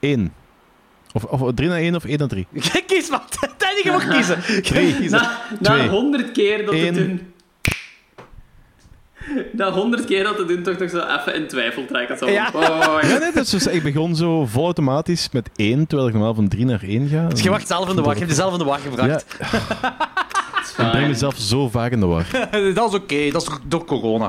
1. Of, of 3 naar 1 of 1 naar 3. Kies wat. Danny, je mag kiezen. Drie. Na, na Twee. 100 keer dat het doen. Na 100 keer dat het doen, toch nog zo even in twijfel trekken. Zo. Ja. Oh, Ja, nee, dus, dus ik begon zo vol automatisch met 1, terwijl ik normaal van 3 naar 1 ga. Dus je wacht zelf in de war. Je hebt jezelf in de war Ja, gebracht. ik breng mezelf zo vaak in de war. dat is oké. Dat is door corona.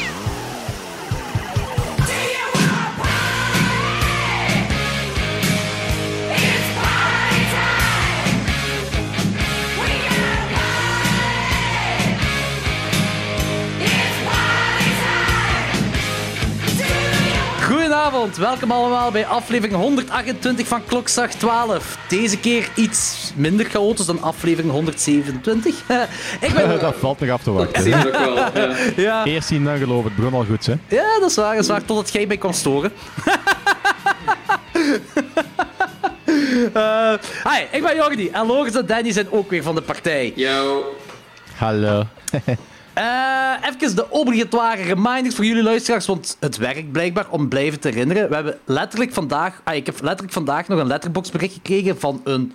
Goedenavond, welkom allemaal bij aflevering 128 van Klokslag 12. Deze keer iets minder chaotisch dan aflevering 127. ik ben... Dat valt nog af te wachten. ook wel. Ja. Ja, Eerst zien, dan geloven. Het begon al goed, hè? ja, dat is waar, dat is waar, totdat jij mij kwam storen. Eh, hi, ik ben Jordi en Lorenz en Danny zijn ook weer van de partij. Yo. Hallo. Eh even de obligatoire reminders voor jullie luisteraars, want het werkt blijkbaar om blijven te herinneren. We hebben letterlijk vandaag, ah, ik heb letterlijk vandaag nog een letterbox bericht gekregen van een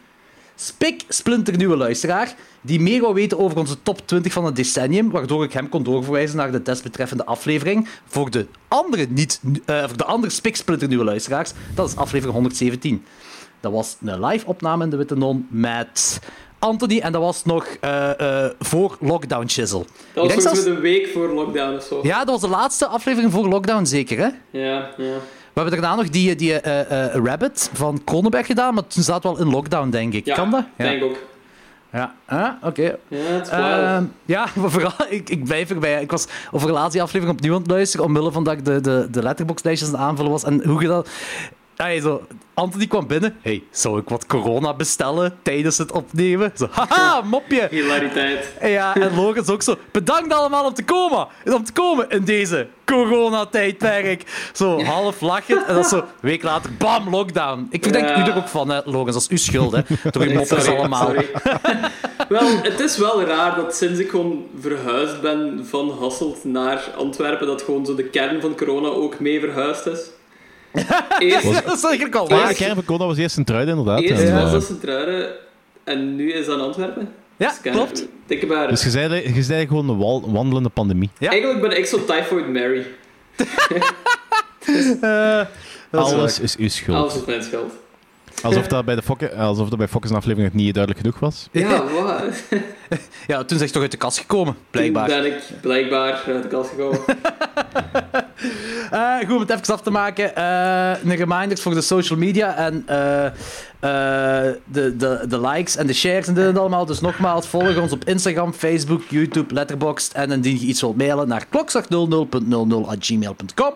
spik splinternieuwe luisteraar die meer wil weten over onze top 20 van het decennium, waardoor ik hem kon doorverwijzen naar de desbetreffende aflevering voor de andere, niet, eh, voor de andere spik splinternieuwe luisteraars. Dat is aflevering 117. Dat was een live opname in de Witte Non met Anthony en dat was nog eh, eh, voor Lockdown Chisel. Dat was volgens zelfs- een week voor lockdown of zo. ja, dat was de laatste aflevering voor lockdown, zeker, hè? Ja, ja. We hebben daarna nog die, die eh, Rabbit van Kronenberg gedaan, maar toen zat wel in lockdown, denk ik. Ja, kan dat? Ja. denk ook. Ja, ah, oké. Ja, het is wild. Ehm, ja, maar vooral, ik, ik blijf erbij. Ik was over de laatste aflevering opnieuw aan het luisteren, omwille van dat ik de, de, de letterbox-lijstjes aan het aanvullen was. En hoe je dat... Allee, zo, Anthony kwam binnen. hey, zou ik wat corona bestellen tijdens het opnemen? Zo, haha, mopje. Hilariteit. Ja, en Logan is ook zo. Bedankt allemaal om te komen. Om te komen in deze coronatijdperk. Zo half lachend. En dan zo, week later, bam, lockdown. Ik Ja. u er ook van, hè, Logan. Dat is uw schuld, hè. Door uw moppers allemaal. sorry. wel, het is wel raar dat sinds ik gewoon verhuisd ben van Hasselt naar Antwerpen, dat gewoon zo de kern van corona ook mee verhuisd is. Eerst, dat is eigenlijk al Ja, waar. corona was eerst een truiden, inderdaad. eerst En, was eh, dat Sint-Truiden en nu is dat Antwerpen. Ja, Dus klopt. Dikke baren. dus je zei, je zei gewoon een wandelende pandemie. Ja. Eigenlijk ben ik zo Typhoid Mary. Alles is uw schuld. Alles is mijn schuld. Alsof dat bij de Fokke, alsof dat bij Fokkes een aflevering nog niet duidelijk genoeg was. Ja, wat? Ja, toen is hij toch uit de kast gekomen, Toen blijkbaar. ben ik blijkbaar uit de kast gekomen. Eh, goed, om het even af te maken. eh een reminders voor de social media en eh, eh, de, de, de likes en de shares en dit en allemaal. Dus nogmaals, volg ons op Instagram, Facebook, YouTube, Letterboxd. En indien je iets wilt mailen naar klokslag00.00.gmail.com.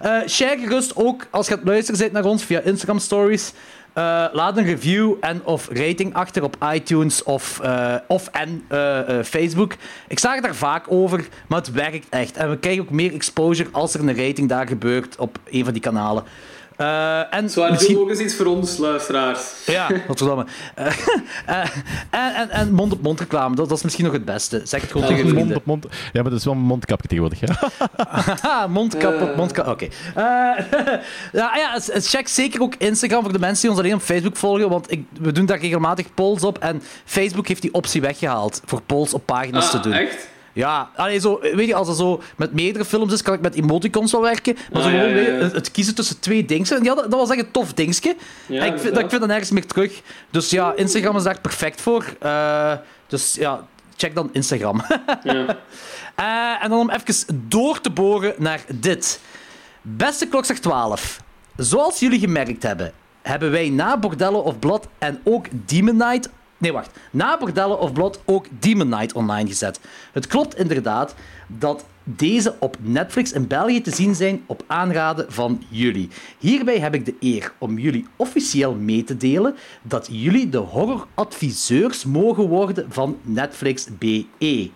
Eh share gerust ook als je aan het luisteren bent naar ons via Instagram Stories. Eh, laat een review en of rating achter op iTunes of, eh, of en eh, Facebook. Ik zag het daar vaak over, maar het werkt echt. En we krijgen ook meer exposure als er een rating daar gebeurt op een van die kanalen. Eh, en Zwaar, misschien... doe ook eens iets voor ons, luisteraars. Ja, wat verdomme. Eh, eh, en, en, en mond-op-mond reclame, dat, dat is misschien nog het beste. Zeg het gewoon Ja, tegen je Mond vrienden. op mond. Ja, maar dat is wel een mondkapje tegenwoordig. Ja. Haha, mondkap op mondkap. Oké. Eh, ja, ja, check zeker ook Instagram voor de mensen die ons alleen op Facebook volgen, want ik, we doen daar regelmatig polls op en Facebook heeft die optie weggehaald voor polls op pagina's te Ah, doen. echt? Ja, allee, zo, weet je, als er zo met meerdere films is, kan ik met emoticons wel werken. Maar zo Ah, ja, gewoon ja, ja. het, kiezen tussen twee dingen. Ja, dat, dat was echt een tof dingetje. En ik, vind, dat, ik vind dat nergens meer terug. Dus ja, Instagram is daar perfect voor. Eh, dus ja, check dan Instagram. Ja. Eh, en dan om even door te boren naar dit. Beste Klokslag 12. Zoals jullie gemerkt hebben, hebben wij na Bordello of Blood en ook Demon Knight... Nee, wacht. Na Bordello of Blood ook Demon Knight online gezet. Het klopt inderdaad dat deze op Netflix in België te zien zijn op aanraden van jullie. Hierbij heb ik de eer om jullie officieel mee te delen dat jullie de horroradviseurs mogen worden van Netflix BE.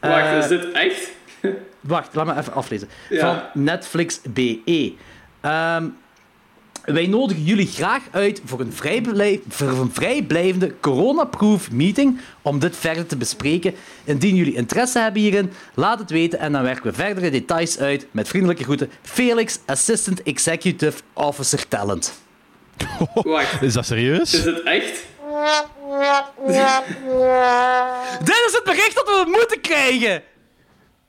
Wacht, Eh, is dit echt? Wacht, laat me even aflezen. Ja. Van Netflix BE. Ehm, wij nodigen jullie graag uit voor een, vrijblij- voor een vrijblijvende coronaproof meeting om dit verder te bespreken. Indien jullie interesse hebben hierin, laat het weten en dan werken we verdere details uit. Met vriendelijke groeten, Felix, Assistant Executive Officer Talent. Wacht, Is dat serieus? is dit echt? Dit is het bericht dat we moeten krijgen!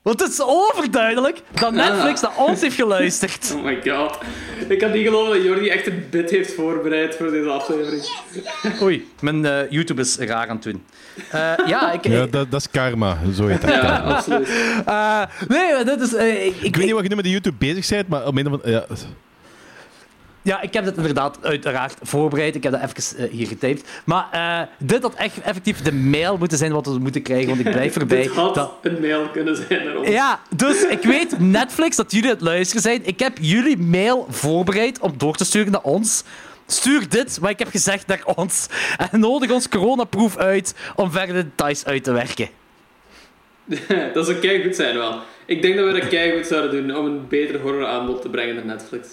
Want het is overduidelijk dat Netflix naar ons heeft geluisterd. Oh my god. Ik kan niet geloven dat Jordi echt een bit heeft voorbereid voor deze aflevering. Oei, mijn eh, YouTube is raar aan het doen. Eh, ja, ik, Ja, dat, dat is karma, zo heet dat. Ja, absoluut. eh, nee, dit is... ik, Ik weet niet wat je nu met de YouTube bezig bent, maar op een of andere- ja, Ja, ik heb dit inderdaad uiteraard voorbereid. Ik heb dat even eh, hier getypt. Maar eh, dit had echt effectief de mail moeten zijn wat we moeten krijgen, want ik blijf erbij. Dit had dat- een mail kunnen zijn ons. Ja, dus ik weet, Netflix, dat jullie het luisteren zijn. Ik heb jullie mail voorbereid om door te sturen naar ons. Stuur dit, wat ik heb gezegd, naar ons. En nodig ons coronaproof uit om verder de details uit te werken. Dat zou keigoed zijn wel. Ik denk dat we dat keigoed zouden doen om een beter horroraanbod te brengen naar Netflix.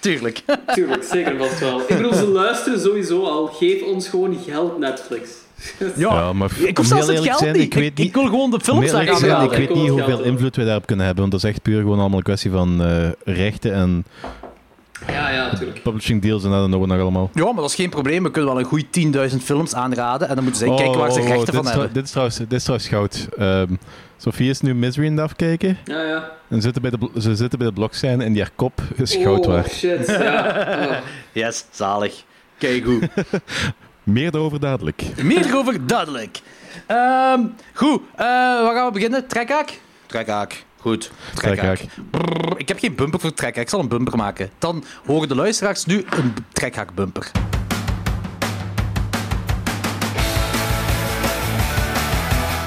Tuurlijk. Tuurlijk, zeker vast wel. Ik bedoel, ze luisteren sowieso al. Geef ons gewoon geld, Netflix. ja, maar Ik hoef zelfs het geld zijn, niet. ik weet niet... ik wil gewoon de films zijn, ik weet Ik niet hoeveel invloed wij daarop kunnen hebben, want dat is echt puur gewoon allemaal een kwestie van eh, rechten en Ja, ja, natuurlijk. publishing deals en dat en nog nog allemaal. Ja, maar dat is geen probleem. We kunnen wel een goede 10.000 films aanraden. En dan moeten zij kijken waar ze oh, rechten van hebben. Dit is trouwens, dit is trouwens goud. Ehm, Sofie is nu Misery aan het afkijken. Ja, ja. En zitten bij de, ze zitten bij de blokscène en die haar kop is goud oh, waard. shit. Ja. Oh. Yes, zalig. Kijk goed. Meer daarover dadelijk. Meer over duidelijk. Ehm, goed, eh, waar gaan we beginnen? Trekhaak? Trekhaak. Goed. Trekhaak. Ik heb geen bumper voor trekhaak. Ik zal een bumper maken. Dan horen de luisteraars nu een trekhaak bumper.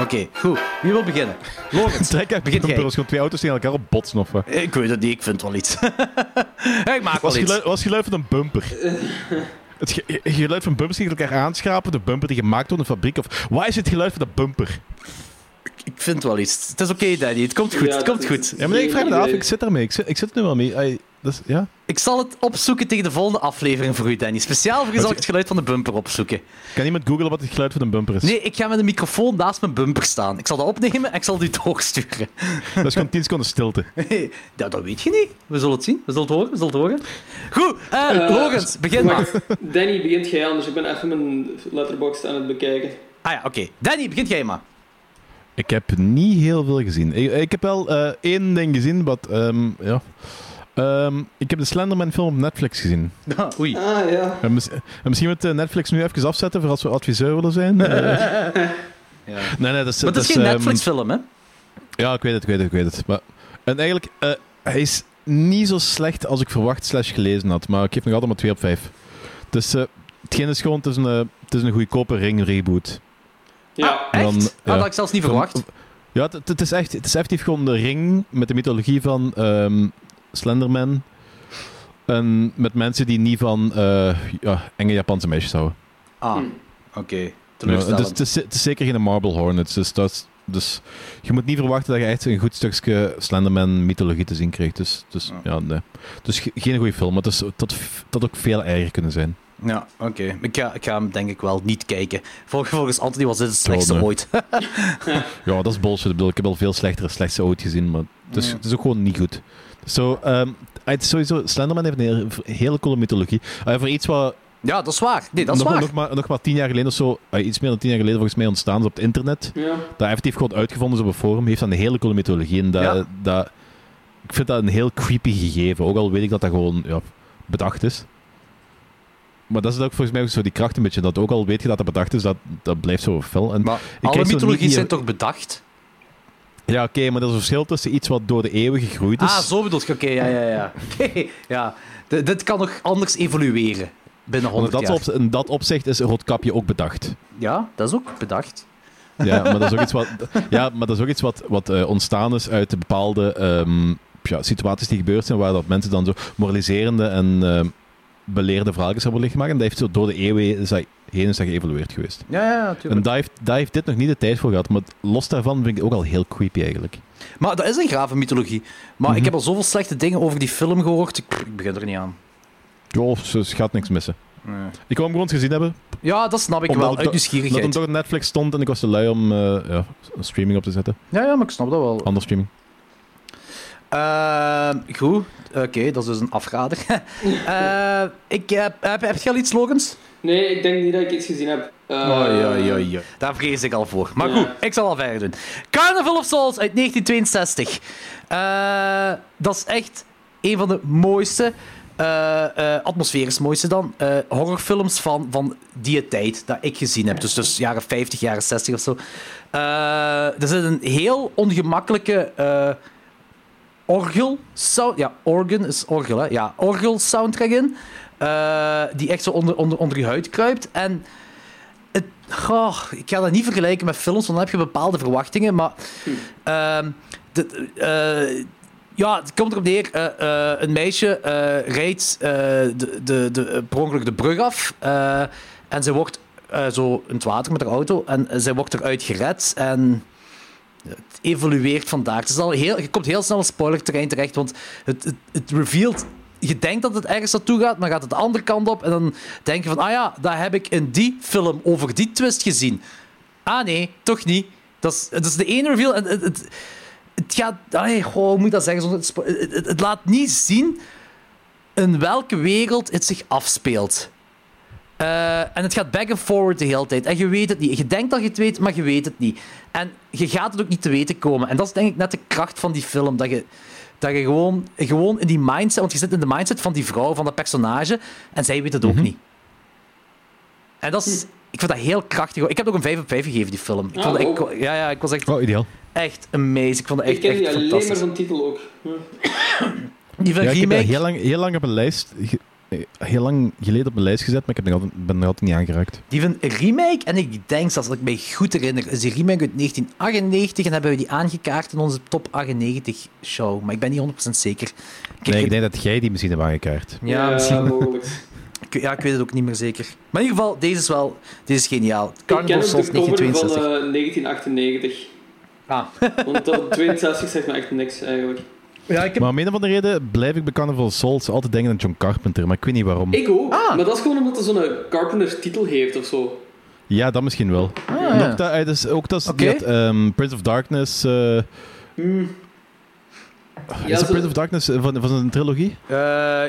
Oké, goed. Wie wil beginnen? Lorenz, Trekhaak begin jij. gewoon twee auto's tegen elkaar op botsen of wat? Ik weet het niet, ik vind wel iets. ik maak wel Was iets. geluid, was geluid van een bumper? Het ge- geluid van bumpers die elkaar aanschrapen, de bumper die gemaakt wordt in een fabriek, of waar is het geluid van de bumper? Ik vind wel iets. Het is oké, Danny. Het komt goed. Ja, het komt goed. Ja, maar nee, ik vraag me af, ik zit ermee, ik zit, ik zit er nu wel mee. Ai, is, ja. Ik zal het opzoeken tegen de volgende aflevering voor u, Danny. Speciaal voor u zal ik het geluid van de bumper opzoeken. Kan iemand googlen wat het geluid van een bumper is? Nee, ik ga met een microfoon naast mijn bumper staan. Ik zal dat opnemen en ik zal het u doorsturen. Dat is gewoon 10 seconden stilte. ja, dat weet je niet. We zullen het zien. We zullen het horen. We zullen het horen. Goed, Lorenz, begin maar. Danny, begint jij anders. Ik ben even mijn letterbox aan het bekijken. Ah ja, oké. Danny, begint jij maar. Ik heb niet heel veel gezien. Ik, ik heb wel eh, één ding gezien, wat... ehm, ja. Ehm, ik heb de Slenderman film op Netflix gezien. Oei. Ah, ja. En, mis- en misschien moet eh, Netflix nu even afzetten voor als we adviseur willen zijn. Eh, Nee, nee, dat is... Maar het is dat geen ehm, Netflix-film, hè? Ja, ik weet het, ik weet het, ik weet het. Maar, en eigenlijk, eh, hij is niet zo slecht als ik verwacht slash gelezen had. Maar ik geef nog altijd maar 2 op 5. Dus eh hetgeen is gewoon, het is een, het is een goedkope ring reboot. Ja. Echt? Dan, Ah, ja. dat had ik zelfs niet Van- verwacht. Ja, het, het is echt, het is effectief gewoon de ring met de mythologie van ehm, Slenderman. En met mensen die niet van eh, ja, enge Japanse meisjes houden. Ah, Hm. oké. Ja, dus, het, is, het is zeker geen Marble Hornets. Dus, dat is- dus je moet niet verwachten dat je echt een goed stukje Slenderman-mythologie te zien krijgt. Dus, dus ja, nee. Dus ge- geen goede film. Maar het is, dat dat ook veel erger kunnen zijn. Ja, oké. Ik, ga, ik ga hem denk ik wel niet kijken. Vol- Volgens Anthony was dit het slechtste nee. ooit. Ja, dat is bullshit. Ik, bedoel, ik heb al veel slechtere, slechtste ooit gezien. Maar het is, het is ook gewoon niet goed. Zo, ehm, het is sowieso, Slenderman heeft een hele, coole mythologie. Eh, voor iets wat ja, dat is waar. Nee, dat is nog, waar. nog, maar, nog maar tien jaar geleden of zo, eh, iets meer dan tien jaar geleden volgens mij ontstaan is op het internet. Ja. Dat effectief gewoon uitgevonden is op een forum. Heeft dan een hele coole mythologie. En dat, Ja. dat, ik vind dat een heel creepy gegeven. Ook al weet ik dat dat gewoon ja, bedacht is. Maar dat is ook volgens mij ook zo die kracht een beetje. Dat ook al weet je dat het bedacht is, dat, dat blijft zo fel. En Maar alle krijg zo mythologie niet- zijn toch bedacht? Ja, oké, maar er is een verschil tussen iets wat door de eeuwen gegroeid is. Ah, zo bedoel je. Oké, ja, ja, ja. Ja. D- dit kan nog anders evolueren binnen Want 100 in dat, jaar. op, in dat opzicht is Roodkapje ook bedacht. Ja, dat is ook bedacht. Ja, maar dat is ook iets wat, ja, maar dat is ook iets wat, wat eh, ontstaan is uit de bepaalde ehm, ja, situaties die gebeurd zijn, waar dat mensen dan zo moraliserende en ehm, beleerde verhaaltjes hebben liggen maken. En dat heeft zo door de eeuwen is dat heen is dat geëvolueerd geweest. Ja, ja, En natuurlijk. daar heeft, daar heeft dit nog niet de tijd voor gehad, maar los daarvan vind ik het ook al heel creepy eigenlijk. Maar dat is een grave mythologie. Maar Mhm. ik heb al zoveel slechte dingen over die film gehoord. Ik, ik begin er niet aan. Jo, ze gaat niks missen. Ik wou hem gewoon gezien hebben, Ja, dat snap ik wel. Uit do- dat hem nieuwsgierigheid. door Netflix stond en ik was te lui om eh, ja, een streaming op te zetten. Ja, ja, maar ik snap dat wel. Andere streaming. Ehm, goed. Oké, dat is dus een afrader. Eh, ik, heb, heb, heb je al iets, slogans? Nee, ik denk niet dat ik iets gezien heb. Oei, Daar vrees ik al voor. Maar Ja. goed, ik zal al verder doen. Carnival of Souls uit 1962. Eh, dat is echt een van de mooiste, eh, atmosferisch mooiste dan, horrorfilms van, van die tijd dat ik gezien heb. Dus, dus jaren 50, jaren 60 of zo. Er zit een heel ongemakkelijke orgel sound. Ja, organ is orgel, hè? Ja, orgel soundtrack in. eh, die echt zo onder, onder, onder je huid kruipt. En het, ik ga dat niet vergelijken met films, want dan heb je bepaalde verwachtingen. Maar ehm, de, eh, ja, het komt erop neer. eh, een meisje rijdt de, de, de, per ongeluk de brug af. en zij wordt zo in het water met haar auto. En zij wordt eruit gered. En het evolueert vandaar. Het is al heel, je komt heel snel op spoilerterrein terecht, want het, het, het revealt... Je denkt dat het ergens naartoe gaat, maar gaat het de andere kant op. En dan denk je van, ah ja, dat heb ik in die film over die twist gezien. Ah nee, toch niet. Dat is, dat is de ene reveal. Het, het, het gaat... Hoe moet ik dat zeggen? het, het laat niet zien in welke wereld het zich afspeelt. Eh, en het gaat back and forward de hele tijd. En je weet het niet. Je denkt dat je het weet, maar je weet het niet. En je gaat het ook niet te weten komen. En dat is denk ik net de kracht van die film. Dat je, dat je gewoon, gewoon in die mindset... Want je zit in de mindset van die vrouw, van dat personage. En zij weet het ook niet. En dat is... Ik vind dat heel krachtig. Ik heb ook een 5 op 5 gegeven, die film. Ik Ah, vond, ik, ook. ja, ja, ik was echt, Oh, ideaal. echt amazing. Ik vond het Ik echt, ken echt alleen maar fantastisch. van titel ook. Die van Ja, ik heb dat remake... heel lang, heel lang op mijn lijst, ge- heel lang geleden op mijn lijst gezet, maar ik heb nog altijd, ben er altijd niet aangeraakt. Die van remake, en ik denk, zelfs dat ik mij goed herinner, is die remake uit 1998 en hebben we die aangekaart in onze top 98 show. Maar ik ben niet 100% zeker. Ik- Nee, ik denk dat jij die misschien hebt aangekaart. Ja, misschien. mogelijk. Ik, ja, ik weet het ook niet meer zeker. Maar in ieder geval, deze is wel deze is geniaal. Ik Carnival ken Souls ook de cover van 1962. eh, 1998. Ah. Want dat 62 zegt me echt niks eigenlijk. Ja, ik heb... Maar om een of andere reden blijf ik bij Carnival Souls altijd denken aan John Carpenter, maar ik weet niet waarom. Ik ook. Ah. Maar dat is gewoon omdat hij zo'n Carpenter titel heeft of zo. Ja, dat misschien wel. Ah, ja. dat, dus, ook dat, Oké. had, ehm, Prince of Darkness... eh, Hmm. is het zo- Prince of Darkness eh, van, van zijn trilogie? Eh,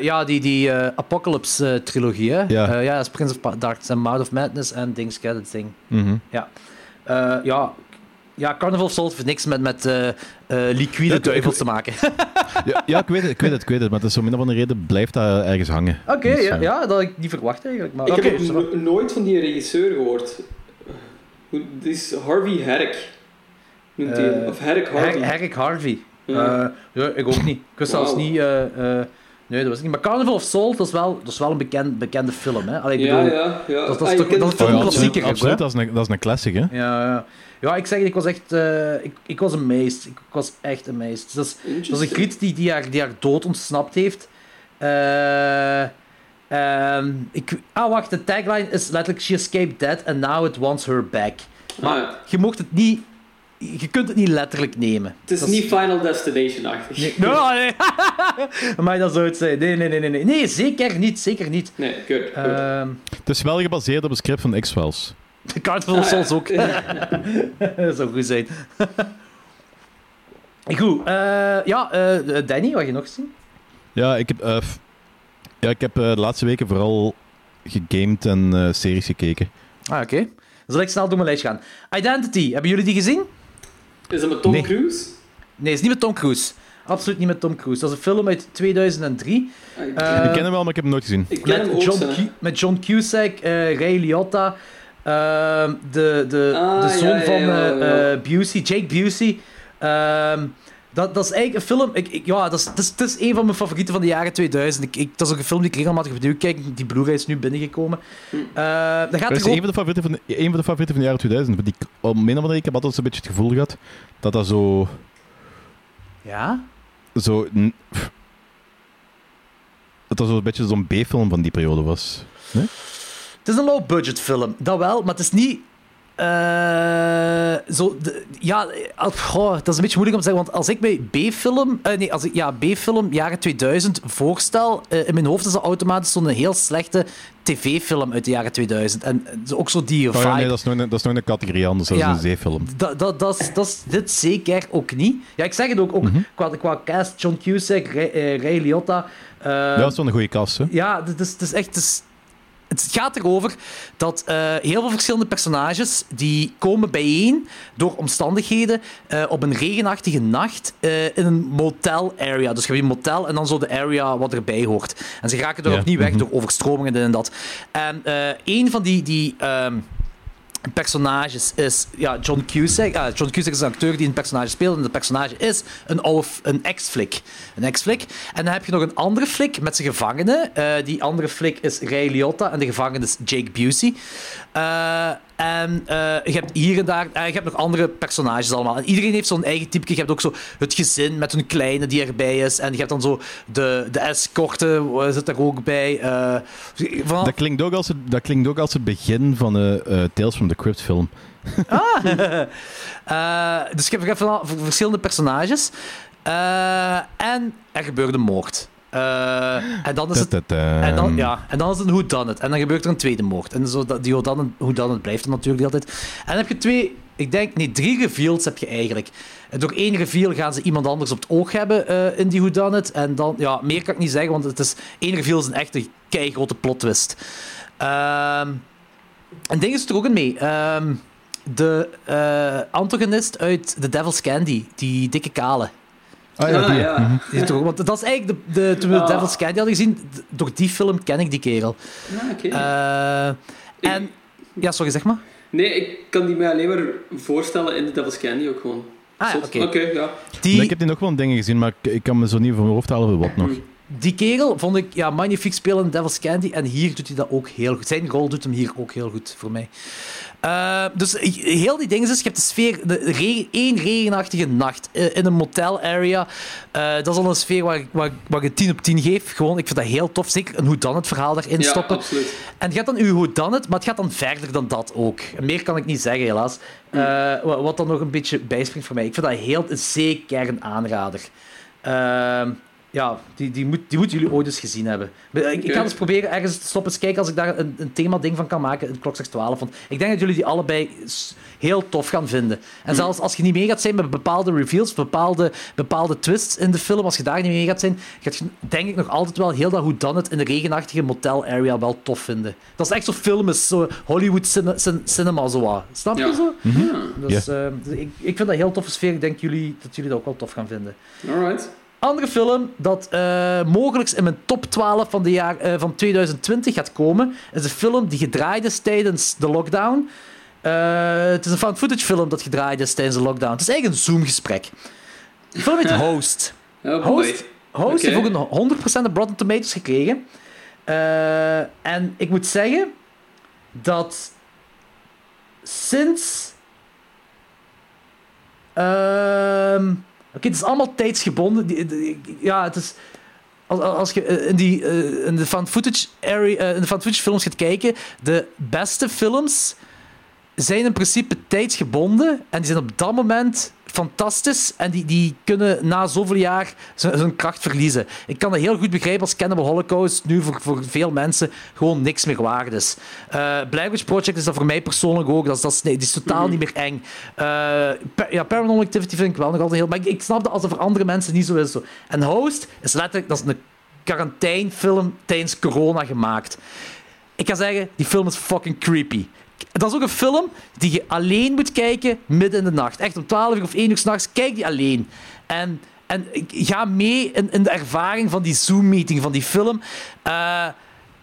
ja, die, die eh, Apocalypse-trilogie, hè? Ja. Eh, ja, dat is Prince of Darkness en Mouth of Madness en Things Get It Thing. Mhm. Ja. Eh, ja. Ja, Carnival of Souls heeft niks met, met eh, eh, liquide Ja, duivels te maken. Ja, ja, ik weet het, ik weet het, ik weet het, maar het is om een of andere reden blijft dat ergens hangen. Oké, Dus, ja, eh, ja, dat had ik niet verwacht eigenlijk. Maar, Ik oké, heb nooit van die regisseur gehoord. Hoe- Dit is Harvey Herrick. Noemt hij hem. Of Herrick Harvey. Her- Herrick Harvey. Ja. Eh, ja, ik ook niet. Ik wist zelfs Wauw. niet... eh, eh, nee, dat was niet. Maar Carnival of Souls, dat is wel, dat is wel een bekend, bekende film. Hè? Allee, ik ja, bedoel, ja, ja. dat- dat is Ah, toch- dat is het toch Oh een ja, wel. klassieker absoluut, dat, is een, dat is een classic, hè? Ja, ja. Ja, ik zeg het, ik was echt... eh, ik, ik was amazed. Ik was echt amazed. Dat is, dat is een griet die, die, haar, die haar dood ontsnapt heeft. Eh, ehm, ik, ah, wacht. De tagline is letterlijk... She escaped dead and now it wants her back. Maar Ah, ja. je mocht het niet... Je kunt het niet letterlijk nemen. Het is Dat niet Final Destination-achtig. Nee, no, nee. maar dat zou het zijn. Nee, nee, nee, nee, nee. Nee, zeker niet. Zeker niet. Nee, good. good. Ehm Het is wel gebaseerd op een script van X-Files. De Carnival of Ah, ja. Souls ook. dat zou goed zijn. goed. eh, ja, eh, Danny, wat je nog zien? Ja, ik heb, eh, ja, ik heb eh, de laatste weken vooral gegamed en eh, series gekeken. Ah, oké. Dan zal ik snel door mijn lijst gaan. Identity, hebben jullie die gezien? Is dat met Tom Nee. Cruise? Nee, is niet met Tom Cruise. Absoluut niet met Tom Cruise. Dat is een film uit 2003. Ah, ik- Eh, ken hem wel, maar ik heb hem nooit gezien. Ik ken hem ook, John met John Cusack, eh Ray Liotta, de, de, Ah, de zoon ja, ja, van ja, eh, ja. eh, Busey, Jake Busey. Ehm, dat, dat is eigenlijk een film... Ik, ik- ja, dat is, het, is, het is een van mijn favorieten van de jaren 2000. Ik, ik, dat is ook een film die ik regelmatig opnieuw kijk. Die Blu-ray is nu binnengekomen. Hm. Eh dan gaat Dat is er een van, de favorieten van, de- een van de favorieten van de jaren 2000. Want ik, op een of andere ik heb altijd een beetje het gevoel gehad dat dat zo... Ja? zo dat dat zo een beetje zo'n B-film van die periode was. Nee? Het is een low-budget film, dat wel, maar het is niet. eh, zo, de- ja, dat is een beetje moeilijk om te zeggen, want als ik mij B-film, eh, nee, als ik ja, B-film jaren 2000 voorstel, eh, in mijn hoofd is dat automatisch zo'n heel slechte tv-film uit de jaren 2000. En ook zo die Oh vibe. ja, nee, dat is, nog een, dat is nog een categorie anders. Dat Ja. is een zeefilm. Dat, dat, dat, is, dat is dit zeker ook niet. Ja, ik zeg het ook, ook Mhm. qua, qua cast, John Cusack, Ray, Ray Liotta. dat is wel een goede kast, hè? ja, het is, het is echt. Het, is- het gaat erover dat eh, heel veel verschillende personages die komen bijeen door omstandigheden eh, op een regenachtige nacht eh, in een motel area. Dus je hebt een motel en dan zo de area wat erbij hoort. En ze raken er Ja, ook niet weg mhm. door overstromingen en dat. En een van die. die ehm, personages is ja, John Cusack. Ah, John Cusack is een acteur die een personage speelt. En de personage is een, een ex-flik. Een ex-flik. En dan heb je nog een andere flik met zijn gevangene. Eh, die andere flik is Ray Liotta. En de gevangene is Jake Busey. En eh, je hebt hier en daar... eh, je hebt nog andere personages allemaal. En iedereen heeft zo'n eigen type. Je hebt ook zo het gezin met hun kleine die erbij is. En je hebt dan zo de, de escorte eh, zit er ook bij. Dat klinkt ook als het, dat klinkt ook als het begin van de Tales from the Crypt film. Eh, dus je hebt, je hebt verschillende personages. En er gebeurt een moord. Eh, en dan is het... En dan, ja, en dan is het een whodunit. En dan gebeurt er een tweede moord. En zo, die whodunit, whodunit blijft er natuurlijk de hele tijd. En dan heb je twee... Ik denk, nee, drie reveals heb je eigenlijk. En Door één reveal gaan ze iemand anders op het oog hebben eh, in die whodunit. En dan... Ja, meer kan ik niet zeggen, want het is... één reveal is een echte keigrote plot twist. Ehm en ding is er ook in mee. Ehm, de eh, antagonist uit The Devil's Candy, die dikke kale. Ah ja, die. ja. mhm. Die is toch- want dat is eigenlijk de, de, toen we Ah. Devil's Candy hadden gezien, door die film ken ik die kerel. Ah, oké. Eh, en, ja, sorry, zeg maar. Nee, ik kan die mij alleen maar voorstellen in de Devil's Candy ook gewoon. Ah, ja, oké. Ja. Die, Nee, ik heb die nog wel dingen gezien, maar ik, ik kan me zo niet van mijn hoofd halen wat nog. die kerel vond ik ja, magnifiek spelen in Devil's Candy. En hier doet hij dat ook heel goed. Zijn rol doet hem hier ook heel goed voor mij. Eh, dus heel die dingen is, je hebt de sfeer, de regen, één regenachtige nacht eh, in een motel area. Eh, dat is al een sfeer waar, waar, waar ik 10 op 10 geef. Gewoon, ik vind dat heel tof. Zeker een hoe dan het verhaal daarin Ja, stoppen. absoluut. En het gaat dan uw hoe dan het, maar het gaat dan verder dan dat ook. Meer kan ik niet zeggen, helaas. Wa- wat dan nog een beetje bijspringt voor mij. Ik vind dat heel, zeker een aanrader. Ehm, ja, die, die, moet, die moeten jullie ooit eens gezien hebben. Ik, ik ga eens proberen ergens te stoppen, eens kijken als ik daar een, een thema-ding van kan maken in Klokslag 12. Want ik denk dat jullie die allebei heel tof gaan vinden. En zelfs als je niet mee gaat zijn met bepaalde reveals, bepaalde, bepaalde twists in de film, als je daar niet mee gaat zijn, gaat je denk ik nog altijd wel heel dat hoe dan het in de regenachtige motel area wel tof vinden. Dat is echt zo film is, zo Hollywood cine- cin- cinema zo wat. Snap je Ja. zo? Ja. Dus, eh, dus ik, ik vind dat heel toffe sfeer. Ik denk jullie, dat jullie dat ook wel tof gaan vinden. Alright. Andere film dat eh mogelijk in mijn top 12 van, de jaar, eh, van 2020 gaat komen, is een film die gedraaid is tijdens de lockdown. Eh, het is een found footage film dat gedraaid is tijdens de lockdown. Het is eigenlijk een Zoom-gesprek. De film heet Host. Oh boy. Host, Host Oké. heeft ook een 100% op Rotten Tomatoes gekregen. En ik moet zeggen dat sinds. Ehm, Oké, het is allemaal tijdsgebonden. Ja, het is. Als, als je eh, in, die, eh, in de found footage, area, eh, in de found footage films gaat kijken, de beste films zijn in principe tijdsgebonden en die zijn op dat moment fantastisch en die, die kunnen na zoveel jaar zijn, zijn kracht verliezen. Ik kan dat heel goed begrijpen als Cannibal Holocaust nu voor, voor veel mensen gewoon niks meer waard is. Blair Witch Project is dat voor mij persoonlijk ook. Dat is, dat is, nee, die is totaal niet meer eng. Pa- ja, Paranormal Activity vind ik wel nog altijd heel... Maar ik, ik snap dat als dat voor andere mensen niet zo is. Zo. En Host is letterlijk... Dat is een quarantainefilm tijdens corona gemaakt. Ik ga zeggen, die film is fucking creepy. Dat is ook een film die je alleen moet kijken midden in de nacht. Echt om 12 uur of 1 uur s'nachts, kijk die alleen. En, En ga mee in, in de ervaring van die Zoom-meeting, van die film. Eh,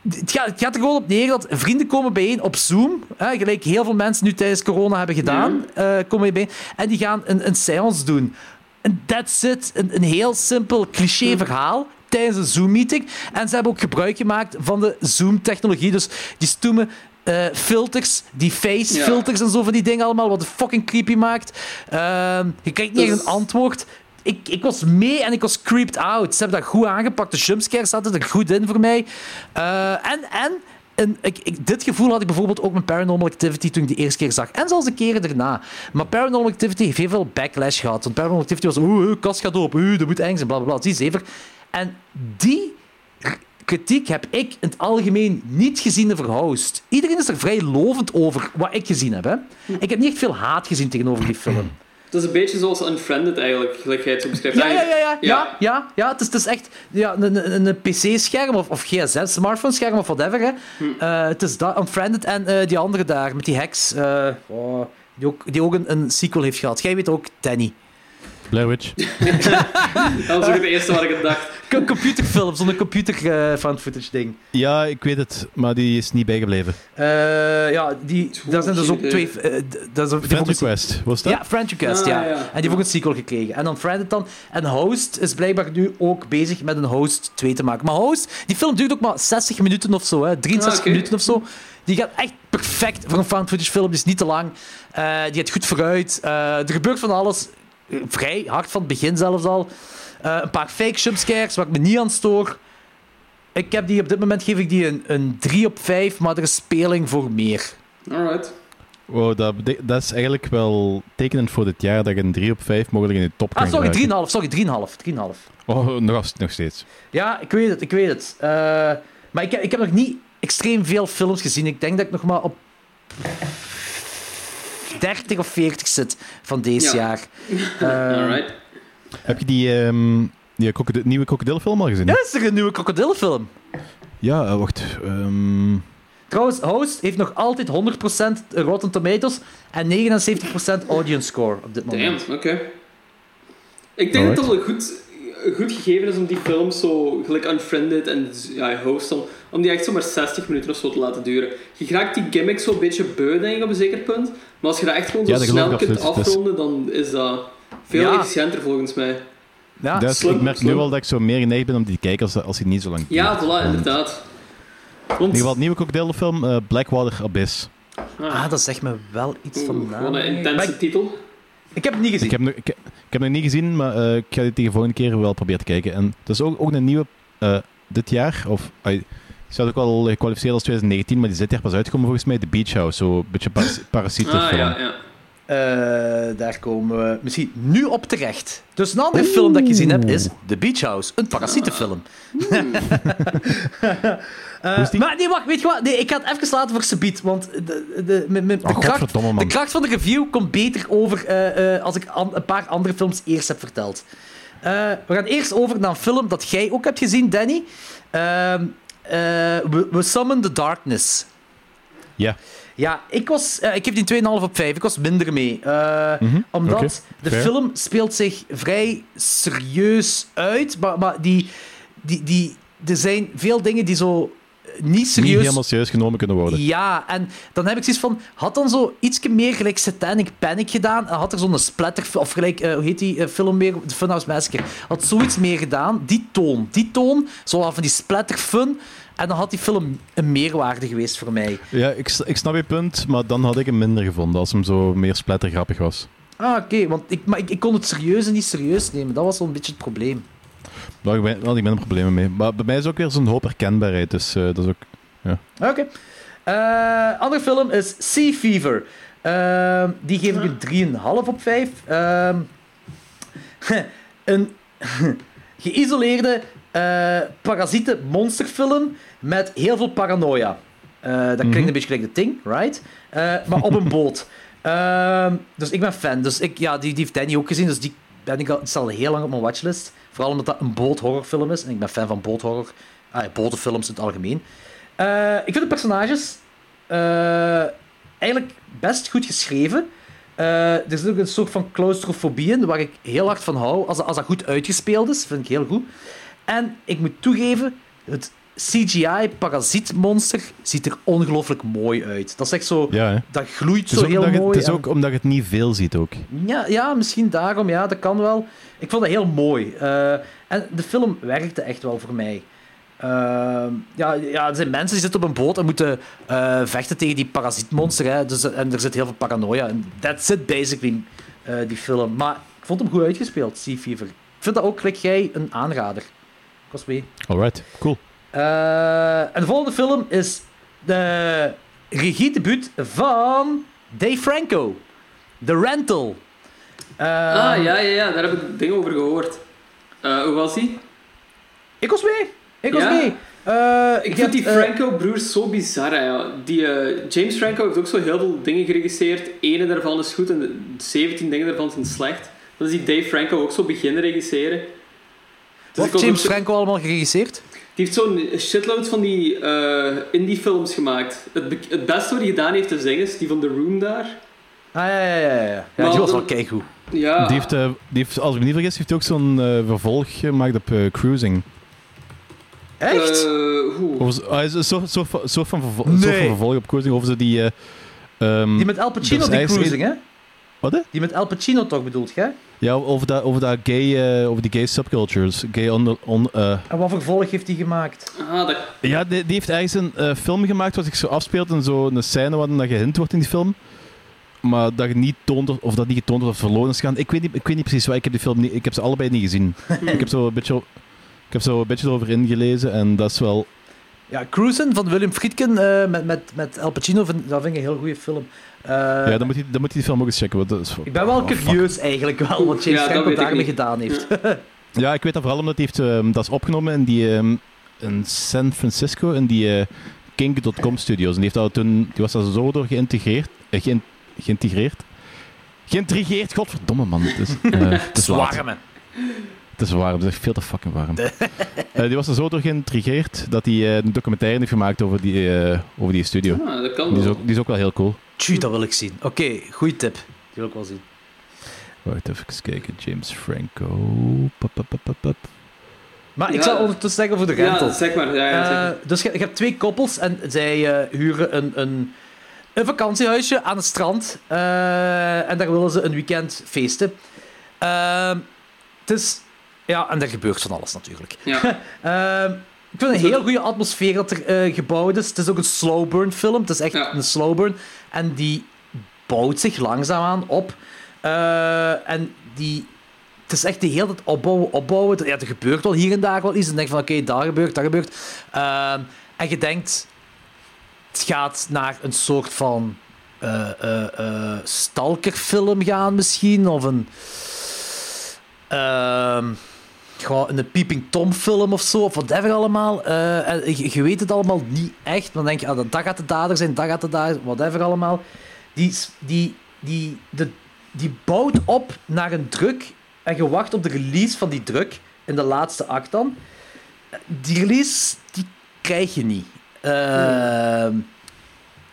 het gaat, het gaat er gewoon op neer dat vrienden komen bijeen op Zoom. Hè, gelijk heel veel mensen nu tijdens corona hebben gedaan. eh, komen bijeen. En die gaan een, een seance doen. En that's it. Een, een heel simpel cliché verhaal tijdens een Zoom-meeting. En ze hebben ook gebruik gemaakt van de Zoom-technologie. Dus die stoemen eh, filters, die face-filters en zo van die dingen allemaal, wat het fucking creepy maakt. Ehm, je krijgt niet echt Dus- een antwoord. Ik, ik was mee en ik was creeped out. Ze hebben dat goed aangepakt. De jumpscares zaten er goed in voor mij. Eh, en en en ik, ik, dit gevoel had ik bijvoorbeeld ook met Paranormal Activity toen ik die eerste keer zag. En zelfs de keren daarna. Maar Paranormal Activity heeft heel veel backlash gehad. Want Paranormal Activity was... Oeh, kast gaat open. Oeh, dat moet eng zijn. Blablabla. Zie zever. En die kritiek heb ik in het algemeen niet gezien over Host. Iedereen is er vrij lovend over wat ik gezien heb. Hè. Ik heb niet echt veel haat gezien tegenover die film. Het is een beetje zoals Unfriended eigenlijk, gelijk jij het zo beschrijft. Ja, ja, ja, ja. Ja. ja, ja, ja. Het, is, het is echt ja, een, een, een PC-scherm of, of GSM, smartphone-scherm of whatever. Hè. Eh, het is dat, Unfriended en eh, die andere daar, met die heks, eh, oh, die ook, die ook een, een sequel heeft gehad. Jij weet ook, Danny. Blair Witch. Dat was ook het eerste wat ik had dacht. Een computerfilm, zo'n computer eh found footage ding. Ja, ik weet het, maar die is niet bijgebleven. Eh, ja, die, daar zijn dus ook geen twee... eh, d- dat is Friend Request, was dat? Ja, Friend Request, Ah, ja. ja. En die heeft ook een sequel gekregen. En dan Friended dan. En Host is blijkbaar nu ook bezig met een Host 2 te maken. Maar Host, die film duurt ook maar 60 minuten of zo, hè. 63 Ah, minuten of zo. Die gaat echt perfect voor een found footage film. Die is niet te lang. Eh, die gaat goed vooruit. Eh, er gebeurt van alles. Vrij hard van het begin zelfs al. Eh, een paar fake jumpscares waar ik me niet aan stoor. Ik heb die op dit moment geef ik die een, een 3 op 5, maar er is speling voor meer. Alright. Wow, dat, dat is eigenlijk wel tekenend voor dit jaar dat je een 3 op 5 mogelijk in de top kan Ah, sorry, 3,5. gebruiken. Sorry, 3,5. 3,5. Oh, nog, als- nog steeds. Ja, ik weet het, ik weet het. Eh, maar ik heb, ik heb nog niet extreem veel films gezien. Ik denk dat ik nog maar op 30 of 40 zit van deze Ja. jaar. Eh, Alright. Heb je die, ehm, die krokodil- nieuwe krokodillenfilm al gezien? ja, is er een nieuwe krokodillenfilm? Ja, eh, wacht. ehm, Trouwens, Host heeft nog altijd 100% Rotten Tomatoes en 79% audience score op dit moment. Damn, oké. Ik denk dat het wel goed, goed gegeven is om die films zo, gelijk Unfriended en ja, Host, om, om die echt zo maar 60 minuten of zo te laten duren. Je raakt die gimmick zo een beetje beu, denk ik, op een zeker punt. Maar als je dat echt gewoon zo Ja, snel kunt absoluut. Dus- afronden, dan is dat veel Ja. efficiënter volgens mij. Ja, slim, ik merk slim. nu wel dat ik zo meer geneigd ben om die te kijken als, als hij niet zo lang Ja, voilà, inderdaad. In Want, ieder geval, nieuwe krokodillenfilm, eh, Blackwater Abyss. ah, dat zegt me wel iets van naam. Gewoon een intense Maar titel. ik heb het niet gezien. Ik heb, ik, ik heb nog niet gezien, maar eh, ik ga tegen de volgende keer wel proberen te kijken. En dat is ook, ook een nieuwe eh, dit jaar. Of, die staat ook al gekwalificeerd als 2019, maar die is dit jaar pas uitgekomen volgens mij. The Beach House, zo een beetje paras parasietenfilm. Ah, ja, ja. Eh, daar komen we misschien nu op terecht. Dus een andere film dat ik gezien heb is The Beach House, een parasietenfilm. Eh, maar nee, wacht, weet je wat? Nee, ik ga het even laten voor Sabiet, want de, de, de, Oh, kracht, godverdomme, man. de kracht van de review komt beter over eh, eh, als ik an- een paar andere films eerst heb verteld. Eh, we gaan eerst over naar een film dat jij ook hebt gezien, Danny. Ehm, eh, we, we Summon the Darkness. Ja. Ja, ik, was, eh, ik heb die 2,5 op 5. Ik was minder mee. Eh, Mhm, Omdat de fair. film speelt zich vrij serieus uit. Maar, maar die, die, die, er zijn veel dingen die zo eh, niet Niet serieus... helemaal serieus genomen kunnen worden. Ja, en dan heb ik zoiets van... Had dan zo iets meer gelijk Satanic Panic gedaan. En had er zo'n splatter... Of gelijk, eh, hoe heet die eh, film meer? The Funhouse Massacre. Had zoiets meer gedaan. Die toon. Die toon. Zo van die splatter fun. En dan had die film een meerwaarde geweest voor mij. Ja, ik, ik snap je punt, maar dan had ik hem minder gevonden als hem zo meer splattergrappig was. Ah, oké. want ik, maar ik, ik kon het serieus en niet serieus nemen. Dat was zo'n beetje het probleem. Daar heb ik wel ik minder problemen mee. Maar bij mij is ook weer zo'n hoop herkenbaarheid, dus eh, dat is ook... Oké. Eh, andere film is Sea Fever. Ehm, die geef ik een 3,5 op 5. Ehm, een geïsoleerde eh parasieten monsterfilm met heel veel paranoia. Eh, dat klinkt een beetje gelijk de Thing, right? Eh, maar op een boot. Ehm, dus ik ben fan. Dus ik, ja, die, die heeft Danny ook gezien, dus die ben ik al, heel lang op mijn watchlist. Vooral omdat dat een boothorrorfilm is. En ik ben fan van boothorror. Ah, ja, botenfilms in het algemeen. Ik vind de personages eigenlijk best goed geschreven. Er zit ook een soort van claustrofobie in, waar ik heel hard van hou. Als, als dat goed uitgespeeld is, vind ik heel goed. En ik moet toegeven, het CGI-parasietmonster ziet er ongelooflijk mooi uit. Dat is echt zo... Ja. Dat gloeit zo heel mooi. het is en- ook omdat je het niet veel ziet ook. ja, ja, misschien daarom. Ja, dat kan wel. Ik vond het heel mooi. Eh, en de film werkte echt wel voor mij. Ehm, ja, ja, er zijn mensen die zitten op een boot en moeten eh, vechten tegen die parasietmonster. Hè. Dus, en er zit heel veel paranoia. En that's it, basically, eh, die film. Maar ik vond hem goed uitgespeeld, Sea Fever. Ik vind dat ook, gelijk jij, een aanrader. Ik was mee. Alright, cool. Eh, en de volgende film is de regiedebuut van Dave Franco. The Rental. ah, ja, ja, ja, daar heb ik dingen over gehoord. Eh, hoe was die? Ik was mee. Ik was Ja? mee. Eh, Ik vind die hebt, eh, Franco-broers zo bizar. Hè, ja. die, eh, James Franco heeft ook zo heel veel dingen geregisseerd. Ene daarvan is goed en de 17 dingen daarvan zijn slecht. Dan is die Dave Franco ook zo beginnen regisseren. Dus wat heeft James zo- Franco allemaal geregisseerd? Die heeft zo'n shitload van die eh, indie-films gemaakt. Het, be- het beste wat hij gedaan heeft is dinges, die van The Room daar. Ah, ja, ja, ja. ja. ja die was wel keigoed. Ja, Die heeft, eh, die heeft, als ik me niet vergis, heeft hij ook zo'n eh, vervolg gemaakt op Cruising. Echt? hoe? Over, zo- ah, is een soort, soort, van- soort, van vervol- een soort van Nee. vervolg op Cruising. Over zo die... ehm, die met Al Pacino, dus die cruising, hè? Wat, hè? Die met Al Pacino toch bedoeld, hè? Ja, over dat, over dat gay, eh, over die gay subcultures. Gay on, on, eh, En wat vervolg heeft hij gemaakt? Ah, dat... Ja, die, die heeft ergens een eh, film gemaakt wat zich zo afspeelt in zo'n scène waarin dat gehint wordt in die film. Maar dat je niet toont, of dat niet getoond wordt of verloren is gaan. Ik weet niet, ik weet niet precies waar. Ik heb die film niet, ik heb ze allebei niet gezien. ik heb zo een beetje, ik heb zo een beetje erover ingelezen en dat is wel. Ja, Cruising van William Friedkin eh, met, met, met Al Pacino, vind, dat vind ik een heel goede film. Eh, ja, dan moet, je, dan moet je die film ook eens checken. Want dat is, ik ben wel oh, fuck. curieus eigenlijk wel, wat James Ja, Franco daarmee gedaan heeft. Ja, ik weet dat vooral omdat hij heeft, ehm, dat is opgenomen in, die, ehm, in San Francisco, in die eh, Kink.com studios. En die, heeft dat toen, die was daar zo door geïntegreerd. eh, geïn- geïntegreerd? Geïntrigeerd, godverdomme man. Het is, eh, het is man. Het is warm, het is echt veel te fucking warm. Eh, die was er zo door geïntrigeerd dat hij een documentaire heeft gemaakt over die, over die studio. Ah, dat kan Die is, ook, die is ook wel heel cool. Tjie, dat wil ik zien. Oké, goede tip. Die wil ik wel zien. Wacht even kijken. James Franco. Pop, pop, pop, pop, pop. Maar ik Ja. zal ondertussen zeggen over de rental. Ja, zeg maar. Ja, ja, zeg maar. Eh, dus je, je hebt twee koppels en zij eh, huren een, een, een vakantiehuisje aan het strand. Eh, en daar willen ze een weekend feesten. Het is... Ja, en er gebeurt van alles natuurlijk. Ja. Ik vind een heel goede atmosfeer dat er eh, gebouwd is. Het is ook een slow burn film. Het is echt Ja. een slow burn. En die bouwt zich langzaamaan op. Eh, en die... Het is echt de hele tijd opbouwen, opbouwen. Ja, er gebeurt wel hier en daar wel iets. En denk van, oké, daar gebeurt, daar gebeurt. Ehm, en je denkt... Het gaat naar een soort van... eh eh eh, stalkerfilm gaan misschien. Of een... een Peeping Tom film of zo. Of whatever allemaal. En je, je weet het allemaal niet echt. Dan denk je, ah, dat gaat de dader zijn. Dat gaat de dader zijn. Whatever allemaal. Die, die, die, de, die bouwt op naar een druk. En je wacht op de release van die druk. In de laatste act dan. Die release, die krijg je niet.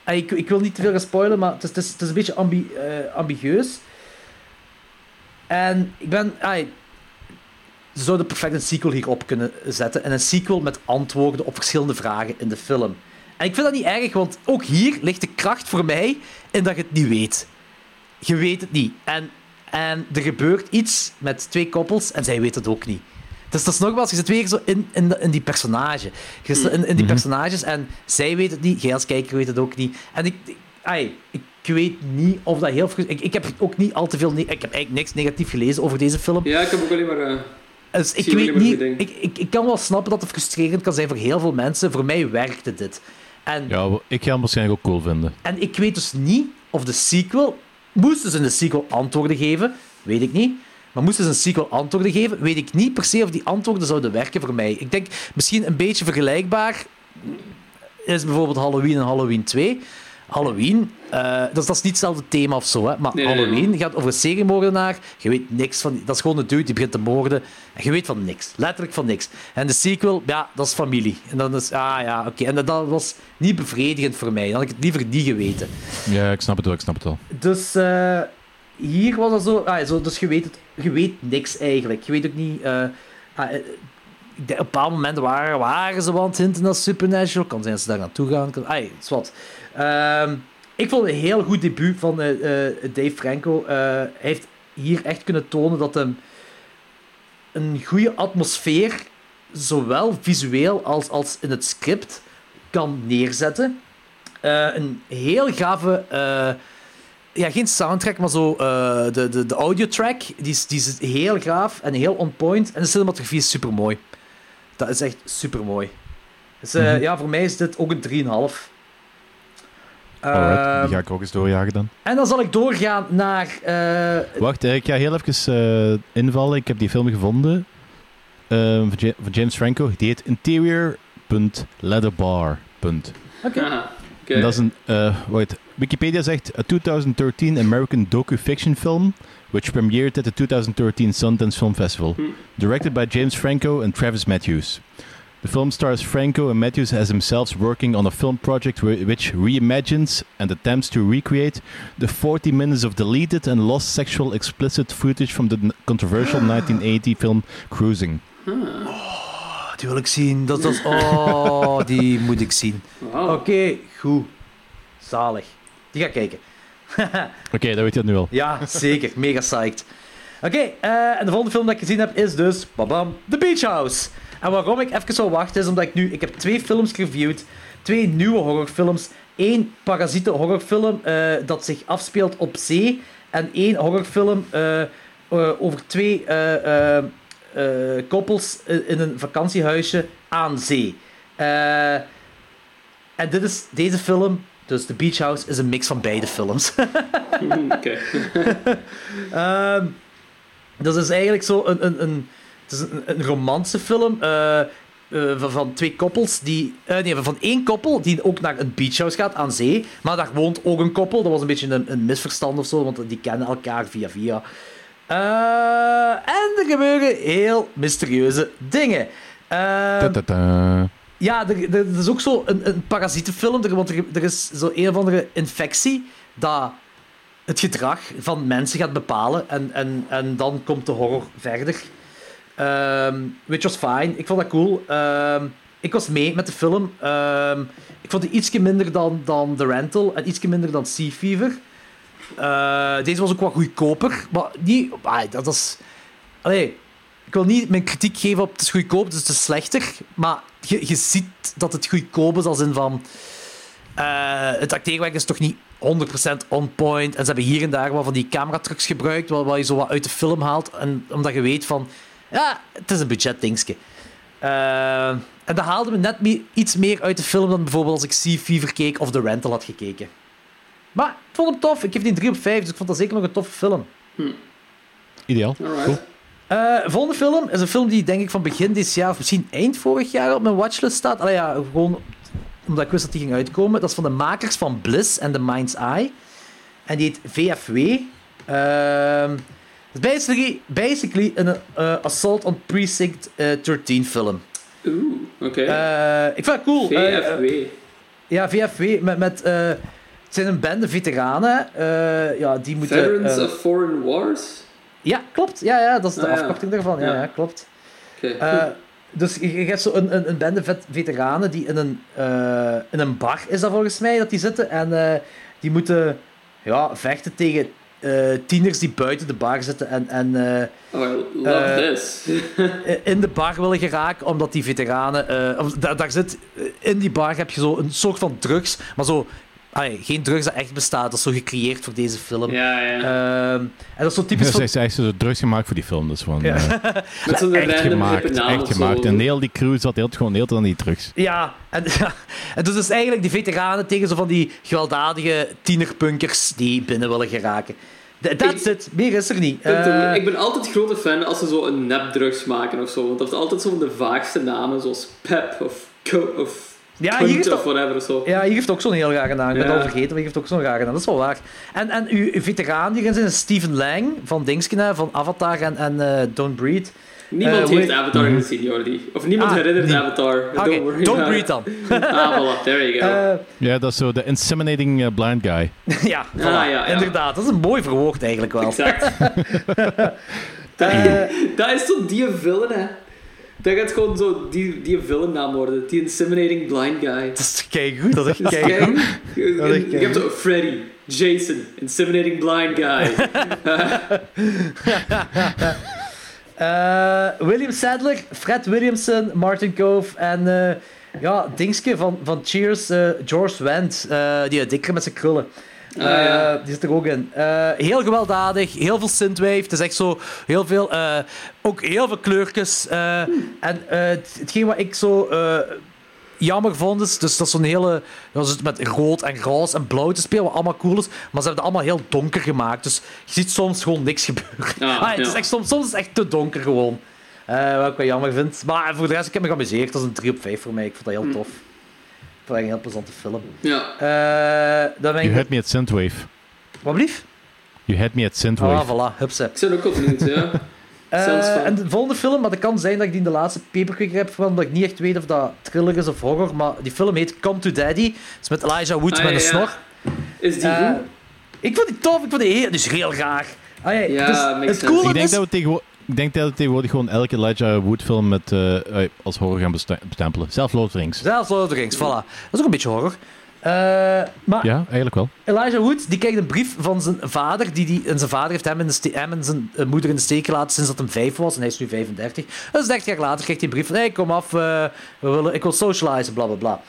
En ik, ik wil niet te veel gaan spoilen, maar het is, het is, een beetje ambi, eh. En ik ben... ze zouden perfect een sequel hierop kunnen zetten. En een sequel met antwoorden op verschillende vragen in de film. En ik vind dat niet erg, want ook hier ligt de kracht voor mij in dat je het niet weet. Je weet het niet. En, en er gebeurt iets met twee koppels en zij weten het ook niet. Dus dat is nogmaals, je zit weer zo in, in, die personage. Je zit in, in die personages en zij weet het niet, jij als kijker weet het ook niet. En ik, ik, ai, ik weet niet of dat heel... Ik, ik heb ook niet al te veel... Ik heb eigenlijk niks negatief gelezen over deze film. Ja, ik heb ook alleen maar... eh, Dus ik weet niet... Ik, ik, ik kan wel snappen dat het frustrerend kan zijn voor heel veel mensen. Voor mij werkte dit. En, Ja, ik ga hem waarschijnlijk ook cool vinden. en ik weet dus niet of de sequel... Moesten ze in de sequel antwoorden geven? Weet ik niet. Maar moesten ze een sequel antwoorden geven? Weet ik niet per se of die antwoorden zouden werken voor mij. Ik denk misschien een beetje vergelijkbaar is bijvoorbeeld Halloween en Halloween 2. Halloween, eh, dus dat is niet hetzelfde thema of zo, hè, maar Nee, nee, nee. Halloween gaat over een seriemoordenaar. Je weet niks van. Dat is gewoon een dude die begint te moorden. En je weet van niks. Letterlijk van niks. En de sequel, ja, dat is familie. En dan is, ah ja, oké. En dat, dat was niet bevredigend voor mij. Dan had ik het liever niet geweten. Ja, ik snap het wel, ik snap het wel. Dus, eh, hier was dat zo, ah, zo dus je weet, het, je weet niks eigenlijk. Je weet ook niet... eh, ah, op bepaalde momenten waren, waren ze wel aan het hinten naar Supernatural. Kan zijn dat ze daar naartoe gaan. Kan, ah, is wat. Ehm, ik vond het een heel goed debuut van eh, eh, Dave Franco. Eh, hij heeft hier echt kunnen tonen dat hij een goede atmosfeer, zowel visueel als, als in het script, kan neerzetten. Een heel gave, ja, geen soundtrack, maar zo de, de, de audiotrack. Die is, die is heel gaaf en heel on point. En de cinematografie is super mooi. Dat is echt super mooi. Dus Mhm. ja, voor mij is dit ook een 3,5. Alright, Ehm, die ga ik ook eens doorjagen dan. en dan zal ik doorgaan naar. eh, Wacht, ik ga heel even eh, invallen. Ik heb die film gevonden. eh, van, Ja- van James Franco. Die heet Interior.leatherbar. Oké. En dat is een... eh, wacht, Wikipedia zegt... A 2013 American docu-fiction film... which premiered at the 2013 Sundance Film Festival. Directed by James Franco and Travis Matthews. The film stars Franco and Matthews as themselves working on a film project whi- which reimagines and attempts to recreate the 40 minutes of deleted and lost sexual explicit footage from the controversial 1980 film Cruising. Oh, die wil ik zien. Dat, dat oh, die moet ik zien. Oké, goed. Zalig. Die ga ik kijken. Oké, dat weet je het nu al. Ja, zeker. Mega psyched. Oké, eh, en de volgende film dat ik gezien heb is dus babam, The Beach House. En waarom ik even zou wachten is omdat ik nu... Ik heb twee films gereviewd. Twee nieuwe horrorfilms. Eén parasiete horrorfilm eh, dat zich afspeelt op zee. En één horrorfilm eh, eh, over twee koppels in een vakantiehuisje aan zee. En dit is, deze film, dus The Beach House, is een mix van beide films. Oké. Ehm, dat is eigenlijk zo een, een, een, het is een, een romancefilm eh, eh, van, van twee koppels die... eh, nee, van één koppel die ook naar een beachhouse gaat aan zee. Maar daar woont ook een koppel. Dat was een beetje een, een misverstand of zo, want die kennen elkaar via via. En er gebeuren heel mysterieuze dingen. Ja, er, er, er is ook zo een, een parasietenfilm, er, want er, er is zo een of andere infectie dat het gedrag van mensen gaat bepalen en, en, en dan komt de horror verder. Ehm which was fine. Ik vond dat cool. Ehm, ik was mee met de film. Ehm, ik vond die ietsje minder dan, dan The Rental en ietsje minder dan Sea Fever. Eh, deze was ook wat goedkoper, maar niet... ah, dat is... Allee, ik wil niet mijn kritiek geven op het is goedkoop, dus het is slechter. Maar je, je ziet dat het goedkoop is als in van... eh, het acteerwerk is toch niet 100% on point. En ze hebben hier en daar wel van die cameratrucs gebruikt, wat, wat je zo wat uit de film haalt. En omdat je weet van... Ja, het is een budgetdingetje. Eh, en dat haalde me net iets meer uit de film dan bijvoorbeeld als ik Sea Fever keek of The Rental had gekeken. Maar ik vond hem tof. Ik geef die een 3 op 5, dus ik vond dat zeker nog een toffe film. Ideaal. Alright. Cool. Eh, volgende film is een film die denk ik van begin dit jaar, of misschien eind vorig jaar op mijn watchlist staat. Allee, ja, gewoon omdat ik wist dat die ging uitkomen. Dat is van de makers van Bliss en The Mind's Eye. En die heet VFW. Ehm basically, basically een eh, Assault on Precinct eh, 13 film. Oeh, oké. Eh, ik vind het cool. Eh, eh, VFW. ja, VFW met... met eh, het zijn een bende veteranen. eh, ja, die moeten... Veterans eh, of Foreign Wars? ja, klopt. Ja, ja, dat is de Ah, ja. afkorting daarvan. Ja, Ja. ja klopt. Oké, Eh, cool. dus je, je hebt zo een, een, een bende vet, veteranen die in een, eh, in een bar is dat volgens mij dat die zitten en eh, die moeten ja, vechten tegen eh, tieners die buiten de bar zitten en, en eh, Oh, I love eh, this. in de bar willen geraken omdat die veteranen eh, daar, daar zit in die bar heb je zo een soort van drugs maar zo geen drugs dat echt bestaat dat is zo gecreëerd voor deze film ja, ja. Ehm, en dat is zo typisch Ja, van, heeft zo drugs gemaakt voor die film. Dus van, Ja. eh, Met zo'n echt gemaakt. Echt gemaakt. En heel die crew zat heel, gewoon heel te aan die drugs. Ja, en, ja, en dus is eigenlijk die veteranen tegen zo van die gewelddadige tienerpunkers die binnen willen geraken. Th- That's it. Meer is er niet. Ik ben, Eh, ik ben altijd grote fan als ze zo een nepdrugs maken of zo. Want dat heeft altijd zo van de vaagste namen, zoals Pep of Co of Ja, hier is toch- whatever of zo. ja, hier heeft ook zo'n heel rare naam. Ik ben Ja. het al vergeten, maar hier heeft ook zo'n rare naam. Dat is wel waar. En, en uw, veteraan hierin zijn Steven Lang van Dingsken, hè, van Avatar en, en eh, Don't Breathe. Niemand Eh, heeft Avatar gezien, Jordi. Of niemand Ah, herinnert. Avatar. Oké, Don't worry it. dan. ah, voilà. There you go. Eh, Ja, dat is zo de inseminating eh, blind guy. ja, voilà. Ah, ja, ja. inderdaad. Dat is een mooi verwoord eigenlijk wel. exact. dat, Eh. dat is toch die villain, hè? Dat gaat gewoon zo die, die villainnaam worden. Die Inseminating Blind Guy. Dat is keigoed, dat is echt Dat is keigoed. Je hebt zo Freddy, Jason, Inseminating Blind Guy. Eh, William Sadler, Fred Williamson, Martin Cove en eh, ja, Dingske van, van Cheers, eh, George Wendt, die dikker met zijn krullen. Ah, ja. Die zit er ook in. Heel gewelddadig, heel veel synthwave. Het is echt zo heel veel, ook heel veel kleurtjes. En het- hetgeen wat ik zo jammer vond is, dus dat is zo'n hele, ze zitten met rood en roze en blauw te spelen, wat allemaal cool is, maar ze hebben het allemaal heel donker gemaakt. Dus je ziet soms gewoon niks gebeuren. Ah, Ah, het is echt, soms, soms is het echt te donker gewoon. Eh, wat ik wel jammer vind. Maar voor de rest, ik heb me geamuseerd. Dat is een 3 op 5 voor mij. Ik vond dat heel tof. Ik vond dat een heel plezante film. ja. Eh dan ben You ik... had me at Synthwave. Wat blief? You had me at Ah, Synthwave. voilà. Hupse. Ik ben ook benieuwd, ja. Eh, Zelfs en de volgende film, maar dat kan zijn dat ik die in de laatste paperquick heb van, omdat ik niet echt weet of dat thriller is of horror, maar die film heet Come to Daddy. Het is met Elijah Wood Ah, met een ja, snor. Is die goed? ik vond die tof, ik vond die heel, dus heel raar. Ah, ja, Ja, dus het coole Ik denk, is... dat we tegenwo- ik denk dat we tegenwoordig gewoon elke Elijah Wood film met, eh, als horror gaan bestempelen. Zelf Lord of the Rings. Zelfs Lord of the Rings, voilà. Dat is ook een beetje horror. Eh, maar Ja, eigenlijk wel. Elijah Wood die krijgt een brief van zijn vader. Die, die, en zijn vader heeft hem, in de hem en zijn eh, moeder in de steek gelaten sinds dat hij vijf was. En hij is nu 35. Dus 30 jaar later krijgt hij een brief van: hey, kom af, eh, we willen, ik wil socializen, bla bla bla.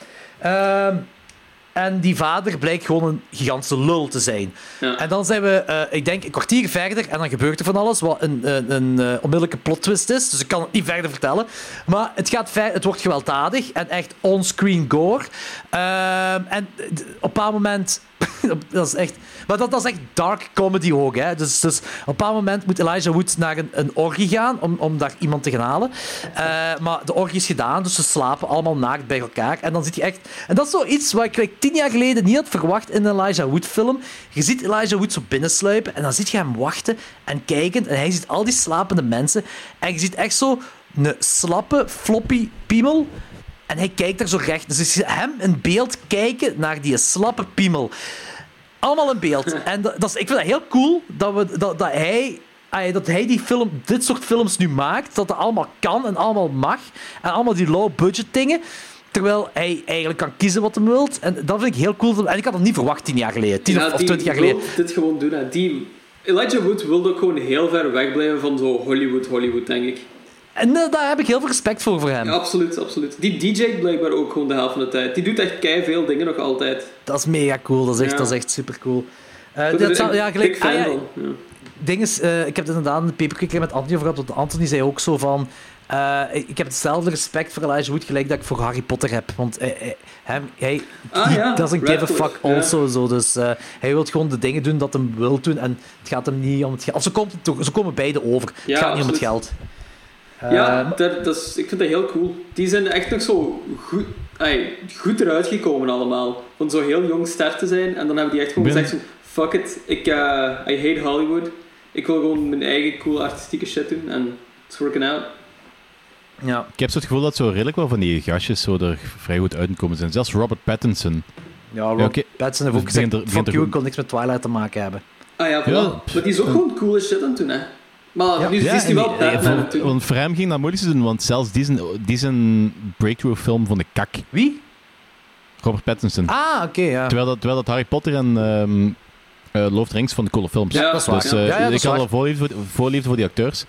En die vader blijkt gewoon een gigantische lul te zijn. Ja. En dan zijn we, eh, ik denk, een kwartier verder. En dan gebeurt er van alles, wat een, een, een eh, onmiddellijke plot twist is. Dus ik kan het niet verder vertellen. Maar het, gaat ver, het wordt gewelddadig en echt on-screen gore. Ehm, en op een bepaald moment. dat is echt. Maar dat, dat is echt dark comedy ook. Hè? Dus, dus op een bepaald moment moet Elijah Wood naar een, orgie gaan om, om daar iemand te gaan halen. Eh, maar de orgie is gedaan, dus ze slapen allemaal naakt bij elkaar. En dan zit je echt. En dat is zoiets wat ik like, tien jaar geleden niet had verwacht in een Elijah Wood film. Je ziet Elijah Wood zo binnensluipen en dan zit je hem wachten en kijken. En hij ziet al die slapende mensen. En je ziet echt zo een slappe, floppy piemel. En hij kijkt daar zo recht. Dus hem in beeld kijken naar die slappe piemel. Allemaal in beeld. En dat, dat is, ik vind dat heel cool dat, we, dat, dat, hij, dat hij die film, dit soort films nu maakt. Dat dat allemaal kan en allemaal mag. En allemaal die low-budget dingen. Terwijl hij eigenlijk kan kiezen wat hij wilt. En dat vind ik heel cool. En ik had dat niet verwacht tien jaar geleden. Tien Ja, of, twintig jaar wil geleden. dit gewoon doen. Hè. Die, Elijah Wood wilde ook gewoon heel ver wegblijven van zo Hollywood, Hollywood, denk ik. En eh, daar heb ik heel veel respect voor, voor hem. Ja, absoluut, absoluut. Die DJ blijkbaar ook gewoon de helft van de tijd. Die doet echt kei veel dingen nog altijd. Dat is mega cool. Dat is echt, Ja. dat is echt super cool. Ik ben er een ja, gelijk, ah, ja, ding is, eh, ik heb het inderdaad in de paperclip met Anthony over gehad, want Anthony zei ook zo van... eh, ik heb hetzelfde respect voor Elijah Wood gelijk dat ik voor Harry Potter heb. Want hij, hij, Ah, ja, dat een give a fuck also. Zo. Dus eh, hij wil gewoon de dingen doen dat hij wil doen. En het gaat hem niet om het geld. Of ze, komt ze komen beide over. Ja, het gaat niet om het geld. Ja, maar- dat, dat is, ik vind dat heel cool. Die zijn echt nog zo goed, ay, goed eruit gekomen allemaal. Van zo heel jong start te zijn. En dan hebben die echt gewoon Ben- gezegd zo, fuck it, ik, eh, I hate Hollywood. Ik wil gewoon mijn eigen cool artistieke shit doen. En it's working out. ja. Ik heb zo het gevoel dat zo redelijk wel van die gastjes zo er vrij goed uitgekomen zijn. Zelfs Robert Pattinson. Ja, Rob Ja, oké. Pattinson heeft ook gezegd, fuck you, ik wil niks met Twilight te maken hebben. Ah ja. Ja, maar die is ook gewoon coole shit aan het doen, hè. Maar Ja. nu Ja, is en wel Batman voor-. Want voor hem ging dat moeilijk te doen, want zelfs die zijn, die zijn breakthrough film van de kak. Wie? Robert Pattinson. Ah, oké, ja. Terwijl, dat, terwijl dat Harry Potter en ehm eh, Lord of the Rings van de coole films. Ja, dat is waar, Dus ja. eh, Ja, ja, dat ik had waar. al voorliefde voor, voorliefde voor die acteurs.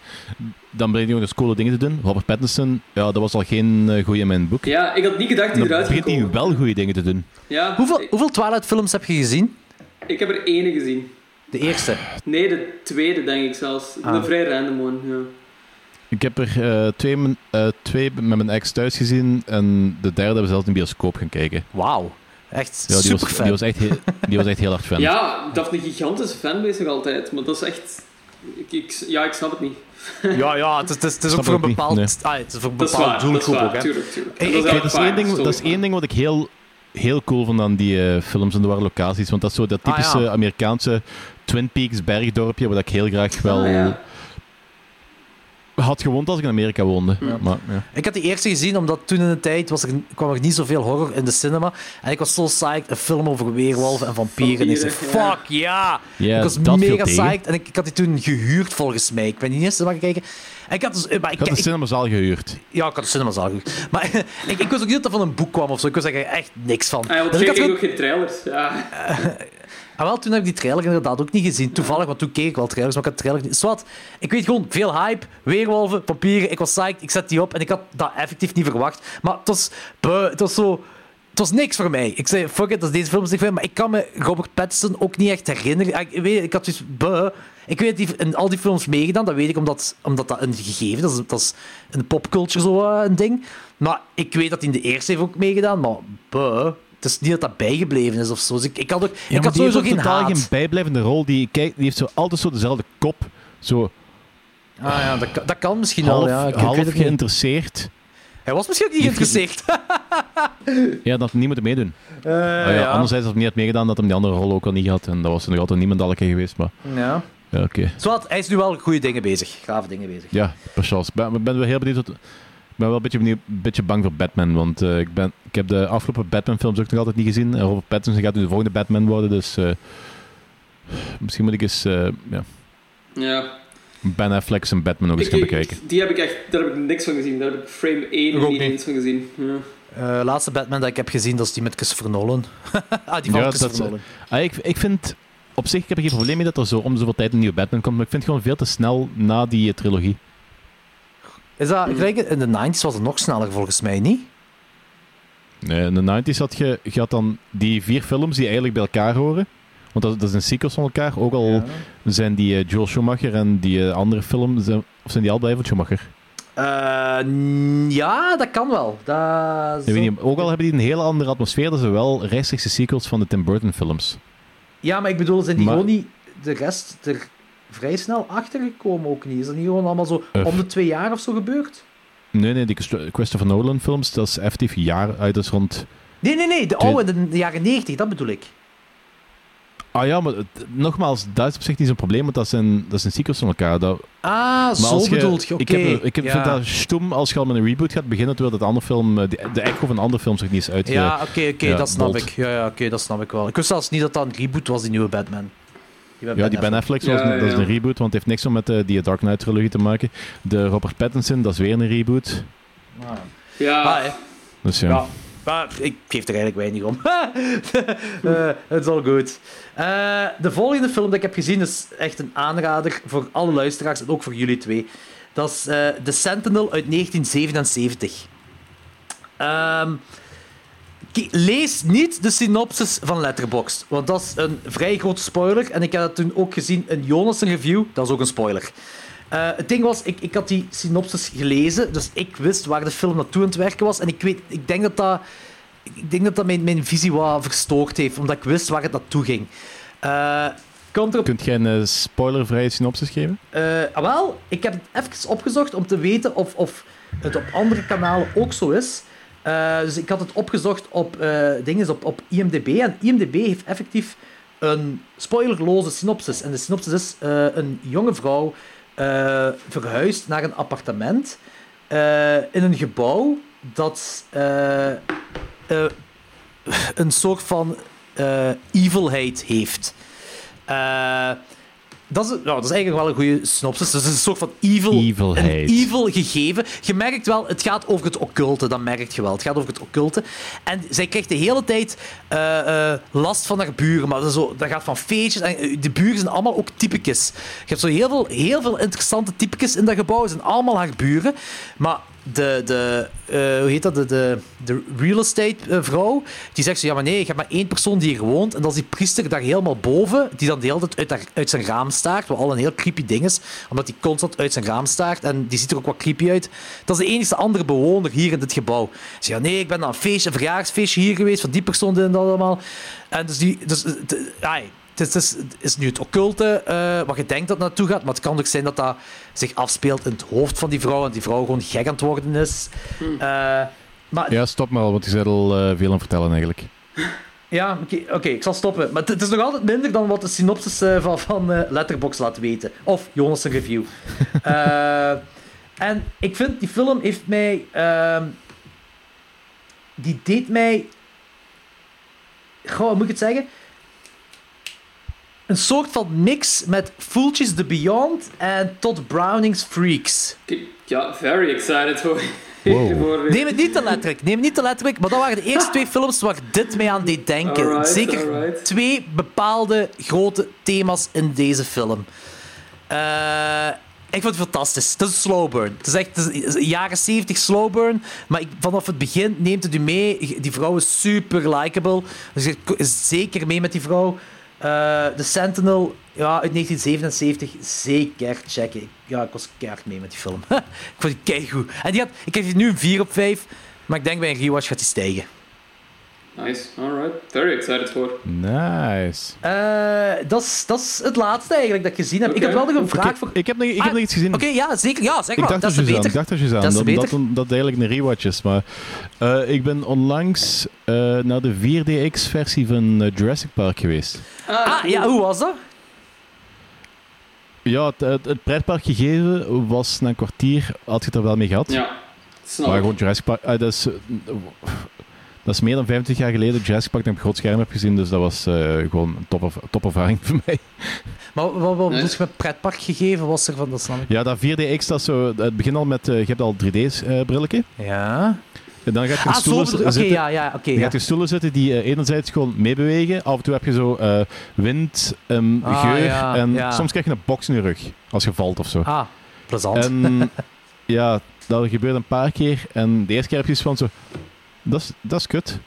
Dan ben je nog eens coole dingen te doen. Robert Pattinson, ja, dat was al geen uh, goeie in mijn boek. Ja, ik had niet gedacht die Dan eruit begint ging hij komen. wel goede dingen te doen. Ja, Hoeveel, hoeveel Twilight-films heb je gezien? ik heb er ene gezien. De eerste. Nee, de tweede denk ik zelfs. Ah. Een vrij random one, ja. Ik heb er eh, twee, eh, twee met mijn ex thuis gezien en de derde hebben we zelfs in de bioscoop gaan kijken. Wauw. Echt Ja, die, super was, fan. die, was echt heel, die was echt heel hard fan. Ja, dat is een gigantische fanbase nog altijd. Maar dat is echt... Ik, ik, ja, ik snap het niet. Ja, ja, het is, het is, het is Snap ook voor een bepaald, nee. ah, het is voor een Dat bepaald dat is doelgroep waar. ook. Hè. Tuurlijk, En dat Kijk, dat, is één ding, dat is één ding wat ik heel, heel cool vond aan die eh, films en de waren locaties. Want dat is zo dat Ah, typische ja. Amerikaanse Twin Peaks bergdorpje, waar ik heel graag wel Ah, ja. Had gewoond als ik in Amerika woonde. Maar, ja. Ik had die eerste gezien, omdat toen in de tijd was er, kwam er niet zoveel horror in de cinema. En ik was zo psyched, een film over weerwolven en vampieren. En ik zei, fuck, ja! Ja, ik was dat mega psyched. En ik, ik had die toen gehuurd, volgens mij. Ik ben niet eens gaan kijken. En ik had dus... eh, Maar ik, Ik had de cinemazaal gehuurd. ja, ik had de cinemazaal gehuurd. Maar ik, ik wist ook niet dat dat van een boek kwam of zo. Ik wist er echt niks van. Ah, ja, Dus ik had ook geen trailers. Ja. Ah, wel, toen heb ik die trailer inderdaad ook niet gezien. Toevallig, want toen keek ik wel trailers, maar ik had trailer niet. Zwat, ik weet gewoon, veel hype, weerwolven, papieren. Ik was psyched, ik zet die op en ik had dat effectief niet verwacht. Maar het was, buh, het was zo... Het was niks voor mij. Ik zei, fuck it, dat is deze film mij. Maar ik kan me Robert Pattinson ook niet echt herinneren. Ah, Ik, weet, ik had dus, buh. Ik weet dat hij in al die films meegedaan. Dat weet ik omdat, omdat dat een gegeven is. Dat is een popculture zo eh, een ding. Maar ik weet dat hij in de eerste heeft ook meegedaan. Maar buh. Het is niet dat dat bijgebleven is of zo. Dus ik, ik had, ook, Ja, ik had sowieso geen totaal haat. geen bijblijvende rol. Die, die heeft zo altijd zo dezelfde kop. Zo Ah ja, dat, kan- dat kan misschien half, wel. Ja. Ik, ik half het geïnteresseerd. Hij was misschien ook niet geïnteresseerd. Ja, dat niet moeten meedoen. Ah ja, ja. Anderzijds, als hij niet had meegedaan, dat hem die andere rol ook al niet gehad. En dat was er nog altijd niemand al geweest. Maar Ja. ja, oké. Zwat, hij is nu wel goede dingen bezig. Grave dingen bezig. Ja. Ben- Ik ben wel heel benieuwd. Wat, ben wel een beetje, benieuwd, een beetje bang voor Batman. Want eh, ik, ben, ik heb de afgelopen Batman-films ook nog altijd niet gezien. En Robert Pattinson gaat nu de volgende Batman worden. Dus eh, misschien moet ik eens eh, ja, ja. Ben Affleck zijn Batman ook eens gaan bekijken. Die heb ik echt, daar heb ik niks van gezien. Daar heb ik frame 1 Ik ook niet eens van gezien. Ja. Eh, laatste Batman dat ik heb gezien, dat is die met Christopher Nolan. ah, die van Ja, Christopher dat- Nolan. Ah, ik, ik vind... Op zich, ik heb er geen probleem mee dat er zo om de zoveel tijd een nieuwe Batman komt. Maar ik vind het gewoon veel te snel na die trilogie. Is dat, in de 90s was het nog sneller volgens mij, niet? Nee, in de 90s had je, je had dan die vier films die eigenlijk bij elkaar horen. Want dat, dat zijn sequels van elkaar. Ook al zijn die eh, Joel Schumacher en die eh, andere film... Zijn, of zijn die allebei van Schumacher? Eh, ja, dat kan wel. Dat Ik weet niet, ook al hebben die een hele andere atmosfeer, dat zijn wel rechtstreekse sequels van de Tim Burton films. Ja, maar ik bedoel, zijn die Maar- gewoon niet de rest er vrij snel achter gekomen ook niet? Is dat niet gewoon allemaal zo Eh. om de twee jaar of zo gebeurd? Nee, nee, die Christ- Christopher Nolan films, dat is effectief jaar uit, dat is rond... Nee, nee, nee, de oude de jaren 90, dat bedoel ik. Ah ja, maar nogmaals, dat is op zich niet zo'n probleem, want dat zijn, dat zijn sequels van elkaar. Dat, Ah, zo je- bedoeld je. Oké. Ik, heb, ik heb, ja. vind dat stom als je al met een reboot gaat beginnen, terwijl dat andere film, eh, de, de echo van de andere film zich niet is uitge... Ja, oké, oké, dat snap bold. ik. Ja, ja oké, dat snap ik wel. Ik wist zelfs niet dat dat een reboot was, die nieuwe Batman. Die Ja, die Ben Affleck, zoals Ja, dat is een reboot, want het heeft niks om met eh, die Dark Knight-trilogie te maken. De Robert Pattinson, dat is weer een reboot. Ja. Ah, hè. Dus ja. Ja. Maar ik geef er eigenlijk weinig om. Eh, Het is al goed. Eh, de volgende film die ik heb gezien is echt een aanrader voor alle luisteraars en ook voor jullie twee. Dat is eh The Sentinel uit 1977. Ehm, ki- lees niet de synopsis van Letterboxd, want dat is een vrij grote spoiler. En ik heb dat toen ook gezien in Jonas' review, dat is ook een spoiler. Eh, het ding was, ik, ik had die synopsis gelezen, dus ik wist waar de film naartoe aan het werken was. En ik, weet, ik denk dat dat, ik denk dat, dat mijn, mijn visie wat verstoord heeft, omdat ik wist waar het naartoe ging. Eh komt erop Kunt jij een eh, spoilervrije synopsis geven? eh, ah, wel, ik heb het even opgezocht om te weten of, of het op andere kanalen ook zo is. Eh, dus ik had het opgezocht op, eh dingen, op, op IMDb. En IMDb heeft effectief een spoilerloze synopsis. En de synopsis is: eh, een jonge vrouw verhuist naar een appartement in een gebouw dat een soort van evilheid heeft. Dat, is, nou, dat is eigenlijk wel een goede synopsis. Dus het is een soort van evil, Evilheid. een evil gegeven. Je merkt wel, het gaat over het occulte. Dat merk je wel. Het gaat over het occulte. En zij krijgt de hele tijd eh, eh, last van haar buren. Maar dat, zo, dat gaat van feestjes. En eh, de buren zijn allemaal ook typetjes. Je hebt zo heel veel, heel veel interessante typetjes in dat gebouw. Ze zijn allemaal haar buren. Maar de, de, eh, hoe heet dat, de, de, de real estate eh, vrouw, die zegt zo, ja maar nee, ik heb maar één persoon die hier woont en dat is die priester daar helemaal boven, die dan de hele tijd uit, uit zijn raam staart, wat al een heel creepy ding is, omdat hij constant uit zijn raam staart en die ziet er ook wat creepy uit. Dat is de enige andere bewoner hier in dit gebouw. Ze ja nee, ik ben naar een een verjaarsfeestje hier geweest van die persoon en dat allemaal. En dus die, dus, eh, de- ai, het is, het is, nu het occulte eh, wat je denkt dat naartoe gaat, maar het kan ook zijn dat dat zich afspeelt in het hoofd van die vrouw en die vrouw gewoon gek aan het worden is. Eh, maar Ja, stop maar al, want je bent al eh, veel aan vertellen eigenlijk. ja, oké, oké, ik zal stoppen. Maar het- is nog altijd minder dan wat de synopsis eh, van, van eh, Letterboxd laat weten. Of Jonas' review. Eh, En ik vind, die film heeft mij... ehm, die deed mij... Goh, hoe moet ik het zeggen? Een soort van mix met Foeltjes The Beyond en Todd Browning's Freaks. Ja, very excited voor. Wow. Neem het niet te letterlijk, neem het niet te letterlijk, maar dat waren de eerste twee films waar dit mij aan deed denken. Alright, Zeker alright. twee bepaalde grote thema's in deze film. Eh, ik vond het fantastisch. Het is een slow burn. Het is echt het is een jaren 70 slow burn. Maar ik, vanaf het begin neemt het u mee. Die vrouw is super likable. Dus zeker mee met die vrouw. Eh, de Sentinel ja, uit 1977, zeker checken. Ja, ik was keihard mee met die film. ik vond die keigoed. En die had, ik geef die nu een 4 op 5. Maar ik denk bij een rewatch gaat die stijgen. Nice, alright. Very excited voor. Nice. Eh, dat is- dat is het laatste eigenlijk dat ik gezien heb. Ik heb wel nog een vraag voor... Ik heb nog, ik heb Ah, nog iets gezien. Oké, ja, zeker. Ja, zeg Ik maar. dacht dat dat is je beter. Ik dacht dat je Dat is dat, dat, dat eigenlijk een rewatch is. Maar eh, ik ben onlangs eh, naar de 4DX-versie van Jurassic Park geweest. Ah, ja, hoe was dat? Ja, het, het, het pretpark gegeven was na een kwartier, had je het er wel mee gehad. Ja, snap Maar gewoon Jurassic Park, dat, is, dat is meer dan 25 jaar geleden dat Jurassic Park op groot scherm heb gezien. Dus dat was eh, gewoon een top, topervaring voor mij. Maar wat, bedoel je met pretpark gegeven? Was er van, dat snap ik. Ja, dat 4DX, dat is zo, het begint al met, eh, je hebt al 3D-brilletje. Ja. en dan gaat je in Ah, stoelen zitten. ja, ja, oké. Dan ja. gaat je stoelen zitten die eh, enerzijds gewoon meebewegen. Af en toe heb je zo eh, wind, ehm, Ah, geur. ja, en ja. soms krijg je een box in je rug als je valt of zo. Ah, plezant. En ja, dat gebeurt een paar keer. En de eerste keer heb je iets van zo... Dat is, dat is kut.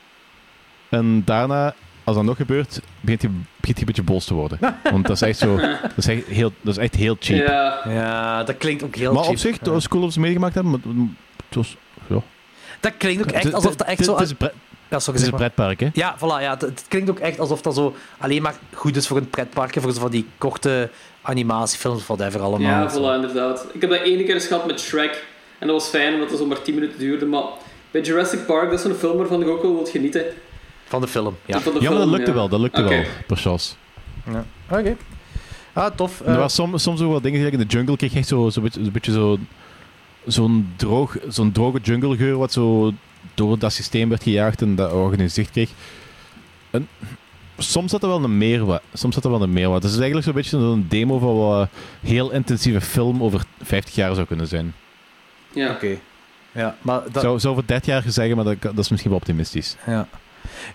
En daarna, als dat nog gebeurt, begint je, begint je een beetje boos te worden. Want dat is echt zo... Dat is echt heel, dat is echt heel cheap. Ja, Ja, dat klinkt ook heel maar cheap. op zich, dat was cool dat ze meegemaakt hebben. Maar het was... Ja. Dat klinkt ook echt alsof dat echt zo... Het is een pre- Ja, sorry, het is een maar. pretpark, hè. Ja, voilà. Ja, het, het klinkt ook echt alsof dat zo alleen maar goed is voor een pretpark. Voor zo van die korte animatiefilms of whatever allemaal. ja, voilà, inderdaad. Ik heb dat ene keer eens gehad met Shrek. En dat was fijn, omdat het zo maar 10 minuten duurde. Maar bij Jurassic Park, dat is zo'n film waarvan ik ook wel wil genieten. Van de film, ja. Van de Ja, maar dat film, lukte ja. wel. Dat lukte Oké. wel, per chance. ja. Oké. Ah, tof. Er Eh, was soms, soms ook wel dingen, gelijk in de jungle kreeg je echt zo'n zo, beetje, zo, zo'n droog, zo'n droge junglegeur wat zo door dat systeem werd gejaagd en dat ook in zicht kreeg. En soms zat er wel een meerwaarde. Soms zat er wel een meerwaarde. Het is eigenlijk zo'n beetje zo'n demo van wat een heel intensieve film over 50 jaar zou kunnen zijn. Ja. Oké. Ja, maar dat... Zou, zou voor 30 jaar zeggen, maar dat, dat is misschien wel optimistisch. Ja.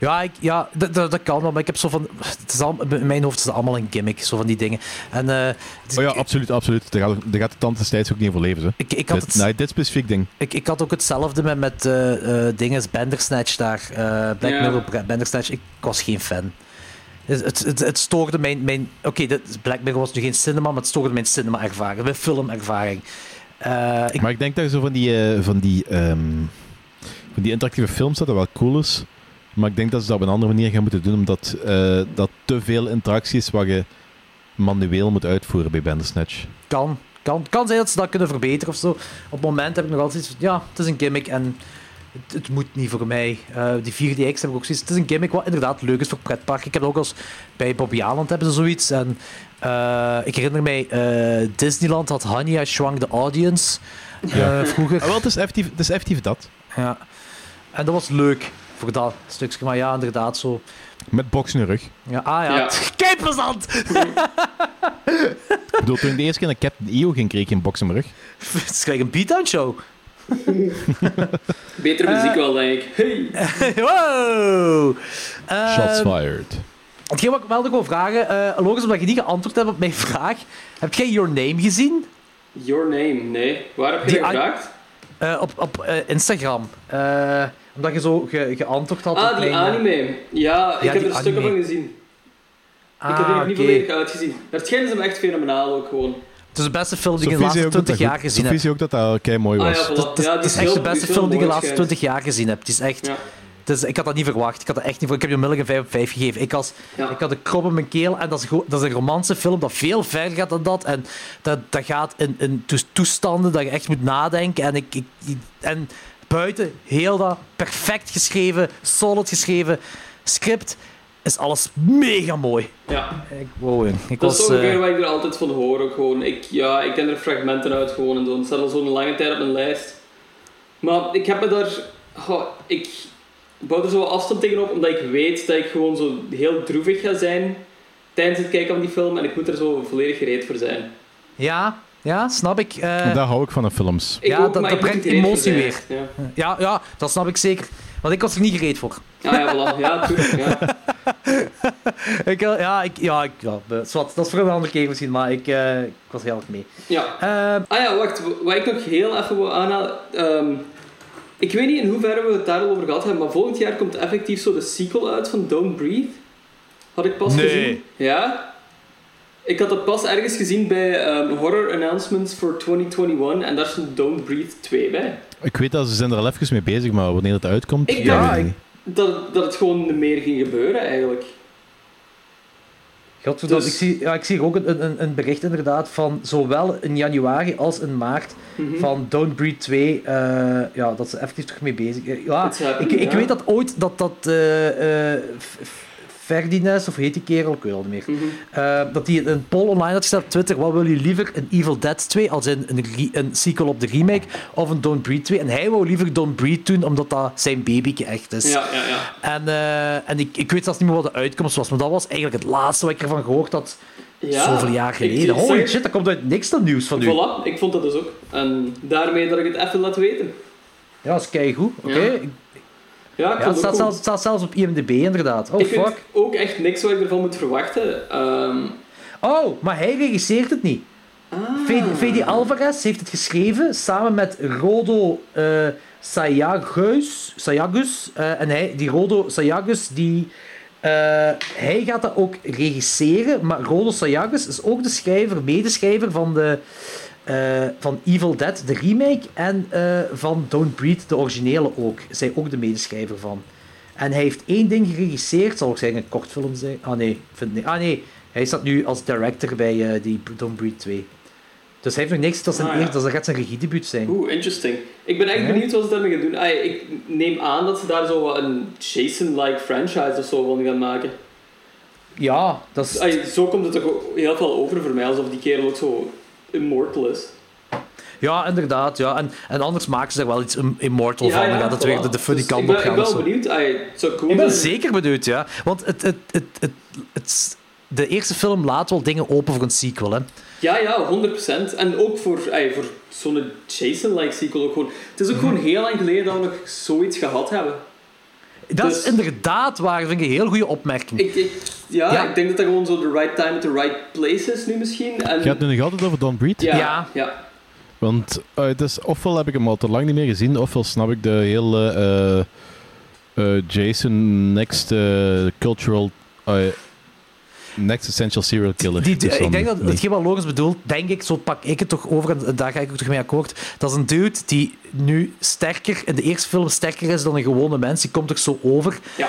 Ja, ik, ja dat, dat, dat kan wel, maar ik heb zo van... Het is al, in mijn hoofd is het allemaal een gimmick, zo van die dingen. En, eh, Oh ja, absoluut, absoluut. Daar gaat, daar gaat de tand destijds ook niet voor leven. Hè. ik, ik, had Dit, het, nee, dit specifiek ding. ik, ik had ook hetzelfde met, met eh, eh, dingen, Bandersnatch daar. eh Black Ja. Mirror, Bandersnatch. Ik was geen fan. Het, het, het, het stoorde mijn... mijn Oké, Black Mirror was nu geen cinema, maar het stoorde mijn cinema-ervaring, mijn filmervaring. Eh, ik, Maar ik denk dat zo van die, eh, van die, ehm, van die interactieve films dat dat wel cool is. Maar ik denk dat ze dat op een andere manier gaan moeten doen, omdat eh, dat te veel interactie is wat je manueel moet uitvoeren bij Bandersnatch. kan, kan, kan zijn dat ze dat kunnen verbeteren of zo. Op het moment heb ik nog altijd iets van, ja, het is een gimmick en het, het moet niet voor mij. Eh, die 4DX heb ik ook zoiets. Het is een gimmick wat inderdaad leuk is voor pretparken. Ik heb ook als bij Bobby Aland hebben ze zoiets. En eh, ik herinner mij, eh, Disneyland had Honey, I Shrunk the Audience eh, vroeger. Ah, wel, het is effectief, het is effectief dat. Ja. En dat was leuk voor dat stukje. Maar ja, inderdaad, zo. Met box in de rug. Ja, ah ja, Ja. plezant! Ik bedoel, toen ik de eerste keer naar Captain EO ging, kreeg ik een box in mijn rug. het is gelijk een beatdown show. Betere muziek wel, denk ik. Hey! wow! Shots fired. Hetgeen wat ik wel nog wil vragen, eh logisch omdat je niet geantwoord hebt op mijn vraag. Heb jij Your Name gezien? Your name, nee. Waar heb je Die gevraagd? Eh, op op eh, Instagram. Eh, omdat je zo ge- geantwoord had Ah, op die mijn... anime. Ja, ik Ja, heb die er stukken anime. van gezien. Ah, ik heb die nog niet volledig uitgezien. Maar het schijnt is hem echt fenomenaal ook gewoon. Het is de beste film die ik de laatste ook dat 20 dat jaar gezien heb. zei ook dat dat kei mooi Ah was. ja, voilà. Het is, ja, het die is echt de beste film die ik de laatste mooi 20 jaar gezien heb. Het is echt... Is, ik had dat niet verwacht. Ik had dat echt niet. Ik heb je onmiddellijk een 5 op 5 gegeven. Ik, als, Ja. ik had een krop in mijn keel. En dat is, dat is een romantische film dat veel verder gaat dan dat. En dat, dat gaat in, in toes- toestanden dat je echt moet nadenken. En, ik, ik, en buiten heel dat perfect geschreven, solid geschreven script is alles mega mooi. Ja. Ik, wow, ik Dat was... is ongeveer eh, wat ik er altijd van hoor. Ook gewoon. Ik, ja, ik ken er fragmenten uit gewoon en zo. Het staat al zo'n lange tijd op mijn lijst. Maar ik heb me daar... ik bouw er zo wat afstand tegenop, omdat ik weet dat ik gewoon zo heel droevig ga zijn tijdens het kijken van die film. En ik moet er zo volledig gereed voor zijn. ja, ja, snap ik. Want Daar hou ik van aan films. Ik ja, ook, dat, ik brengt emotie weer. Ja. Ja, ja, dat snap ik zeker. Want ik was er niet gereed voor. Ah ja, voilà. Ja, tuurlijk. Ja. Ik, eh, ja, ik, ja, ik, ja, zwart, dat is voor een andere keer misschien, maar ik, eh, ik was heel erg mee. ja. Eh, Ah ja, wacht. Wat ik nog heel even wil aanhalen. ehm, ik weet niet in hoeverre we het daar al over gehad hebben, maar volgend jaar komt effectief zo de sequel uit van Don't Breathe. Had ik pas Nee. gezien. Ja. Ik had dat pas ergens gezien bij ehm, Horror Announcements for 2021 en daar stond Don't Breathe 2 bij. Ik weet dat ze zijn er al even mee bezig, maar wanneer het uitkomt... Ik ja, dacht- weet ik niet. Dat, dat het gewoon meer ging gebeuren eigenlijk. Godverdomme, Dus- ik, zie, ja, ik zie ook een, een, een bericht inderdaad van zowel in januari als in maart Mhm. van Don't Breathe 2, eh, ja, dat ze effectief toch mee bezig zijn. Ja, ik, ik weet dat ooit dat dat eh, eh, Ferdinand, of heet die kerel, ik weet het niet meer, Mhm. eh, dat hij een poll online had gezet op Twitter, wat wil je liever, een Evil Dead 2, als in een, een sequel op de remake, of een Don't Breathe 2. En hij wou liever Don't Breathe doen, omdat dat zijn babyke echt is. Ja, ja, ja. En, eh, en ik, ik weet zelfs niet meer wat de uitkomst was, maar dat was eigenlijk het laatste wat ik ervan gehoord had. ja. Zoveel jaar geleden. ik Holy zeg- shit, dat komt uit niks dan nieuws van u. Voilà, ik vond dat dus ook. En daarmee dat ik het even laat weten. Ja, dat is keigoed. Oké. Ja. Ja, het, staat zelfs, het staat zelfs op IMDb inderdaad. Oh, ik vind fuck. ook echt niks wat ik ervan moet verwachten. Ehm, Oh, maar hij regisseert het niet. ah. Fede Alvarez heeft het geschreven samen met Rodo eh Sayagus. Sayagus eh, en hij, die Rodo Sayagus, die, eh, hij gaat dat ook regisseren. Maar Rodo Sayagus is ook de schrijver, medeschrijver van, de, eh, van Evil Dead, de remake. En eh, van Don't Breathe, de originele ook. Zij ook de medeschrijver van. En hij heeft één ding geregisseerd, zal ik zeggen, een kortfilm zijn. Ah nee, vind niet. Ah nee, hij staat nu als director bij eh, die Don't Breathe 2. Dus hij heeft nog niks, dat, zijn Ah, ja. eerste, dat gaat zijn regiedebuut zijn. Oeh, interesting. Ik ben echt Ja. benieuwd wat ze daarmee gaan doen. Ah, ik neem aan dat ze daar zo wat een Jason-like franchise of zo van gaan maken. Ja, dat is... Ah, zo komt het toch ook heel veel over voor mij, alsof die kerel ook zo immortal is. Ja, inderdaad. Ja. En, en anders maken ze er wel iets im- immortal Ja, van. ja, Dan gaat het weer voilà. de, de funny Dus kant ik op ben, gaan. Ik ben of wel benieuwd. Cool Ik ben zeker benieuwd, ja. Want het, het, het, het, het, de eerste film laat wel dingen open voor een sequel, hè. Ja, ja, 100%. En ook voor, voor zo'n Jason-like sequel ook gewoon. Het is ook gewoon heel lang geleden dat we nog zoiets gehad hebben. Dat Dus- is inderdaad waar. Dat vind ik een heel goede opmerking. Ik, ik, ja, Ja. ik denk dat dat gewoon zo de right time at the right place is nu misschien. En, Gaat het nu nog altijd over Don't Breathe? ja, Ja. ja. Want eh, het is, ofwel heb ik hem al te lang niet meer gezien, ofwel snap ik de hele eh, eh, Jason Next Cultural eh, Next Essential Serial Killer. Die, die- Dus ik denk dat hetgeen wat Logans bedoelt, denk ik, zo pak ik het toch over en daar ga ik ook toch mee akkoord. Dat is een dude die nu sterker, in de eerste film sterker is dan een gewone mens. Die komt er zo over. Ja.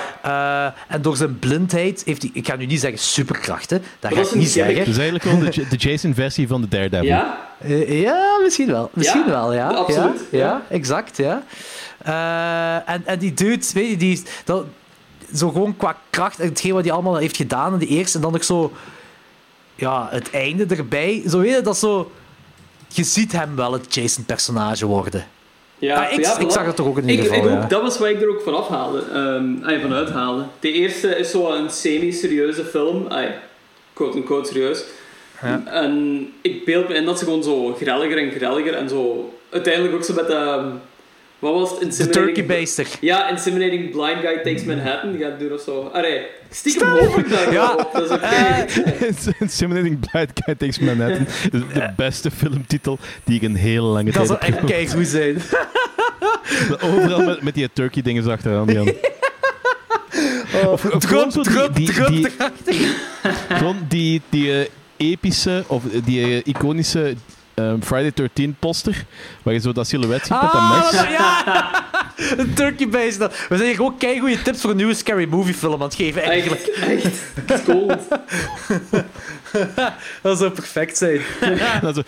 Eh, en door zijn blindheid heeft hij, ik ga nu niet zeggen superkrachten, dat ga ik niet zeggen. Het is eigenlijk gewoon de, de Jason-versie van de Daredevil. Ja? Eh, ja, misschien wel. Misschien Ja, wel, ja. absoluut, Ja, ja. ja, exact, ja. Eh, en, en die dude, weet je, die is dat, zo gewoon qua kracht en hetgeen wat hij allemaal heeft gedaan in de eerste en dan nog zo ja, het einde erbij. Zo weet je, dat zo... Je ziet hem wel het Jason-personage worden. Ja, Ah, ik- ja, ik zag het toch ook in Ik- ieder geval, ik ja. ook, Dat was wat ik er ook van afhaalde. ehm ay, van uithaalde. De eerste is zo een semi-serieuze film. Ay, quote-unquote serieus. Ja. En ik beeld me in dat ze gewoon zo grelliger en grelliger en zo... Uiteindelijk ook zo met... ehm wat was het? De Inseminating- turkey baster. Ja, Intimidating Blind Guy Takes Manhattan. Die gaat doen of zo. Allee, stiekem hoop ik daar Ja, op. Dat is oké. Eh, Intimidating Blind Guy Takes Manhattan. is de beste filmtitel die ik een hele lange Dat tijd zou heb echt keigoed zijn. Overal met, met die turkey dingen achteraan. Jan. Of, of gewoon zo die- drup, die- eh, epische, of die eh, iconische eh, Friday 13 poster, waar je zo dat silhouet ziet met dat Ah, mes. ja! Een turkey baster. We zijn hier gewoon keigoede tips voor een nieuwe Scary Movie film aan het geven, eigenlijk. Echt, echt. Cold. Dat zou perfect zijn. Dan zo,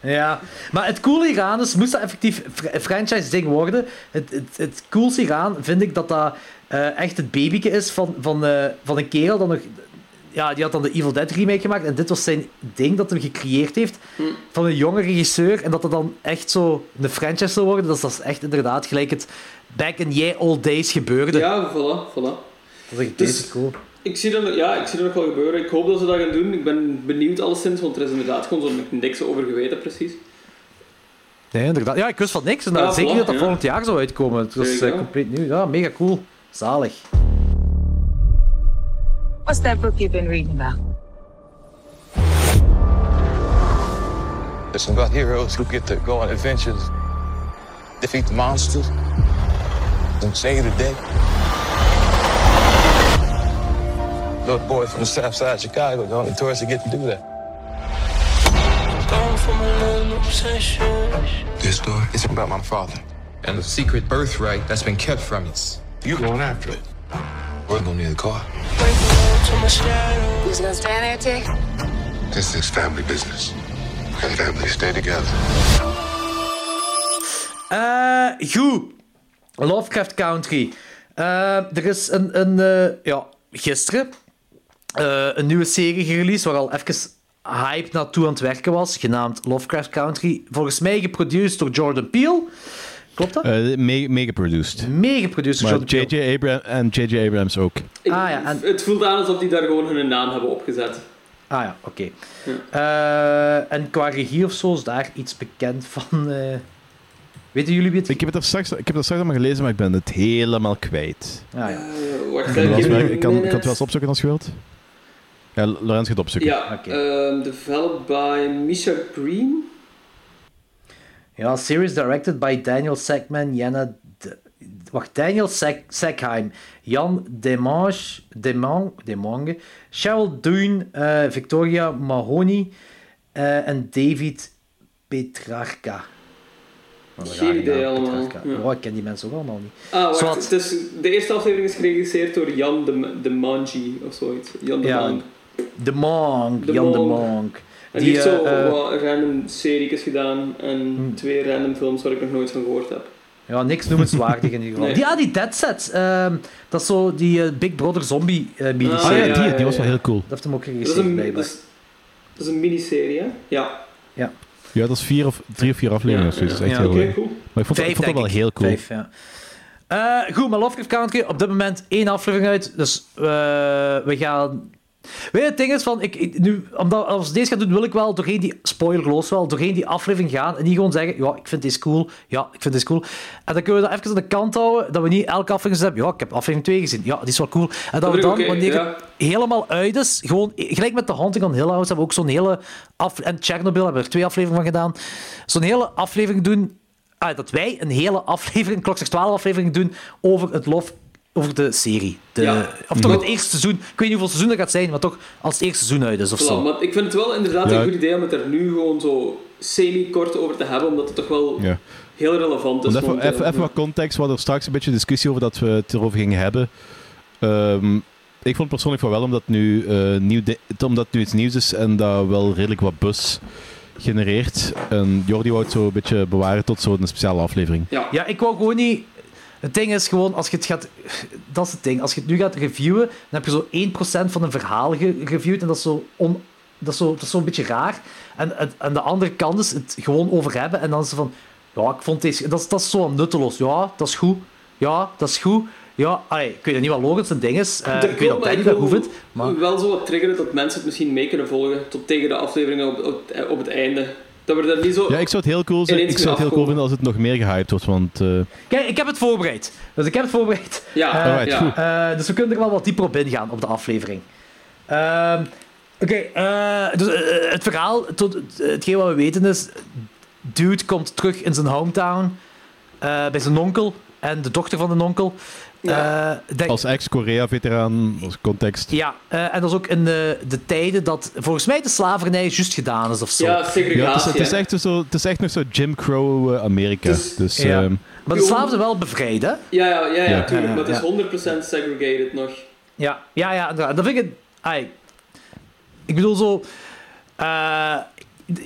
Ja, maar het coole hieraan is, moest dat effectief fr- een franchise-ding worden, het, het, het coolste hieraan vind ik dat dat eh, echt het babyke is van, van, eh, van een kerel dat nog... Ja, die had dan de Evil Dead remake gemaakt en dit was zijn ding dat hij gecreëerd heeft van een jonge regisseur en dat dat dan echt zo een franchise zou worden, dat is, dat is echt inderdaad gelijk het back in ye old days gebeurde. Ja, voilà, voilà. Dat is echt Dus- deze cool. Ik zie, dat, ja, ik zie dat nog wel gebeuren. Ik hoop dat ze dat gaan doen. Ik ben benieuwd alleszins, want er is inderdaad gewoon zo niks over geweten, precies. Nee, inderdaad. Ja, ik wist van niks. En Ja, zeker voilà, dat dat ja. volgend jaar zou uitkomen. Het was eh, compleet nieuw. Ja, mega cool. Zalig. What's that book you've been reading about? It's about heroes who get to go on adventures, defeat the monsters, and save the day. Little boy from the south side of Chicago, the only tourist to get to do that. This story is about my father and the secret birthright that's been kept from us. You going after it? We're gonna need a car. Who's gonna stand there, Tick? This is family business. And families stay together. Eh, goed. Lovecraft Country. Eh, er is een, een eh, ja, gisteren eh, een nieuwe serie gereleased waar al even hype naartoe aan het werken was, genaamd Lovecraft Country. Volgens mij geproduceerd door Jordan Peele. Klopt dat? Eh, me- Mega produced. Mega produced door Maar Jordan Peele. J.J. Abrams en J.J. Abrams ook. Ik- Ah, ja, en- Het voelt aan alsof die daar gewoon hun naam hebben opgezet. Ah ja, oké. Eh, en qua regie of zo is daar iets bekend van. eh, Weten jullie wie het Ik heb het er straks, ik heb het straks allemaal gelezen, maar ik ben het helemaal kwijt. Ah, ja. Eh, wacht, Ik ik, kan, ik kan het wel eens opzoeken als je wilt. Ja, Lorenz gaat het opzoeken. Ja, ehm, developed by Misha Green. Ja, series directed by Daniel Sackman, Jana... De- Wacht, Daniel Sack, Sackheim, Jan Demange, Demang, Demange, Cheryl Dune, eh, Victoria Mahoney eh, en David Petrarca. Geen idee allemaal. Ja. Oh, ik ken die mensen ook allemaal niet. Ah, wacht. Is, de eerste aflevering is geregisseerd door Jan de, of zoiets. Jan de Ja, Mang. De Monk, De Jan de. En die, heeft zo eh, wat random series gedaan en twee random films waar ik nog nooit van gehoord heb. Ja, niks noemenswaardig in ieder geval. Nee. Die, die Dead Set. ehm, dat is zo die eh, Big Brother zombie eh Ah, miniserie. Ah ja, ja, die, ja, die was ja. wel heel cool. Dat heeft hem ook Dat is geregisseerd, een, blijkbaar. dat is, dat is een miniserie, hè? Ja. Ja. Ja, dat is vier of, drie of vier afleveringen of zoiets. Dat is echt Ja, heel Oké, goed. cool. Maar ik vond, Vijf, ik vond dat wel ik. heel cool. Vijf, ja. Eh, goed, maar Lovecraft Country, op dit moment één aflevering uit. Dus eh, we gaan... Weet je, het ding is van, ik, ik- nu, omdat als we deze gaan doen, wil ik wel doorheen die, spoilerloos wel, doorheen die aflevering gaan en niet gewoon zeggen, ja, ik vind deze cool, ja, ik vind deze cool. En dan kunnen we dat even aan de kant houden, dat we niet elke aflevering hebben, ja, ik heb aflevering 2 gezien, ja, die is wel cool. En dat we dan, wanneer ja. het helemaal uit is, gewoon, gelijk met The Haunting on Hill House hebben we ook zo'n hele, af, en Chernobyl hebben we er twee afleveringen van gedaan, zo'n hele aflevering doen ah, dat wij een hele aflevering, klokslag 12 aflevering doen over het lof over de serie. De, Ja. Of toch het eerste seizoen. Ik weet niet hoeveel seizoen dat gaat zijn, maar toch als het eerste seizoen uit is of Voilà, zo. maar ik vind het wel inderdaad Ja. een goed idee om het er nu gewoon zo semi-kort over te hebben, omdat het toch wel Ja. heel relevant is. Want even, even, even wat context. We hadden er straks een beetje discussie over dat we het erover gingen hebben. Ehm, ik vond persoonlijk van wel, omdat het nu, eh, nieuw omdat het nu iets nieuws is en dat wel redelijk wat bus genereert. En Jordi wou het zo een beetje bewaren tot zo'n speciale aflevering. Ja. Ja, ik wou gewoon niet... Het ding is gewoon, als je het gaat... Dat is het ding. Als je het nu gaat reviewen, dan heb je zo 1% van een verhaal gereviewd. En dat is zo... On, dat is zo, dat is zo een beetje raar. En, en de andere kant is het gewoon over hebben. En dan is het van... Ja, ik vond deze... Dat is, dat is zo nutteloos. Ja, dat is goed. Ja, dat is goed. Ja, allee, ik weet niet wat Logan zijn ding is. Eh, ik weet dat ik dat vindt. Maar... Wel zo wat triggeren dat mensen het misschien mee kunnen volgen tot tegen de afleveringen op, op, op het einde. Dat we daar niet zo... Ja, ik zou het heel cool, zijn, ik zou het heel cool vinden als het nog meer gehyped wordt. Want eh, Kijk, ik heb het voorbereid. Dus ik heb het voorbereid. Ja, Eh, ja. goed. Eh, dus we kunnen er wel wat dieper op ingaan op de aflevering. Ehm, Oké, eh, dus, het verhaal, tot, hetgeen wat we weten is... Dude komt terug in zijn hometown eh, bij zijn onkel en de dochter van de onkel. Ja. Eh, als ex-Korea-veteraan, als context. ja, eh, en dat is ook in de, de tijden dat volgens mij de slavernij juist gedaan is of zo. Ja, Ja, het, is, segregatie. het, is hè. echt zo, het is echt nog zo Jim Crow eh, Amerika. Dus- dus Ja. ehm, Maar de slaven zijn wel bevrijd, hè? Ja, ja, ja, ja, Ja. tuurlijk. Ja, maar het is ja. 100% segregated nog. Ja, ja, ja. Dat vind ik... het- ai. ik bedoel zo... eh,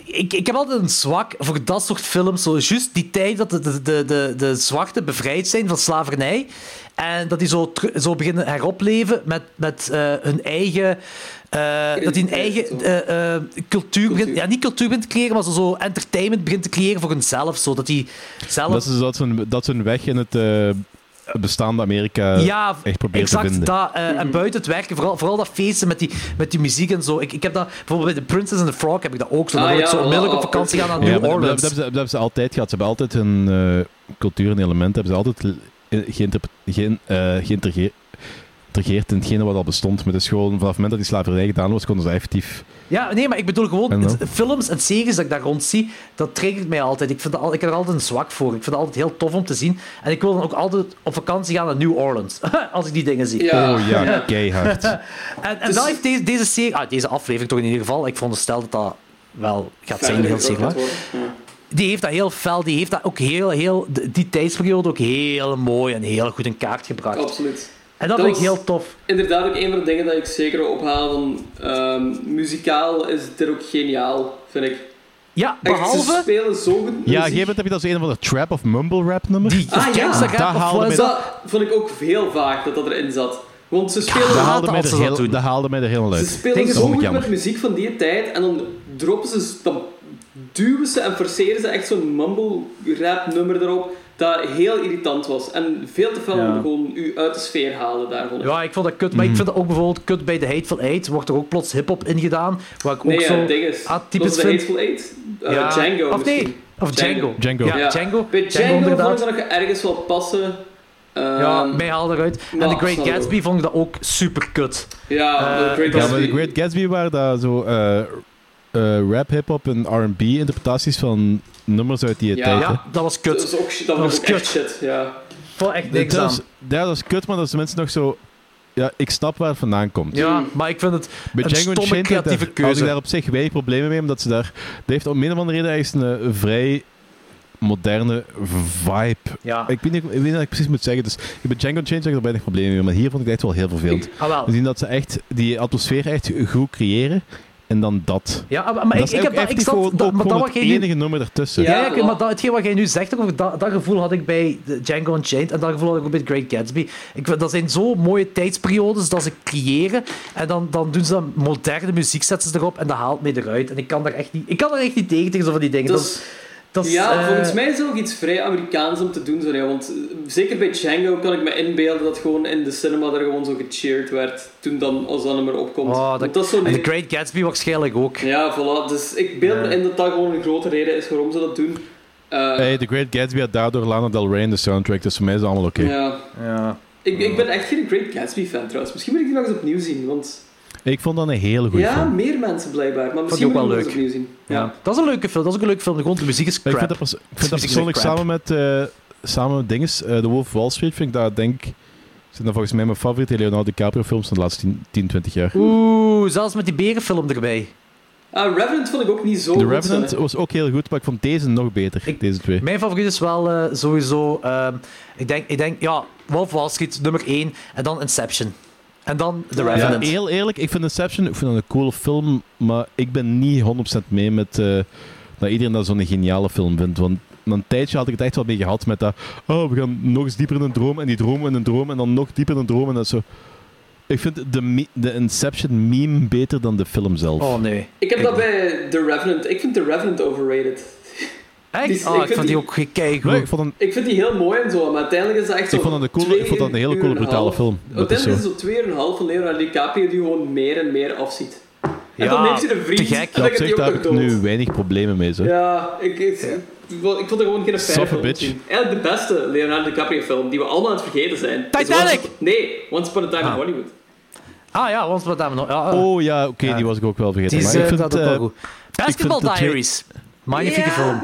ik, ik heb altijd een zwak voor dat soort films. Zo, juist die tijd dat de, de, de, de, de zwarten bevrijd zijn van slavernij. En dat die zo, zo beginnen heropleven met, met eh, hun eigen. eh, dat die een eigen eh, cultuur, begint, ja, niet cultuur begint te creëren, maar zo, zo entertainment begint te creëren voor hunzelf. Zo, dat die zelf. Dat is dat zo'n dat zo'n weg in het eh, bestaande Amerika ja, echt proberen te exact vinden. dat. eh, En buiten het werken, vooral, vooral dat feesten met die, met die muziek en zo. Ik, ik heb dat, bijvoorbeeld bij The Princess and the Frog heb ik dat ook zo. Dan Ah, ik zo onmiddellijk op vakantie gaan naar Ja, New maar dat, dat, Orleans. hebben ze, dat hebben ze altijd gehad. Ze hebben altijd hun eh, cultuur en elementen hebben ze altijd eh, eh, geïntegreerd geïntegreerd in hetgene wat al bestond. Maar het is gewoon, vanaf het moment dat die slavernij gedaan was, konden ze effectief... Ja, nee, maar ik bedoel gewoon, En het- films en series dat ik daar rond zie, dat triggert mij altijd. Ik, vind al, ik heb er altijd een zwak voor. Ik vind het altijd heel tof om te zien. En ik wil dan ook altijd op vakantie gaan naar New Orleans, als ik die dingen zie. Ja. Oh ja, keihard. En, en dat heeft deze, deze serie, ah, deze aflevering toch in ieder geval, ik veronderstel dat dat wel gaat zijn, heel zeker. Ja. Die heeft dat heel fel, die heeft dat ook heel, heel, die tijdsperiode ook heel mooi en heel goed in kaart gebracht. Absoluut. En dat, Dat vind ik heel tof. Inderdaad, ook een van de dingen dat ik zeker wil ophalen. Van, ehm, muzikaal is dit ook geniaal, vind ik. Ja, Echt, ze behalve spelen zo goed Ja, op een gegeven moment heb je dat zo een of de trap of mumble rap nummer. die Ah, ja. Dat dat? Dat vond ik ook heel vaag dat dat erin zat. Want ze spelen, dat, haat haalde mij als er ze dat heel, dat haalde mij er helemaal ze uit. spelen zo goed jammer. met muziek van die tijd en dan droppen ze, dan duwen ze en forceren ze echt zo'n mumble rap nummer erop dat heel irritant was. En veel te veel Ja. gewoon u uit de sfeer halen daarvan. Ja, ik vond dat kut. Maar ik vind dat ook bijvoorbeeld kut bij The Hateful Eight. Wordt er ook plots hip-hop ingedaan. Waar ik ook Nee, zo is, atypisch de vind. Hateful Eight? Uh, Ja. Django Of nee, misschien. of Django. Django. Ja, Ja. Django. Bij Django, Django vond ik dat nog ergens wel passen. Ja, Ehm, mij haalde eruit. En maar The Great. Gatsby vond ik dat ook super kut. Ja, Eh, The Great Ja, Gatsby. maar de Great Gatsby waren dat zo eh, eh, rap, hip-hop en R&B interpretaties van nummers uit die Ja. tijd. Ja, dat was Dat kut. was ook, dat was was kut. echt shit, ja. Ik vond echt Dat, niks aan. is, ja, dat is kut, maar dat is mensen nog zo... Ja, ik snap waar het vandaan komt. Ja, maar ik vind het Bij een Django stomme creatieve daar, had ik keuze. daar op zich weinig problemen mee, omdat ze daar... Dat heeft om een of andere reden ergens een, een vrij moderne vibe. Ja. Ik weet, niet, ik weet niet wat ik precies moet zeggen. Dus ik ben Django Unchained heb ik er weinig problemen mee, maar hier vond ik het echt wel heel vervelend. Ah, wel. We zien dat ze echt die atmosfeer echt goed creëren en dan dat. Ja, maar, maar dat ik, ik ook heb dat... Ik zat, gewoon, dat, ook maar dat het jij nu... enige nummer ertussen. Ja, Ja, ja, voilà. maar dat, hetgeen wat jij nu zegt, over dat, dat gevoel had ik bij de Django Unchained en dat gevoel had ik ook bij Great Gatsby. Ik, dat zijn zo mooie tijdsperiodes dat ze creëren en dan, dan doen ze dan moderne muziek, zetten ze erop en dat haalt mij eruit. En ik kan daar echt niet, ik kan daar echt niet tegen, tegen zo van die dingen. Dat, is- dat Ja, eh, volgens mij is het ook iets vrij Amerikaans om te doen. Zo, ja, want eh, zeker bij Django kan ik me inbeelden dat gewoon in de cinema er gewoon zo gecheerd werd toen dan als dat nummer opkomt. oh, dat, dat is zo en The Great Gatsby waarschijnlijk ook. Ja, voilà. Dus ik beeld me in dat dat gewoon een grote reden is waarom ze dat doen. Eh, Hey, The Great Gatsby had daardoor Lana Del Rey in de soundtrack, dus voor mij is het allemaal oké. ja. Ja. Ik, ik ben echt geen Great Gatsby fan trouwens. Misschien moet ik die nog eens opnieuw zien. Want Ik vond dat een hele goede ja, film. meer mensen blijkbaar. Maar misschien ook wel eens opnieuw zien. Ja. Dat is een leuke film, dat is ook een leuke film. Gewoon de muziek is crap. Ik vind dat, pers- ik vind dat persoonlijk samen met, eh samen met dinges, eh, The Wolf of Wall Street, vind ik dat, denk zijn dat volgens mij mijn favoriete Leonardo DiCaprio films van de laatste 10, 10 20 jaar. Oeh, zelfs met die berenfilm erbij. Ah, Revenant vond ik ook niet zo The goed. Revenant was ook heel goed, maar ik vond deze nog beter, Ik- deze twee. Mijn favoriet is wel eh, sowieso, ehm, ik, denk, ik denk, ja, Wolf Wall Street nummer 1 en dan Inception. En dan The Ja, Ja, Revenant. heel eerlijk, ik vind Inception ik vind dat een coole film, maar ik ben niet 100% mee met eh, dat iedereen dat zo'n geniale film vindt. Want een tijdje had ik het echt wel mee gehad met dat, oh, we gaan nog eens dieper in een droom en die droom en een droom en dan nog dieper in een droom en dat zo. Ik vind de, de Inception meme beter dan de film zelf. Oh nee. Ik heb dat bij The Revenant. Ik vind The Revenant overrated. Echt? Oh, ik ik vind vond die die- ook. Nee, ik vond een, Ik vind die heel mooi en zo, maar uiteindelijk is dat echt zo. ik vond dat een, coole, twee ik vond dat een hele uur coole, brutale half. film. Dat is Uiteindelijk zo. is het zo twee uur en een half van Leonardo DiCaprio die gewoon meer en meer afziet. En Ja, dan neemt hij een vriend te gek. en zich hij daar heb ik nu weinig problemen mee. Zo. Ja, ik, ik, ik, vond- ik vond er gewoon geen fijne Suffer film bitch. zien. Eigenlijk de beste Leonardo DiCaprio film die we allemaal aan het vergeten zijn. Titanic! Once- nee, Once Upon a Time Ah. in Hollywood. Ah ja, want wat hebben we nog? Ja, ah. Oh ja, oké, Ja. die was ik ook wel vergeten. die is maar ik eh, vind dat ook wel eh, goed. Basketball de Diaries. Magnifieke ja, film.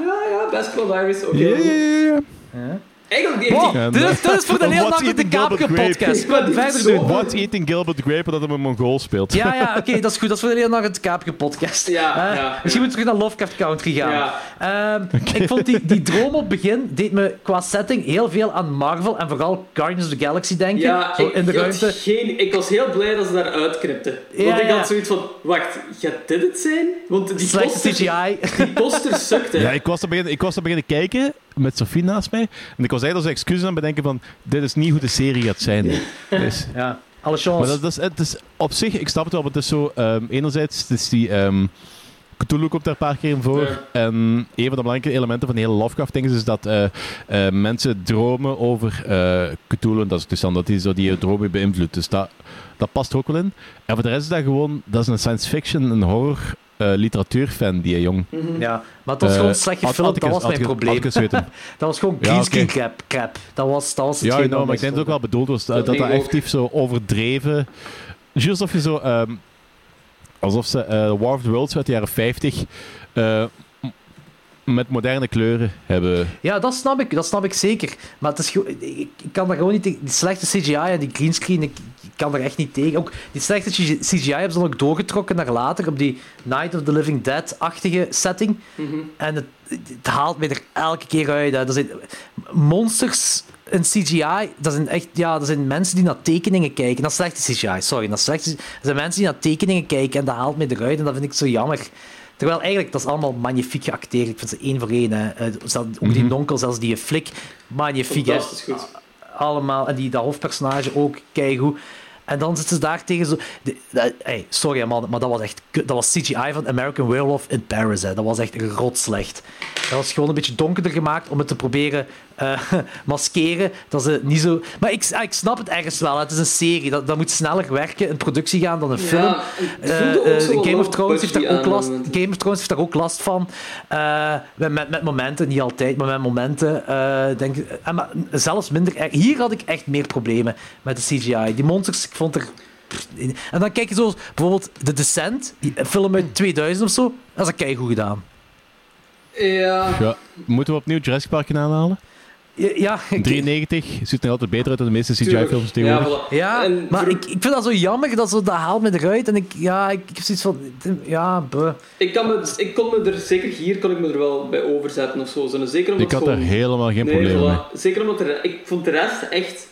Basketball Diaries. Oké. Ja, ja, ja, ja. Eigenlijk heeft hij... Dit, is, dit is voor de DiCaprio Gilbert Grape? podcast. Kom, verder doen. What's Eating Gilbert Grape dat hij een Mongool speelt? Ja, ja, oké, dat is goed. Dat is voor de Leonardo DiCaprio podcast. Ja, Eh, ja, Misschien ja. moet ik terug naar Lovecraft Country gaan. Ja. Ehm, Ik vond die, die droom op het begin deed me qua setting heel veel aan Marvel en vooral Guardians of the Galaxy denken. Ja, Zo ik, in de ruimte. geen, ik was heel blij dat ze daar uitknipten. Ja, Want ik ja. had zoiets van, wacht, gaat dit het zijn? Want die Slechte poster, CGI. die poster sukte. Ja, ik was er beginnen, ik was er beginnen kijken met Sofie naast mij. En ik was eigenlijk als excuus aan het bedenken van... Dit is niet hoe de serie gaat zijn. Dus, Ja, alle chance. maar dat, dat is, het is op zich, ik snap het wel, want het is zo... ehm, enerzijds, het is die... ehm Cthulhu komt daar een paar keer in voor. Ja. En een van de belangrijke elementen van de hele Lovecraft-ding is, is dat eh, eh, mensen dromen over eh Cthulhu. En dat is dus dan dat hij zo die dromen beïnvloedt. Dus dat, dat past er ook wel in. En voor de rest is dat gewoon... Dat is een science fiction, een horror... eh, literatuurfan, die jong. Ja, maar het was Eh, gewoon slecht had- gefilmd, dat was mijn probleem. dat was gewoon Ja, greenscreen oké. crap, crap. Dat was, dat was het Ja, know, wat maar ik denk dat het ook wel bedoeld was. Dat, Dat dat, effectief zo overdreven... Juist alsof je zo... ehm, alsof ze eh, War of the Worlds uit de jaren 50... eh, m- met moderne kleuren hebben... Ja, dat snap ik, dat snap ik zeker. Maar het is gewoon- ik, ik kan daar gewoon niet. Die slechte CGI en die greenscreen, ik kan daar echt niet tegen. Ook die slechte CGI hebben ze dan ook doorgetrokken naar later op die Night of the Living Dead-achtige setting. En het, het haalt me er elke keer uit. Hè. Dat zijn monsters in CGI, dat zijn echt, ja, dat zijn mensen die naar tekeningen kijken. Naar slechte CGI, sorry. Naar slechte, dat zijn mensen die naar tekeningen kijken en dat haalt me eruit en dat vind ik zo jammer. Terwijl eigenlijk, dat is allemaal magnifiek geacteerd. Ik vind ze één voor één. Hè. Eh, zelfs- Ook die nonkel, zelfs die flik, magnifiek. Fantastisch goed. Allemaal. En die, dat hoofdpersonage ook, keigoed. En dan zitten ze daar tegen zo... hey, sorry man, maar dat was echt... Dat was CGI van American Werewolf in Paris. Hè. Dat was echt rotslecht. Dat was gewoon een beetje donkerder gemaakt om het te proberen eh maskeren. Dat ze niet zo... Maar ik, ah, ik snap het ergens wel. Het is een serie. Dat, dat moet sneller werken in productie gaan dan een film. Ja, Eh, eh, Game of Thrones heeft daar ook last, momenten. Game of Thrones heeft daar ook last van. Eh, met, met, met momenten, niet altijd, maar met momenten. eh, denk, en maar zelfs minder. Hier had ik echt meer problemen met de CGI. Die monsters, ik vond er. En dan kijk je zo, bijvoorbeeld The Descent, die film uit 2000 of zo. Dat is een keigoed gedaan. Ja, Ja, moeten we opnieuw Jurassic Park gaan aanhalen? Ja, ja, ik- 93 ziet er nog altijd beter uit dan de meeste. CGI-films Ja, tegenwoordig. voilà. ja En maar voor- ik, ik vind dat zo jammer, dat, zo, dat haalt me eruit. En ik, ja, ik, ik heb zoiets van, ja, buh. Ik, kan me, ik kon me er, zeker hier kon ik me er wel bij overzetten of zo. Zeker omdat Ik had gewoon- daar helemaal geen Nee, probleem mee. Zeker omdat de, ik vond de rest echt,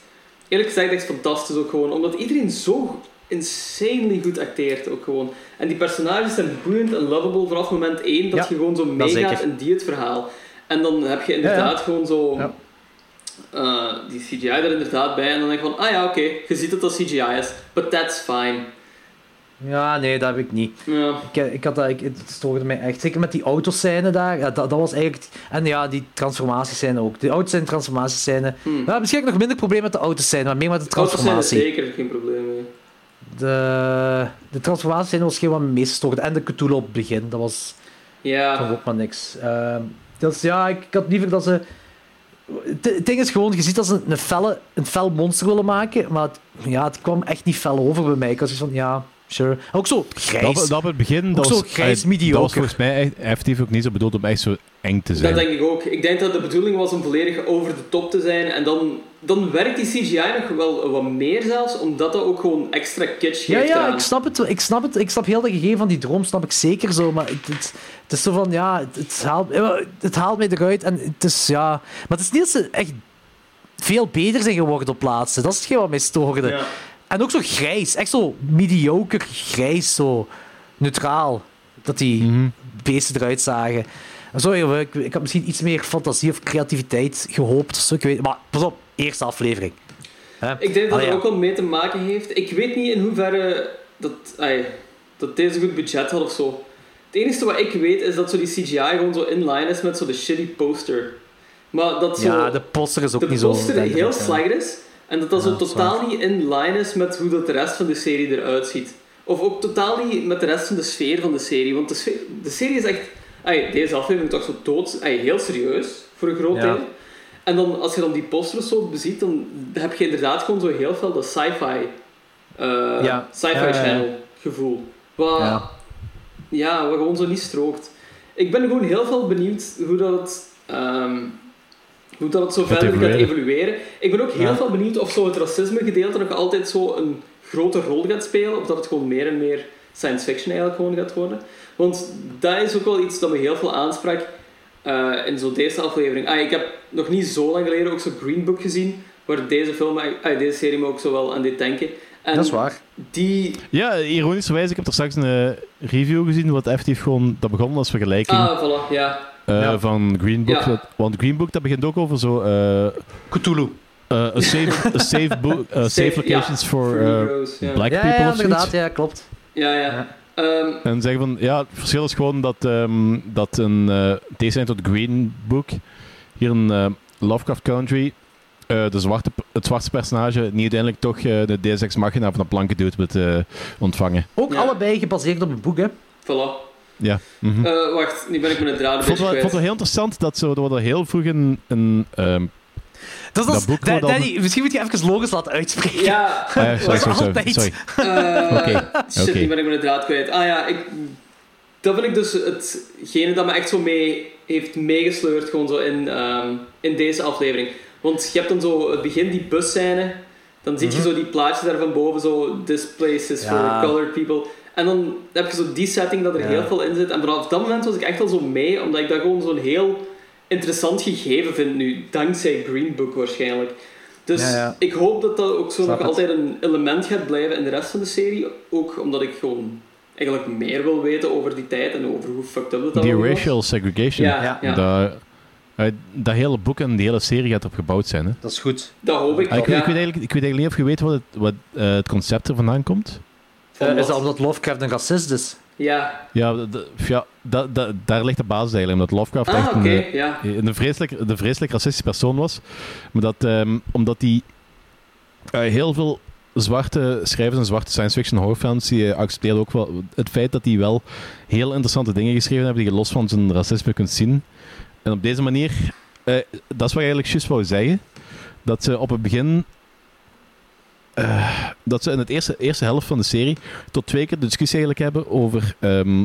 eerlijk gezegd, echt fantastisch ook gewoon. Omdat iedereen zo insanely goed acteert ook gewoon. En die personages zijn boeiend en lovable vanaf moment één dat Ja, je gewoon zo meegaat in die het verhaal. En dan heb je inderdaad gewoon zo Eh, die CGI er inderdaad bij. En dan denk je van, ah ja, oké, je ziet dat dat CGI is. But that's fine. Ja, nee, dat heb ik niet. Ja. Ik, ik had dat, ik, het stoorde mij echt. Zeker met die autoscène daar. Ja, dat, dat was eigenlijk... En ja, die transformatiescène ook. Die autoscène, transformatiescène. Hmm. Ja, misschien heb ik nog minder probleem met de autoscène, maar meer met de Auto's transformatie. zeker geen probleem mee. De, de transformatiescène was geen wat me meest stoorde. En de Cthulhu op het begin, dat was Ja. toch ook maar niks. Ehm, dus ja, ik, ik had liever dat ze... Het ding is gewoon, je ziet dat ze een, felle, een fel monster willen maken, maar het, ja, het kwam echt niet fel over bij mij. Ik was zoiets van, ja, sure. Ook zo grijs. Dat, dat op het begin, dat zo was, grijs eh, mediocre. dat was volgens mij echt, effectief ook niet zo bedoeld om echt zo eng te zijn. Dat denk ik ook. Ik denk dat de bedoeling was om volledig over de top te zijn. En dan, dan werkt die CGI nog wel wat meer zelfs, omdat dat ook gewoon extra kitsch Ja, geeft ja, eraan. ik snap het. Ik snap het. Ik snap heel dat gegeven van die droom, snap ik zeker zo. Maar het, het, het is zo van, ja, het, het haalt, het haalt mij eruit. En het is, ja... Maar het is niet dat ze echt veel beter zijn geworden op laatste. Dat is hetgeen wat mij stoorde. Ja. En ook zo grijs. Echt zo mediocre grijs, zo neutraal. Dat die Mhm. beesten eruit zagen. Joh, ik, ik had misschien iets meer fantasie of creativiteit gehoopt. of Zo, ik weet, maar pas op, eerste aflevering. Hè? Ik denk dat het ja. ook wel mee te maken heeft. Ik weet niet in hoeverre dat, dat deze goed budget had of zo. Het enige wat ik weet is dat zo die CGI gewoon zo in line is met zo de shitty poster. Maar dat zo Ja, de poster is ook de niet zo... poster heel ja. slecht is. En dat dat Ja, zo totaal niet in line is met hoe dat de rest van de serie eruit ziet. Of ook totaal niet met de rest van de sfeer van de serie. Want de, sfeer, de serie is echt... deze aflevering toch zo dood... ai, heel serieus, voor een groot deel. En dan, als je dan die posters zo beziet, dan heb je inderdaad gewoon zo heel veel dat sci-fi... eh, Ja. Sci-fi channel gevoel. Wat, Ja. ja. wat gewoon zo niet strookt. Ik ben gewoon heel veel benieuwd hoe dat... ehm, hoe dat het zo verder gaat evolueren. evolueren. Ik ben ook heel Ja. veel benieuwd of zo het racisme gedeelte nog altijd zo een grote rol gaat spelen, of dat het gewoon meer en meer science fiction eigenlijk gewoon gaat worden. Want dat is ook wel iets dat me heel veel aansprak eh, in zo deze aflevering. Ah, ik heb nog niet zo lang geleden ook zo Green Book gezien, waar deze film, ah, deze serie me ook zo wel aan deed denken. En Dat is waar. Die... Ja, ironischerwijs, ik heb er straks een eh, review gezien wat effectief gewoon, dat begon als vergelijking Ah, voilà, ja. eh, Ja. van Green Book. Ja. Dat- want Green Book, dat begint ook over zo... eh Cthulhu. eh, a safe, a safe, book, eh, safe locations ja, for for eh, heroes, black Ja, people ja, of zoiets. inderdaad. Ja, klopt. Ja, ja. Ehm, En zeggen van, ja, het verschil is gewoon dat, ehm, dat een uh, tot Green Book, hier in eh, Lovecraft Country, eh, de zwarte, het zwarte personage niet uiteindelijk toch eh, de Deus Ex Machina van de planken doet met ontvangen. Ook Ja. allebei gebaseerd op een boek, hè. voilà. Ja. mhm. Eh, wacht, nu ben ik draad een het wel, ik vond het wel heel interessant dat zo, dat we er heel vroeg een, een ehm, Dat is Dat boek Da- Danny, misschien moet je even logos laten uitspreken. Ja, ah ja, sorry, Dat is sorry, sorry, altijd. sorry. Eh, Oké, Shit, oké. nu ben ik mijn draad kwijt. Ah ja, ik, dat vind ik dus hetgene dat me echt zo mee heeft meegesleurd gewoon zo in, ehm, in deze aflevering. Want je hebt dan zo het begin, die busscène. Dan zie je zo die plaatjes daar van boven, zo this place is Mhm. Ja. for colored people. En dan heb je zo die setting dat er Ja. heel veel in zit. En vanaf dat moment was ik echt al zo mee, omdat ik dat gewoon zo'n heel interessant gegeven vind nu. Dankzij Green Book waarschijnlijk. Dus Ja, ja. ik hoop dat dat ook zo Snap nog het. altijd een element gaat blijven in de rest van de serie. Ook omdat ik gewoon eigenlijk meer wil weten over die tijd en over hoe fucked up dat Die allemaal was. racial segregation, Ja. Dat, eh, dat hele boek en die hele serie gaat erop gebouwd zijn. Hè? Dat is goed. Dat hoop ik. Ah, ik, ja. ik, weet eigenlijk, ik weet eigenlijk niet of je weet wat het, wat, eh, het concept er vandaan komt. Eh, is dat omdat Lovecraft een racist is? Ja. Ja, ja da- da- daar ligt de basis eigenlijk. Omdat Lovecraft Ah, echt oké, een, eh, ja. een, vreselijk, een vreselijk racistische persoon was. Maar dat, ehm, omdat hij eh, heel veel zwarte schrijvers en zwarte science fiction horrorfans die accepteren ook wel het feit dat hij wel heel interessante dingen geschreven hebben die je los van zijn racisme kunt zien. En op deze manier, eh, dat is wat ik eigenlijk juist wou zeggen, dat ze op het begin eh, dat ze in het eerste, eerste helft van de serie tot twee keer de discussie eigenlijk hebben over, ehm,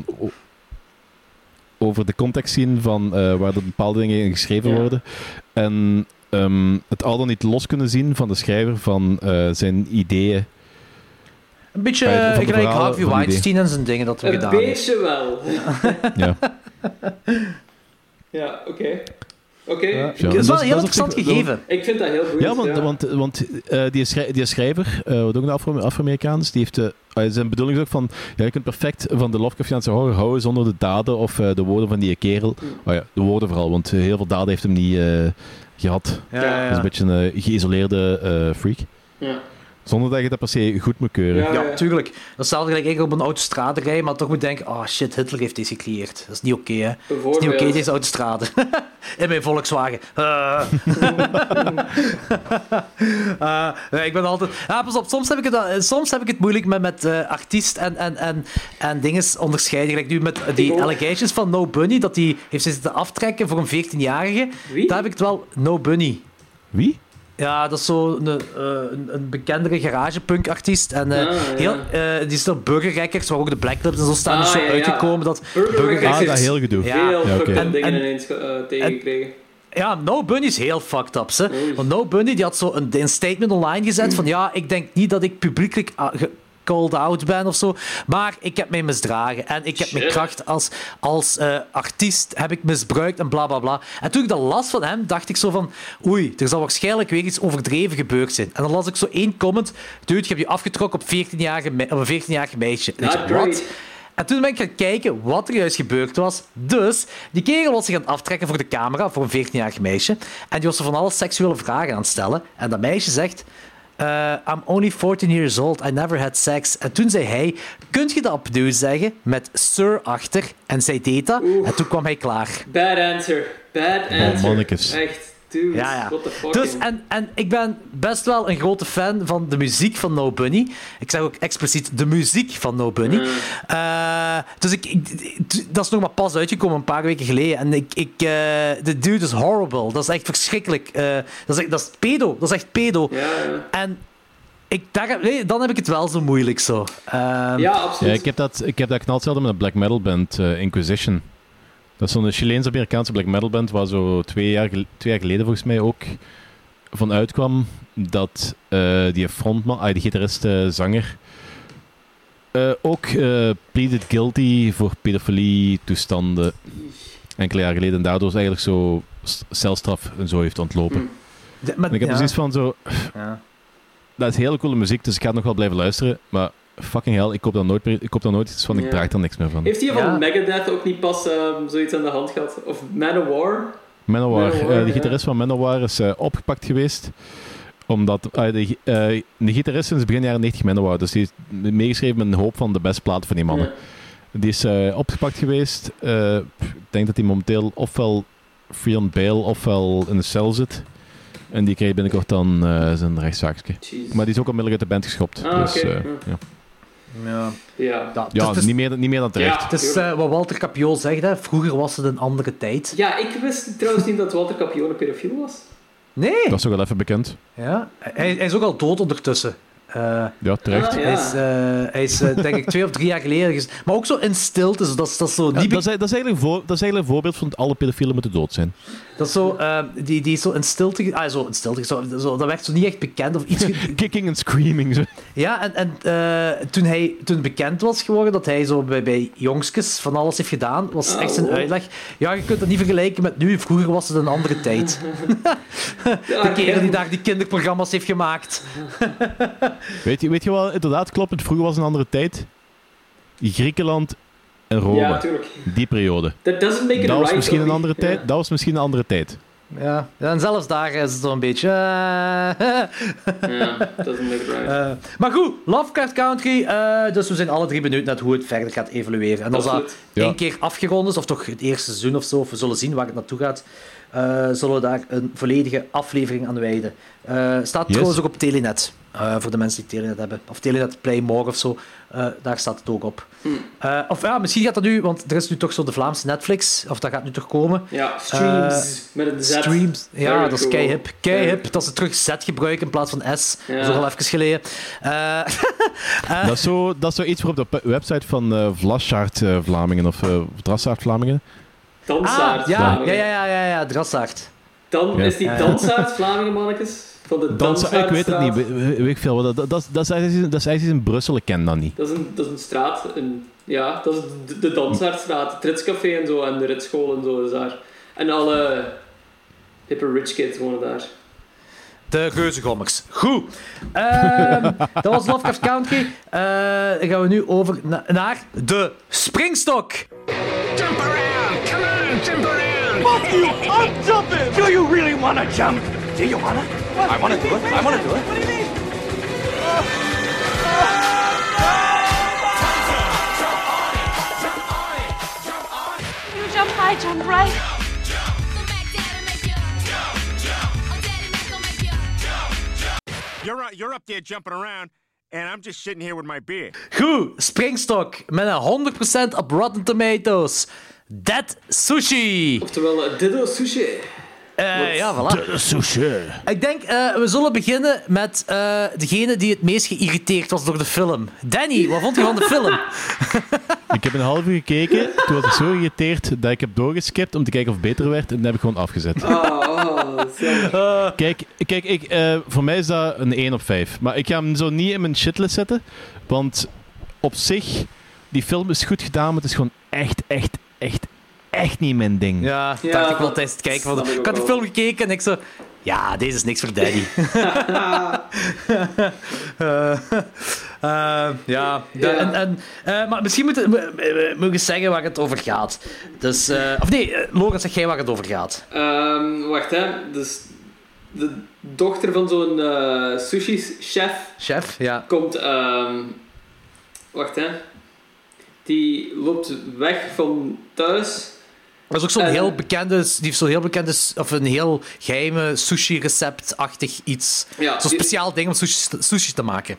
over de context zien van eh, waar er bepaalde dingen in geschreven Ja. worden. En ehm, het al dan niet los kunnen zien van de schrijver van eh, zijn ideeën. Een beetje de gelijk Harvey Weinstein en zijn dingen dat er Een gedaan heeft. beetje wel. Ja. ja, oké. Oké. Ja, Het is wel dat een heel dat interessant gegeven. Ik vind dat heel goed. Ja, want, want, want eh, die, schrij- die schrijver, eh, wat ook een Afro- Afro-Amerikaans, die heeft... eh, uh, zijn bedoeling is ook van... Ja, je kunt perfect van de Lovecraftiaanse horror houden zonder de daden of eh, de woorden van die kerel. Oh ja, de woorden vooral, want heel veel daden heeft hem niet eh, gehad. Ja, Ja. ja, Dat is een beetje een geïsoleerde eh, freak. Ja. Zonder dat je dat per se goed moet keuren. Ja. Ja, tuurlijk. Dat is gelijk ik op een autostrade rijden, maar toch moet denken, oh shit, Hitler heeft deze gecreëerd. Dat is niet oké, hè. Dat is niet oké, Bijvoorbeeld. deze autostrade. In mijn Volkswagen. Eh. Eh, nee, ik ben altijd... Ja, pas op, soms heb ik het, soms heb ik het moeilijk met, met eh, artiest en, en, en, en dingen onderscheiden. Gelijk nu met die allegations van No Bunny, dat die heeft zitten aftrekken voor een 14-jarige. Wie? Daar heb ik het wel... No Bunny. Wie? Ja, dat is zo een, eh, een, een bekendere garagepunk-artiest. En eh, Ah, ja. heel, eh, die is door Burger Records, waar ook de Black Lips en zo staan, Ah, is zo ja, ja. uitgekomen. Dat Burger Burger Records Ah, dat heel gedoe. Ja. En- dingen en- ineens tegengekregen. Ja, No Bunny is heel fucked up. Hè. Oei. Want No Bunny die had zo een, een statement online gezet van ja, ik denk niet dat ik publiekelijk ah, called out ben of zo, maar ik heb mij misdragen en ik heb mijn kracht als, als eh, artiest heb ik misbruikt en bla bla bla. En toen ik dat las van hem, dacht ik zo van oei, er zal waarschijnlijk weer iets overdreven gebeurd zijn. En dan las ik zo één comment, dude, je hebt je afgetrokken op, 14-jarige me- op een 14-jarige meisje. En ik Not wat? En toen ben ik gaan kijken wat er juist gebeurd was. Dus, die kerel was zich aan het aftrekken voor de camera, voor een 14-jarig meisje. En die was er van alle seksuele vragen aan het stellen. En dat meisje zegt... eh, I'm only 14 years old, I never had sex. En toen zei hij, kunt je dat opnieuw zeggen met sir achter? En zij deed dat. En toen kwam hij klaar. Bad answer. Bad answer. mannetjes. Echt, dude. Ja, ja. What the fuck. Dus, en, en ik ben best wel een grote fan van de muziek van No Bunny. Ik zeg ook expliciet de muziek van No Bunny. Eh, dus ik, ik- dat is nog maar pas uitgekomen, een paar weken geleden. En ik, ik, eh, de dude is horrible. Dat is echt verschrikkelijk. Eh, dat, is, echt- dat is pedo. Dat is echt pedo. Ja, ja. En ik, daar, nee, dan heb ik het wel zo moeilijk zo. Ehm, ja, Ja, absoluut. ik heb dat, ik heb dat knalzelden met een black metal band, Inquisition. Dat is zo'n Chileens-Amerikaanse black metal band waar zo twee jaar, twee jaar geleden volgens mij ook van uitkwam dat eh, die frontman, ah, die gitarist, eh, zanger, eh, ook pleaded guilty voor pedofilie toestanden enkele jaren geleden. En daardoor is eigenlijk zo celstraf en zo heeft ontlopen. Maar- En ik heb ja. precies van zo... Ja. Dat is hele coole muziek, dus ik ga nog wel blijven luisteren. Maar fucking hell, ik koop daar nooit, meer, ik koop daar nooit iets van. Ik draag daar niks meer van. Heeft hij van. Megadeth ook niet pas ehm, zoiets aan de hand gehad? Of Manowar? Manowar. Manowar, eh, de ja. gitarist van Manowar is eh, opgepakt geweest. Omdat eh, de, gi- eh, de gitarist sinds begin jaren 90 Manowar. Dus die is meegeschreven met een hoop van de beste platen van die mannen. Die is eh, opgepakt geweest. Eh, pff, ik denk dat hij momenteel ofwel free on bail ofwel in de cel zit. En die krijgt binnenkort dan eh, zijn rechtszaakje. Maar die is ook onmiddellijk uit de band geschopt. Ah, dus, eh, ja. Ja. Ja. Ja, Ja, het is, niet, meer, niet meer dan terecht. Ja. het is eh, wat Walter Capio zegt, hè. vroeger was het een andere tijd. Ja, ik wist trouwens niet dat Walter Capione pedofiel was. Nee! Dat is ook wel even bekend. Ja. Hij, hij is ook al dood ondertussen. Eh, Ja, terecht. Ah, ja. Hij is, eh, hij is denk ik twee of drie jaar geleden. ges- Maar ook zo in stilte. zo Dat is, dat is zo Ja, dat, is, dat, is eigenlijk een voor, dat is eigenlijk een voorbeeld van dat alle pedofielen moeten dood zijn. Dat is zo, eh, die, die is zo in stilte... Ah, zo in stilte. Zo, zo, dat werd zo niet echt bekend of iets... Kicking and screaming. Zo. Ja, en, en eh, toen hij toen bekend was geworden dat hij zo bij, bij jongskes van alles heeft gedaan, was echt zijn wow. uitleg. Ja, je kunt dat niet vergelijken met nu. Vroeger was het een andere tijd. De kerel die daar die kinderprogramma's heeft gemaakt. Weet, je, weet je wat inderdaad klopt? Vroeger was een andere tijd. Griekenland en Rome. Ja, tuurlijk. Die periode. That doesn't make it Dat was right, misschien een andere tijd. Dat was misschien een andere tijd. Ja. ja, en zelfs daar is het zo'n beetje... eh, Ja, doesn't make it right. Eh, maar goed, Lovecraft Country. eh, dus we zijn alle drie benieuwd naar hoe het verder gaat evolueren. En als dat. Ja. één keer afgerond is, of toch het eerste seizoen of zo, of we zullen zien waar het naartoe gaat, eh, zullen we daar een volledige aflevering aan wijden. Eh, staat Yes. trouwens ook op Telenet. eh, voor de mensen die Telenet hebben. Of Telenet Play More of zo. Eh, daar staat het ook op. Eh, of ja, misschien gaat dat nu, want er is nu toch zo de Vlaamse Netflix. Of dat gaat nu toch komen. Ja, streams Eh, met een Z. Streams. Ja, Very dat is cool. keihip. Keihip. Ja. Dat ze terug Z gebruiken in plaats van S. Ja. Dat is al even geleden. Eh, Dat is, zo, dat is zo iets voor op de website van eh Vlassaard eh, Vlamingen of eh Drassaard Vlamingen. Dansaard ah, ja, Vlamingen. ja, ja, ja, ja, ja, Drassaard. Dan Ja. is die. Dansaard Vlamingen, mannetjes. Van de Dansa, ik weet het niet. Weet ik veel. wat Dat, dat, dat, is eigenlijk- dat is eigenlijk in Brussel. Ik ken dat niet. Dat is een, dat is een straat. Een, ja, dat is de, de Dansaardstraat. Het Ritscafé en zo. En de Ritschool en zo is daar. En alle hippe rich kids wonen daar. De reuzengommers. Goed. Ehm, dat was Lovecraft Country. Eh, dan gaan we nu over na- naar de springstok. Jump around! Come on, jump around! Fuck you! I'm jumping! Do you really wanna jump? Do you wanna? I wanna do it. I wanna do it. What do you mean? You jump high, jump right. You're, you're up there jumping around, and I'm just sitting here with my beer. Goed. Springstok met een 100% op Rotten Tomatoes. Dead Sushi. Oftewel, Dido Sushi. Eh, ja, voilà. Sushi. Ik denk, eh, we zullen beginnen met eh, degene die het meest geïrriteerd was door de film. Danny, wat vond je van de film? Ik heb een half uur gekeken. Toen was ik zo geïrriteerd dat ik heb doorgeskipt om te kijken of het beter werd. En dan heb ik gewoon afgezet. Oh, oh, zo. Kijk, kijk ik, eh, voor mij is dat een 1 op 5. Maar ik ga hem zo niet in mijn shitlist zetten. Want op zich, die film is goed gedaan, maar het is gewoon echt, echt, echt, echt niet mijn ding. Ja, Ja, dacht ik wel tijdens het kijken. Van, ik had de film gekeken en ik zo... Ja, deze is niks voor Danny. Eh, eh, ja, de- en, en, eh, maar misschien moeten moeten zeggen waar het over gaat. Dus, eh, of nee, Logan, zeg jij waar het over gaat. Ehm, wacht, hè. Dus de dochter van zo'n sushi-chef Chef, ja. komt... ehm, wacht, hè. Die loopt weg van thuis. Dat is ook zo'n En- heel bekende, die heeft zo'n heel bekende, of een heel geheime sushi-recept-achtig iets. Ja, Zo'n speciaal ding om sushi, sushi te maken.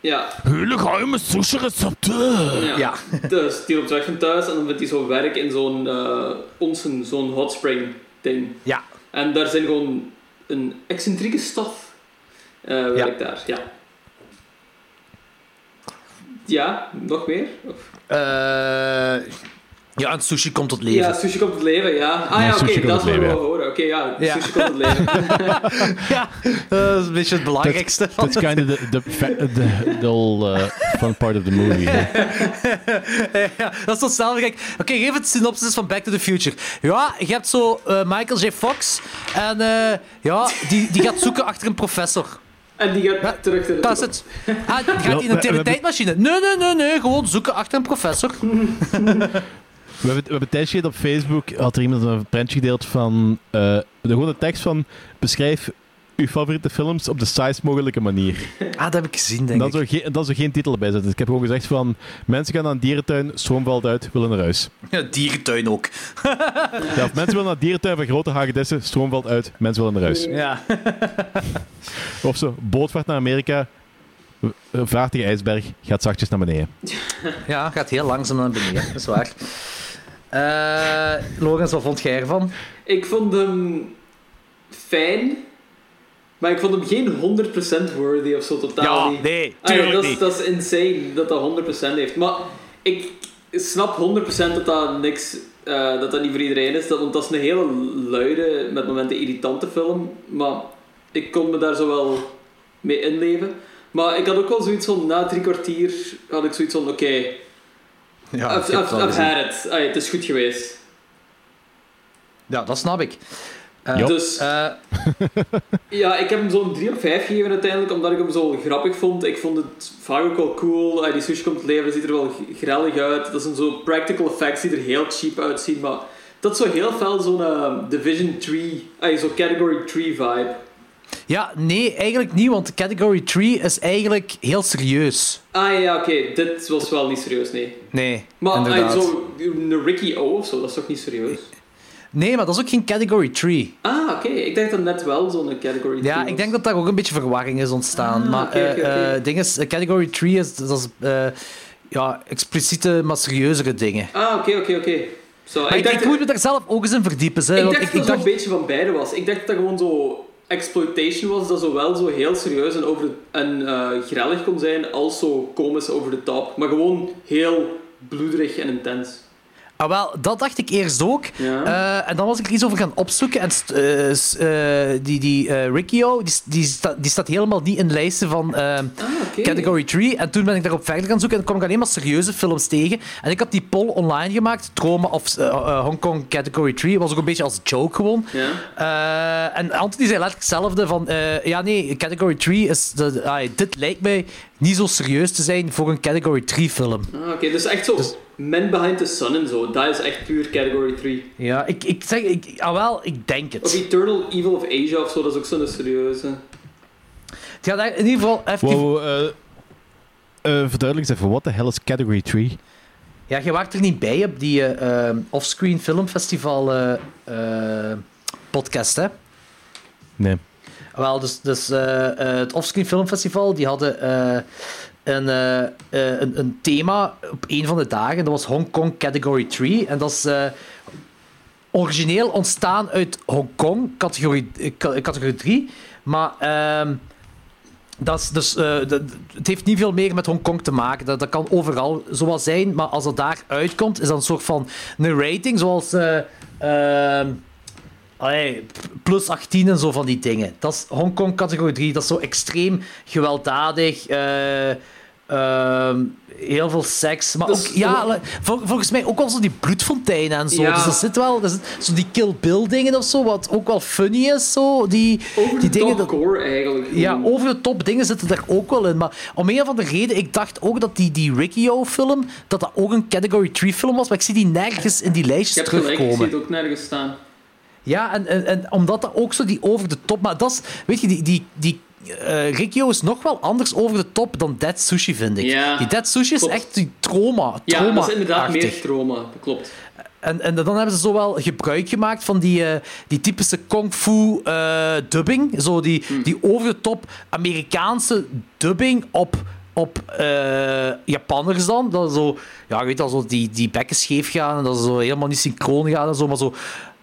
Ja, Hele geheime sushi-recepten. ja. Ja. Dus die loopt weg van thuis en dan vindt hij zo werk in zo'n eh onsen, zo'n hot spring ding. Ja. En daar zijn gewoon een excentrieke staf eh werkt daar, ja. Ja, nog meer? Of- Eh, Ja, en sushi komt tot leven. Ja, sushi komt tot leven, ja. Ah Ja, oké, komt dat is wat we horen. Oké, ja, Ja. sushi komt tot leven. ja, dat is een beetje het belangrijkste. van- That's kind of the, the, the, the whole uh, fun part of the movie. ja, dat is toch snel. Kijk, oké, geef het synopsis van Back to the Future. Ja, je hebt zo eh, Michael J. Fox. En eh, ja, die, die gaat zoeken achter een professor. En die gaat terug naar de Dat is het. Ah, die gaat in een tijdmachine. Nee, nee, nee, nee. Gewoon zoeken achter een professor. We hebben, we hebben een tijdje geleden op Facebook, had er iemand een prentje gedeeld van eh, de gewone tekst van beschrijf uw favoriete films op de saaist mogelijke manier. Ah, dat heb ik gezien, En denk dan ik. geen, dan zou geen titel erbij zitten. Dus ik heb gewoon gezegd van mensen gaan naar een dierentuin, stroom valt uit, willen naar huis. Ja, dierentuin ook. Ja, of mensen willen naar een dierentuin van grote hagedissen, stroom valt uit, mensen willen naar huis. Ja. Of zo, bootvaart naar Amerika, eh, vaart tegen ijsberg, gaat zachtjes naar beneden. ja, gaat heel langzaam naar beneden. Dat is waar. Eh Lorenz, wat vond jij ervan? Ik vond hem fijn, maar ik vond hem geen 100% worthy of zo, totaal Ja, niet. nee, Ah, ja, tuurlijk dat, is, niet. dat is insane dat dat 100% heeft. Maar ik snap 100% dat dat niks, eh, dat dat niet voor iedereen is. Dat, want dat is een hele luide, met momenten irritante film. Maar ik kon me daar zo wel mee inleven. Maar ik had ook wel zoiets van, na drie kwartier had ik zoiets van, oké, Ja, I've, I've, I've had it. Het is goed geweest. Ja, dat snap ik. Eh, Ja. Dus eh, ja, ik heb hem zo'n 3 op 5 gegeven uiteindelijk, omdat ik hem zo grappig vond. Ik vond het vaak ook wel cool. Die sushi komt te leven, ziet er wel grellig uit. Dat zijn zo practical effects die er heel cheap uitzien, maar dat is zo heel fel zo'n eh, Division 3, ah, zo Category 3 vibe. Ja, nee, eigenlijk niet, want Category 3 is eigenlijk heel serieus. Ah ja, oké, dit was wel niet serieus, nee. Nee, Maar ah, inderdaad. zo, een Ricky O of zo, dat is toch niet serieus? Nee, maar dat is ook geen Category 3. Ah, oké, ik dacht dat net wel zo'n Category 3 Ja, was. ik denk dat daar ook een beetje verwarring is ontstaan. Ah, maar oké, eh, eh, ding is, eh, Category 3 is, dat is ja, expliciete, maar serieuzere dingen. Ah, oké, oké, oké. Zo, Maar ik, ik moet me daar zelf ook eens in verdiepen. Hè, Ik dacht ik, dat ik het dacht, zo'n beetje van beide was. Ik dacht dat dat gewoon zo exploitation was, dat zowel zo heel serieus en, over en eh, grellig kon zijn, als zo komisch over de top. Maar gewoon heel bloederig en intens. Ah, wel, dat dacht ik eerst ook. Ja. Eh, en dan was ik er iets over gaan opzoeken. En eh, eh, die, die Riccio, die, die, sta- die staat helemaal niet in lijsten van Ah. Category 3. En toen ben ik daarop verder gaan zoeken en kwam ik alleen maar serieuze films tegen. En ik had die poll online gemaakt. Trauma of Hong Kong Category 3. was ook een beetje als joke gewoon. Ja. En Anthony zei letterlijk hetzelfde van... ja, nee, Category 3 is... De, ah, dit lijkt mij niet zo serieus te zijn voor een Category 3 film. Ah, oké, dus echt zo Men Behind the Sun en zo, dat is echt puur Category 3. Ja, ik, ik zeg... Ik, ah, wel, ik denk het. Of Eternal Evil of Asia of zo, dat is ook zo'n serieuze. Het gaat in ieder geval even... Wow, eh eh, verduidelijk eens even, what the hell is Category 3? Ja, je waart er niet bij op die eh, Offscreen Filmfestival podcast, hè? Nee. Wel, dus, dus eh, eh, het Offscreen Filmfestival, die hadden eh, een, een, een thema op een van de dagen. Dat was Hong Kong Category 3. En dat is origineel ontstaan uit Hongkong, categorie, ca- categorie 3. Maar... ehm, dat is dus, het heeft niet veel meer met Hongkong te maken. Dat, dat kan overal zo zijn, maar als dat daar uitkomt, is dat een soort van een rating, zoals ehm, allee, plus 18 en zo van die dingen. Dat is Hongkong categorie 3, dat is zo extreem gewelddadig. eh, ehm, heel veel seks. Maar Dus ook, ja, vol- volgens mij ook wel zo die bloedfonteinen en zo. Ja. Dus dat zit wel, dat zit, zo die Kill Bill dingen of zo, wat ook wel funny is. Zo, die, Over die de dingen. top eigenlijk. Ja, over de top dingen zitten er ook wel in. Maar om een of andere reden, ik dacht ook dat die, die Riccio-film, dat dat ook een Category 3-film was, maar ik zie die nergens in die Je lijstjes hebt gelijk, ik zie terugkomen. het ook nergens staan. Ja, en, en, en omdat dat ook zo die over de top... Maar dat is... Weet je, die... die, die Riccio is nog wel anders over de top dan Dead Sushi, vind ik. Ja, die Dead Sushi is echt die trauma. Ja, trauma dat is inderdaad meer trauma, dat klopt. En, en dan hebben ze zo wel gebruik gemaakt van die, eh, die typische kung fu eh, dubbing. Zo die, Hmm. die over de top Amerikaanse dubbing op, op eh, Japanners dan. Dat zo, ja, je weet al, zo die, die bekken scheef gaan en dat ze zo helemaal niet synchroon gaan en zo, maar zo.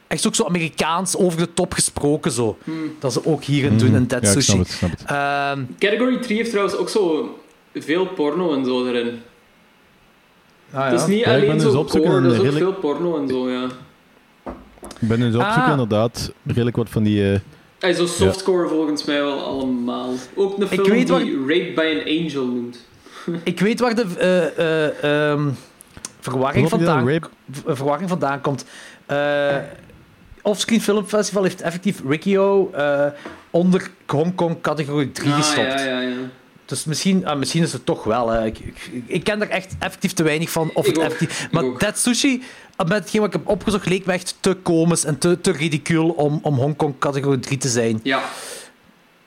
Echt ook zo Amerikaans over de top gesproken zo. Dat ze ook hierin doen in Dead ja, ik Sushi. snap het, snap het. Ehm, Category 3 heeft trouwens ook zo veel porno en zo erin. Ah, Het is ja. niet Ja, ik alleen dus zo gore, en er is ook redelijk- veel porno en zo, ja. Ik ben nu eens opzoeken, Ah. inderdaad. Redelijk wat van die... eh, Hij is zo softcore volgens mij wel allemaal. Ook een film die waar- Raped by an Angel noemt. Ik weet waar de ehm, verwarring, vandaan, rape- verwarring vandaan komt. Eh Offscreen Film Festival heeft effectief Rikio eh, onder Hongkong categorie 3 ah, gestopt. ja, ja, ja. Dus misschien, ah, misschien is het toch wel. Hè. Ik, ik, ik ken er echt effectief te weinig van. Of Ik het ook, effectief, maar. Dead Sushi, ah, met hetgeen wat ik heb opgezocht, leek me echt te komisch en te, te ridicuul om, om Hongkong categorie 3 te zijn. Ja.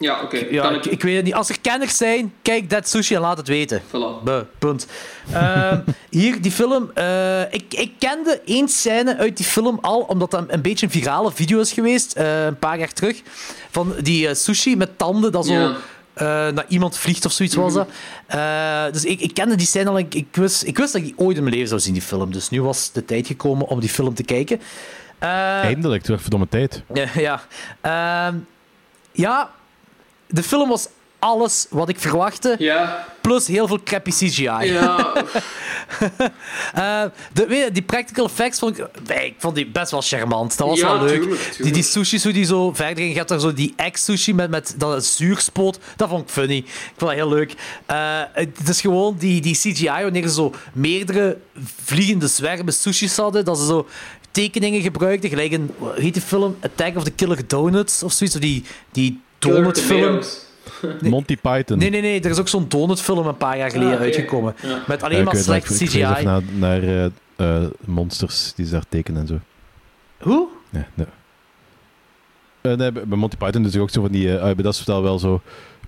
Ja, oké. Ja, ik, ik weet het niet. Als er kenners zijn, kijk Dead Sushi en laat het weten. Voilà. Buh, punt. Ehm, hier, die film. eh, ik, ik kende één scène uit die film al, omdat dat een beetje een virale video is geweest, eh, een paar jaar terug. Van die eh, sushi met tanden dat zo Ja. eh, naar iemand vliegt of zoiets was dat. Eh, dus ik, ik kende die scène al. Ik, ik, wist, ik wist dat ik die ooit in mijn leven zou zien, die film. Dus nu was de tijd gekomen om die film te kijken. Eh, Eindelijk, terug verdomme tijd. ja, ja. Ehm, ja, de film was alles wat ik verwachtte. Ja. Plus heel veel crappy CGI. Ja. Eh, de, weet je, die practical effects vond ik, nee, ik vond die best wel charmant. Dat was Ja, wel leuk. tuurlijk, tuurlijk. Die, die sushi, hoe die zo verder ging. Je hebt daar zo die egg-sushi met, met dat zuurspoot. Dat vond ik funny. Ik vond dat heel leuk. Eh, het is gewoon die, die CGI, wanneer ze zo meerdere vliegende zwermen sushis hadden, dat ze zo tekeningen gebruikten, gelijk een, heet die film? Attack of the Killer Donuts of zoiets. Of die, die donutfilm. Tomatoes. Monty Python. Nee, nee, nee. Er is ook zo'n donutfilm een paar jaar geleden Ah, uitgekomen. Ja. Met Ja, alleen ik maar slecht ik- ik CGI. even naar, naar eh, eh, monsters die ze daar tekenen en zo. Hoe? Nee, nee. Eh, nee, bij bij Monty Python is er ook zo van die... eh, ah, bij dat is wel wel zo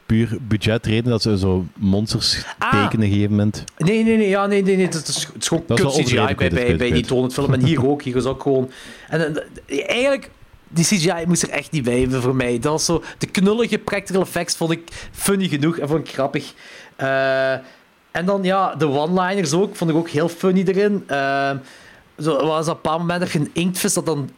puur budgetreden dat ze zo monsters Ah. tekenen op een gegeven moment. Nee, nee, nee. Ja, nee, nee, nee. Het is, het is gewoon Dat is CGI bij, ik bij, het, bij ik die donutfilm. En hier ook. Hier is ook gewoon... En, eh, eigenlijk... Die CGI moest er echt niet bij voor mij. Dat was zo... De knullige practical effects vond ik funny genoeg en vond ik grappig. Eh, en dan, ja, de one-liners ook. Vond ik ook heel funny erin. Eh, zo er was op een bepaald moment dat je een inktvis dat dan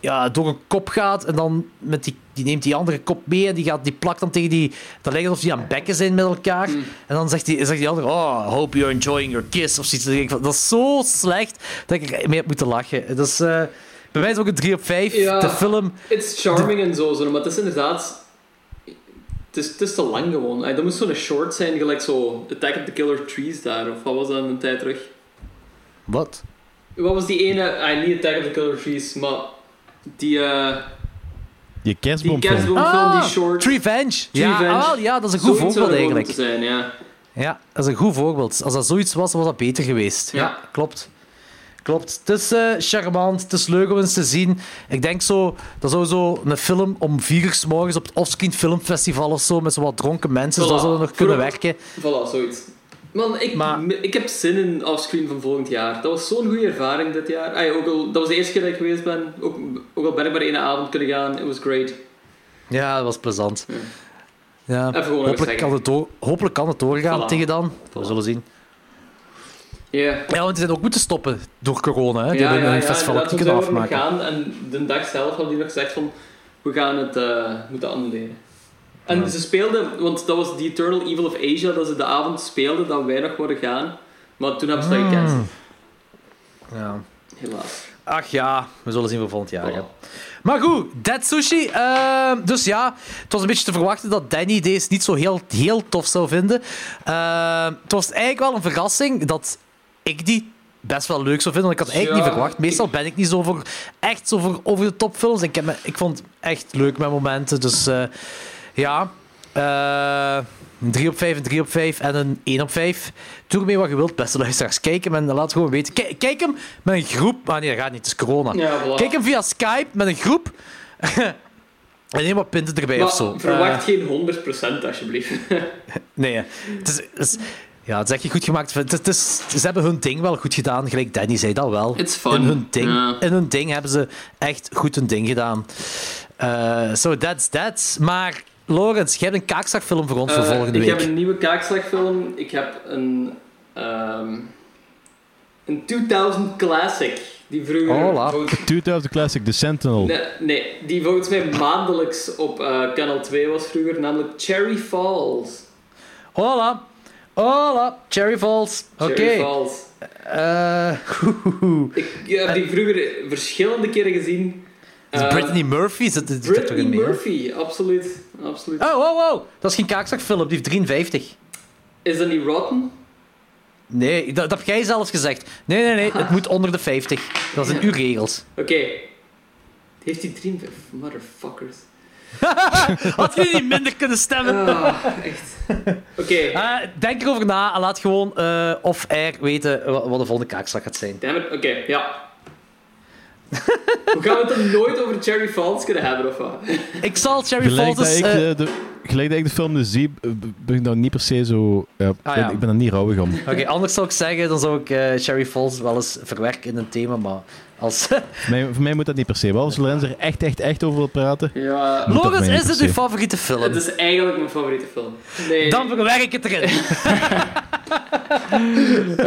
ja, door een kop gaat en dan met die, die neemt die andere kop mee en die, gaat, die plakt dan tegen die... Dat lijkt alsof die aan bekken zijn met elkaar. En dan zegt die, zegt die andere, oh, hope you're enjoying your kiss, of zoiets. Dat is zo slecht dat ik er mee heb moeten lachen. Dat is, eh, bij mij is het ook een 3 op 5. Ja. De film... It's charming en zo, maar het is inderdaad... Het is, het is te lang gewoon. Dat moest zo'n short zijn, gelijk zo Attack of the Killer Trees daar, of wat was dat een tijd terug? Wat? Wat was die ene... ay, niet Attack of the Killer Trees, maar die... eh Die die kerstboomfilm. kerstboomfilm, die short... Revenge. Ja, Revenge. ah, ja, dat is een goed Zoiets voorbeeld eigenlijk. zijn, ja. Ja, dat is een goed voorbeeld. Als dat zoiets was, was dat beter geweest. Ja, Ja. klopt. Klopt. Het is eh, charmant, het is leuk om eens te zien. Ik denk zo, dat zou zo een film om vier uur 's morgens op het Offscreen Filmfestival of zo, met zo wat dronken mensen, Voilà. dat zou nog kunnen werken. Voilà, zoiets. Man, ik, ik heb zin in offscreen van volgend jaar. Dat was zo'n goede ervaring dit jaar. Ay, ook al, dat was de eerste keer dat ik geweest ben. Ook, ook al ben ik maar één avond kunnen gaan. It was great. Ja, dat was plezant. Ja. Hopelijk, kan het hopelijk kan het doorgaan Voilà. tegen dan. We zullen zien. Ja. Ja, want die zijn ook moeten stoppen door corona. Hè. Die ja, hebben ja, hun ja, festival ook niet we kunnen zouden afmaken. gaan en de dag zelf hadden die nog gezegd van we gaan het eh, moeten annuleren. En ze speelden, want dat was The Eternal Evil of Asia, dat ze de avond speelden dat wij nog worden gaan. Maar toen hebben ze dat Hmm. gecanceld. Ja. Helaas. Ach ja, we zullen zien voor volgend jaar. hè. Maar goed, Dead Sushi. eh, dus ja, het was een beetje te verwachten dat Danny deze niet zo heel, heel tof zou vinden. Eh, het was eigenlijk wel een verrassing dat ik die best wel leuk zou vinden. Want ik had eigenlijk Ja, niet verwacht. Meestal ben ik niet zo voor, echt zo voor over de top films. En ik, heb me, ik vond het echt leuk met momenten. Dus eh, ja, eh, een 3 op 5, een 3 op 5 en een 1 op 5. Doe ermee wat je wilt, beste luisteraars. Kijk hem en laat gewoon weten. Kijk, kijk hem met een groep. Ah nee, dat gaat niet. Het is corona. Ja, voilà. Kijk hem via Skype met een groep. en neem wat punten erbij Maar of zo. verwacht Eh, geen 100% alsjeblieft. nee, het is, het is- ja, het is echt goed gemaakt. Het is, het is- ze hebben hun ding wel goed gedaan. Gelijk Danny zei dat wel. It's fun. In hun ding, in hun ding hebben ze echt goed hun ding gedaan. Eh, so that's that. Maar Lorenz, jij hebt een kaakslagfilm voor ons voor Eh, volgende ik week. heb een nieuwe kaakslagfilm. Ik heb een, ehm, een 2000 classic. Die vroeger... Hola. volgens- 2000 Classic, The Sentinel. Nee, nee, die volgens mij maandelijks op eh, kanaal 2 was vroeger, namelijk Cherry Falls. Hola. Hola, Cherry Falls. Oké. Cherry Falls. Eh, Ik heb die vroeger verschillende keren gezien. is Eh, Brittany Murphy zit er toch Brittany? Murphy, absoluut. absoluut. Oh, wow, wow. Dat is geen kaakzakfilm, die heeft 53. Is dat niet Rotten? Nee, dat, dat heb jij zelfs gezegd. Nee, nee, nee, het moet onder de 50. Dat zijn uw regels. Oké. Heeft hij 53? Motherfuckers. Had je niet minder kunnen stemmen? Ah, echt. Oké. Eh, denk erover na en laat gewoon eh of er weten wat, wat de volgende kaakzak gaat zijn. Oké, ja. Hoe gaan we het dan nooit over Cherry Falls kunnen hebben, of wat? Ik zal Cherry Gelijk Falls dat, dus... ik eh, de, de, gelijk dat ik de film dus zie, ben ik daar niet per se zo... Ja, Ah, ja. Ik ben er niet rouwig om. Oké, anders zou ik zeggen, dan zou ik Cherry Falls wel eens verwerken in een thema, maar als... Voor mij, voor mij moet dat niet per se. Wel, als Lorenz er echt, echt, echt over wil praten... Ja. Lorenz, is het uw favoriete film? Het is eigenlijk mijn favoriete film. Nee. Dan verwerk ik het erin.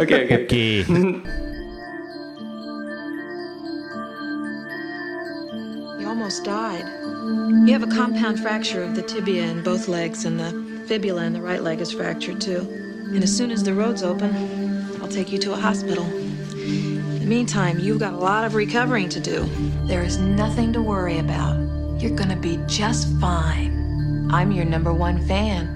Oké, oké. Oké. You almost died. You have a compound fracture of the tibia in both legs, and the fibula in the right leg is fractured too. And as soon as the road's open, I'll take you to a hospital. In the meantime, you've got a lot of recovering to do. There is nothing to worry about. You're gonna be just fine. I'm your number one fan.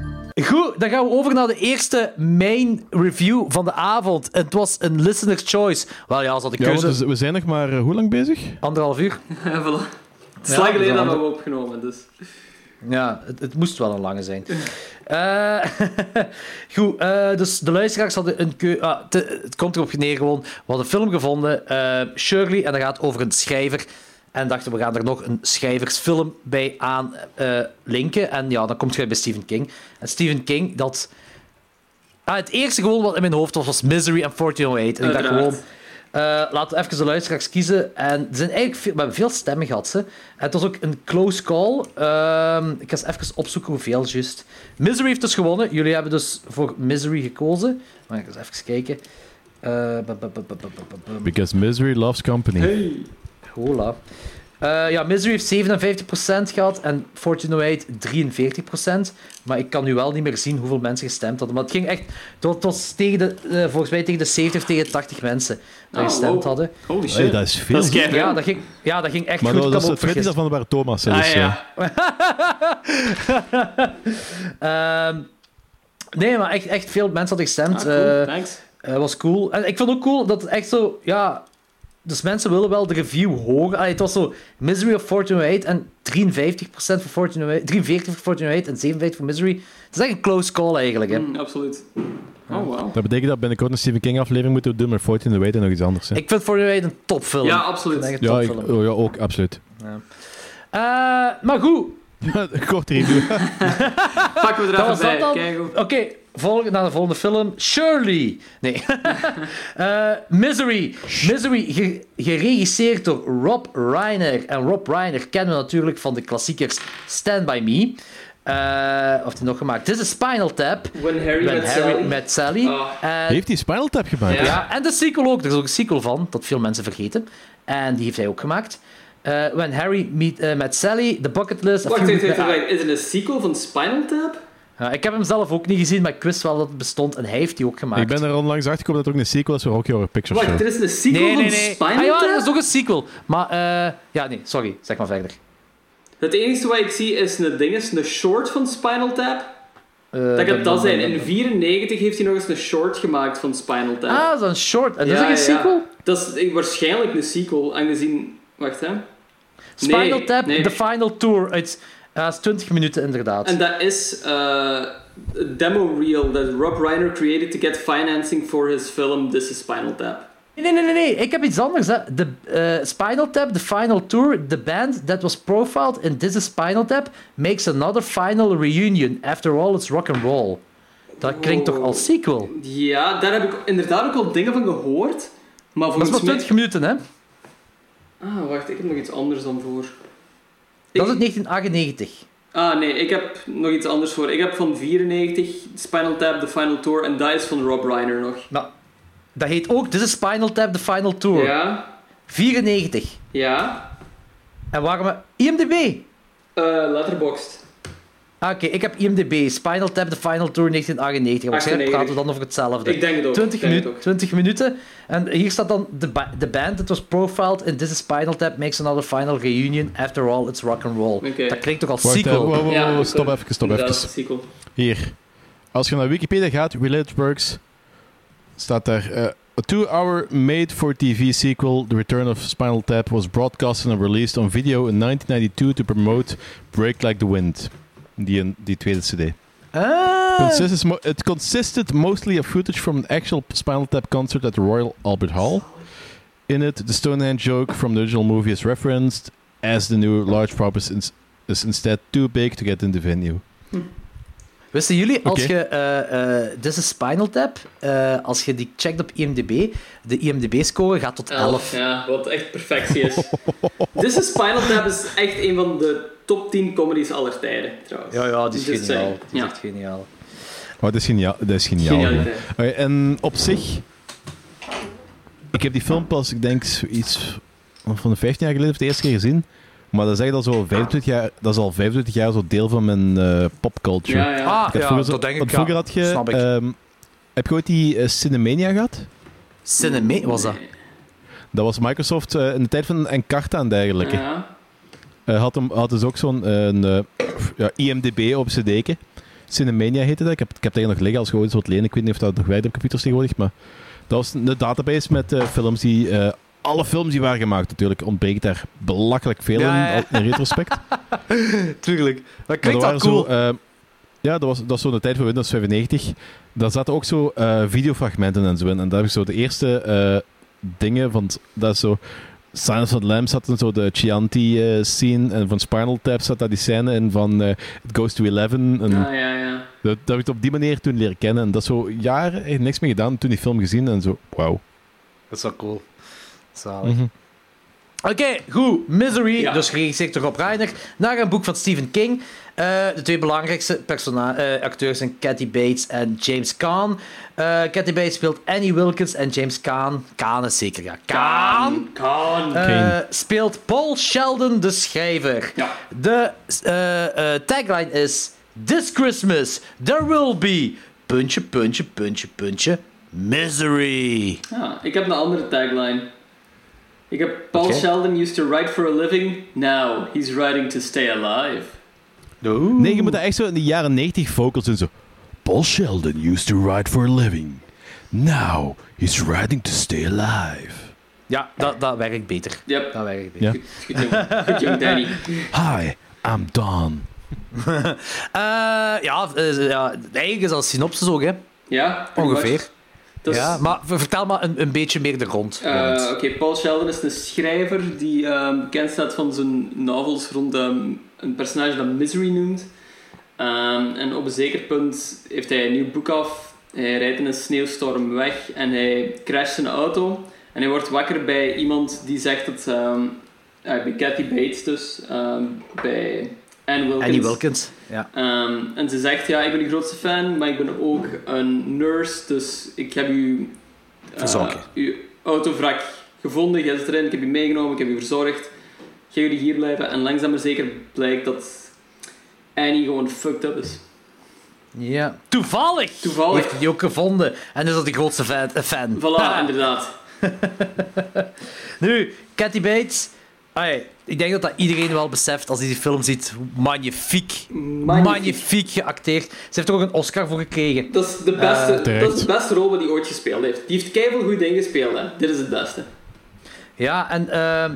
Goed, dan gaan we over naar de eerste main review van de avond. Het was een listener's choice. Wel ja, ze hadden Ja, we- we zijn nog maar eh, hoe lang bezig? Anderhalf uur. Ja, voilà. Het is Ja, lang geleden dat dat we hebben opgenomen, dus... Ja, het, het moest wel een lange zijn. Eh, goed, eh, dus de luisteraars hadden een keu... Ah, te- het komt erop neer gewoon. We hadden een film gevonden, eh, Shirley, en dat gaat over een schrijver. En dachten, we gaan er nog een schrijversfilm bij aan linken. En ja, dan komt je bij Stephen King. En Stephen King, dat... Ah, het eerste gewoon wat in mijn hoofd was, was Misery en 1408. En ik dacht gewoon... eh, laten we even de luisteraars kiezen. En er zijn eigenlijk veel, we hebben veel stemmen gehad. Ze. En het was ook een close call. Ehm, ik ga eens even opzoeken hoeveel juist. Misery heeft dus gewonnen. Jullie hebben dus voor Misery gekozen. Maar ik ga eens even kijken. Eh, Because misery loves company. Hey. Hola. Eh, ja, Misery heeft 57% gehad en 1408 43%. Maar ik kan nu wel niet meer zien hoeveel mensen gestemd hadden. Maar het ging echt... Het was tegen de, eh, volgens mij tegen de 70 of tegen 80 mensen die Oh, gestemd wow. hadden. Holy Hey, dat is veel. Dat is Ja, dat ging, ja, dat ging echt maar goed. dat, Ik dat is het van waar Thomas. hè, Ah, dus, ja. vergissen. Ehm, nee, maar echt, echt veel mensen hadden gestemd. Ah, cool, Eh, thanks. eh, was cool. En ik vond ook cool dat het echt zo... Ja, dus mensen willen wel de review hoger. Allee, het was zo Misery of 1408 en 53% voor 1408, 43 voor 1408 en 57% voor Misery. Het is echt een close call eigenlijk. Hè. Mm, absoluut. Oh, wow. Dat betekent dat binnenkort een Stephen King aflevering moeten we doen, maar 14 the Wait en nog iets anders. Hè. Ik vind 1408 een topfilm. Ja, absoluut. Ik vind het ja, ik, een topfilm. oh, ja, ook, absoluut. Eh, maar goed, Kort review. Er even bij. Oké, volgende, naar de volgende film. Shirley. Nee. Eh, Misery. Misery, ge- geregisseerd door Rob Reiner. En Rob Reiner kennen we natuurlijk van de klassiekers Stand By Me. Eh of die nog gemaakt. Dit is Spinal Tap. When Harry When Met Harry Sally. Met Sally. Ah. En- Heeft hij Spinal Tap gemaakt? Ja. ja, en de sequel ook. Er is ook een sequel van, dat veel mensen vergeten. En die heeft hij ook gemaakt. Eh, When Harry Meet, eh, Met Sally, The Bucket List... Wacht, wacht, wacht, wacht. Is het een sequel van Spinal Tap? ja, ik heb hem zelf ook niet gezien, maar ik wist wel dat het bestond en hij heeft die ook gemaakt. Ik ben er onlangs achter gekomen dat er ook een sequel is voor Rocky Horror Picture Wacht, Show. er is een sequel nee, van nee, nee. Spinal Ah, ja, Tap? er is ook een sequel. Maar, eh ja, nee, sorry. Zeg maar verder. Het enige wat ik zie is een ding, is een short van Spinal Tap. Eh, Dat kan dat zijn. In dat- 94 heeft hij nog eens een short gemaakt van Spinal Tap. Ah, dat is een short. En dat Ja, is een ja. sequel? Dat is waarschijnlijk een sequel, aangezien... Wacht, hè. Spinal Nee, Tap, nee. The Final Tour. Uit dat is 20 minuten, inderdaad. En dat is eh, a demo reel that Rob Reiner created to get financing for his film This is Spinal Tap. Nee, nee, nee, nee. Ik heb iets anders. Hè. De eh, Spinal Tap, The Final Tour, the band that was profiled in This is Spinal Tap, makes another final reunion. After all, it's rock and roll. Dat klinkt toch als sequel? Ja, daar heb ik inderdaad ook al dingen van gehoord. Maar Dat is volgens maar mij... 20 minuten, hè? Ah, wacht, ik heb nog iets anders dan voor. Dat is uit 1998. Ah, nee, ik heb nog iets anders voor. Ik heb van 94 Spinal Tap, The Final Tour, en dat is van Rob Reiner nog. Nou, dat heet ook This is Spinal Tap, The Final Tour. Ja, 94. ja. En waarom... IMDb. Eh Letterboxd. Ah, Oké, ik heb IMDb, Spinal Tap, The Final Tour 1998. Waarschijnlijk 98. praten we dan over hetzelfde. Ik denk het ook, 20, ik denk minu- het ook. 20 minuten. En hier staat dan de, ba- de band that was profiled in This is Spinal Tap makes another final reunion. After all, it's rock and roll. Oké. Dat klinkt toch als Wacht, sequel? wow, wow, wow, Ja, stop even, stop even. sequel. Hier. Als je naar Wikipedia gaat, Related Works, staat daar... eh, a two-hour made-for-TV sequel, The Return of Spinal Tap, was broadcast and released on video in 1992 to promote Break Like the Wind. Die, die tweede cd. Ah, Consisted mo- it consisted mostly of footage from an actual Spinal Tap concert at the Royal Albert Hall. In it, the Stonehenge joke from the original movie is referenced, as the new large prop is, ins- is instead too big to get in the venue. Wisten jullie, als je eh, eh, This is Spinal Tap, eh, als je die checkt op IMDb, de IMDb-score gaat tot 11. Ja, wat echt perfectie is. This is Spinal Tap is echt een van de top 10 comedies aller tijden, trouwens. Ja, ja, die is Just geniaal. saying. Die is Ja. echt geniaal. Oh, dat is geniaal. Dat is geniaal. Oké, en op zich... Ik heb die film pas, ik denk, iets van de 15 jaar geleden of de eerste keer gezien. Maar dat is al zo 25 jaar, dat is al 25 jaar zo deel van mijn eh, popculture. Ja, ja. Ah, Ik had ja, vroeger dat denk ik, want ja. vroeger had je... Snap ik. ehm, heb je ooit die eh, Cinemania gehad? Cinema was dat. Dat was Microsoft eh, in de tijd van Encarta en dergelijke. Ja. Eh, had, hem, had dus ook zo'n eh, een, eh, ja, IMDB op cd'tje. Cinemania heette dat. Ik heb, ik heb tegen nog liggen als gewoon soort lenen. Ik weet niet of dat nog werkt op computers tegenwoordig, maar dat was een database met eh, films die... eh, alle films die waren gemaakt natuurlijk, ontbreekt daar belachelijk veel Ja, ja. in, in retrospect. Tuurlijk. Dat Maar klinkt wel cool. Zo, eh, ja, dat was, dat was zo de tijd van Windows 95. Daar zaten ook zo eh, videofragmenten en zo in. En daar heb ik zo de eerste eh, dingen van... Dat is zo... Silence of the Lambs in zo de Chianti-scene. en van Spinal Tap zat daar die scène in van eh, It Goes to Eleven. En Ah, ja, ja. dat, dat heb ik op die manier toen leren kennen. En dat is zo jaren echt niks meer gedaan. Toen die film gezien en zo... Wauw. Dat is wel cool. Zalig. Mhm. Oké, goed. Misery, Ja. dus geregisseerd door Rob Reiner, naar een boek van Stephen King. Eh, de twee belangrijkste persona- eh, acteurs zijn Kathy Bates en James Caan. Eh Kathy Bates speelt Annie Wilkins en James Caan, Caan is zeker, ja, Caan, Kane. speelt Paul Sheldon, de schrijver. Ja. De eh, eh, tagline is: This Christmas there will be puntje, puntje, puntje, puntje, misery. Ja, ik heb een andere tagline. Ik heb Paul. Sheldon used to write for a living. Now he's writing to stay alive. Nee, je moet daar echt zo in de jaren 90 vocals zo... Paul Sheldon used to write for a living. Now he's writing to stay alive. Ja, dat, dat werkt beter. Yep. Dat werkt beter. Ja. Goed jong, goed jong Danny. Hi, I'm Don. Eh, ja, eh, ja, eigenlijk is dat synopsis ook, hè? Ja, Ongeveer. Ja, maar vertel maar een, een beetje meer er rond. Eh. Oké, Paul Sheldon is een schrijver die ehm, bekend staat van zijn novels rond ehm, een personage dat Misery noemt. Ehm, en op een zeker punt heeft hij een nieuw boek af. Hij rijdt in een sneeuwstorm weg en hij crasht zijn auto. En hij wordt wakker bij iemand die zegt dat... ehm, ja, bij Kathy Bates dus, ehm, bij Anne Wilkins. Annie Wilkins. Ja. Ehm, en ze zegt, ja, ik ben een grootste fan, maar ik ben ook een nurse, dus ik heb u... eh, uw autovrak gevonden, jij zit erin, ik heb u meegenomen, ik heb u verzorgd. Gaan jullie hier blijven? En langzaam maar zeker blijkt dat Annie gewoon fucked up is. ja. Toevallig, Toevallig. heeft hij die ook gevonden. En is dat de grootste fan. fan. Voilà, inderdaad. Nu, Kathy Bates. Ik denk dat dat iedereen wel beseft als hij die film ziet. Magnifiek. Magnifiek, geacteerd. Ze heeft er ook een Oscar voor gekregen. Dat is de beste, Eh, dat is de beste rol die hij ooit gespeeld heeft. Die heeft keihard goede dingen gespeeld, hè. Dit is het beste. Ja, en ehm,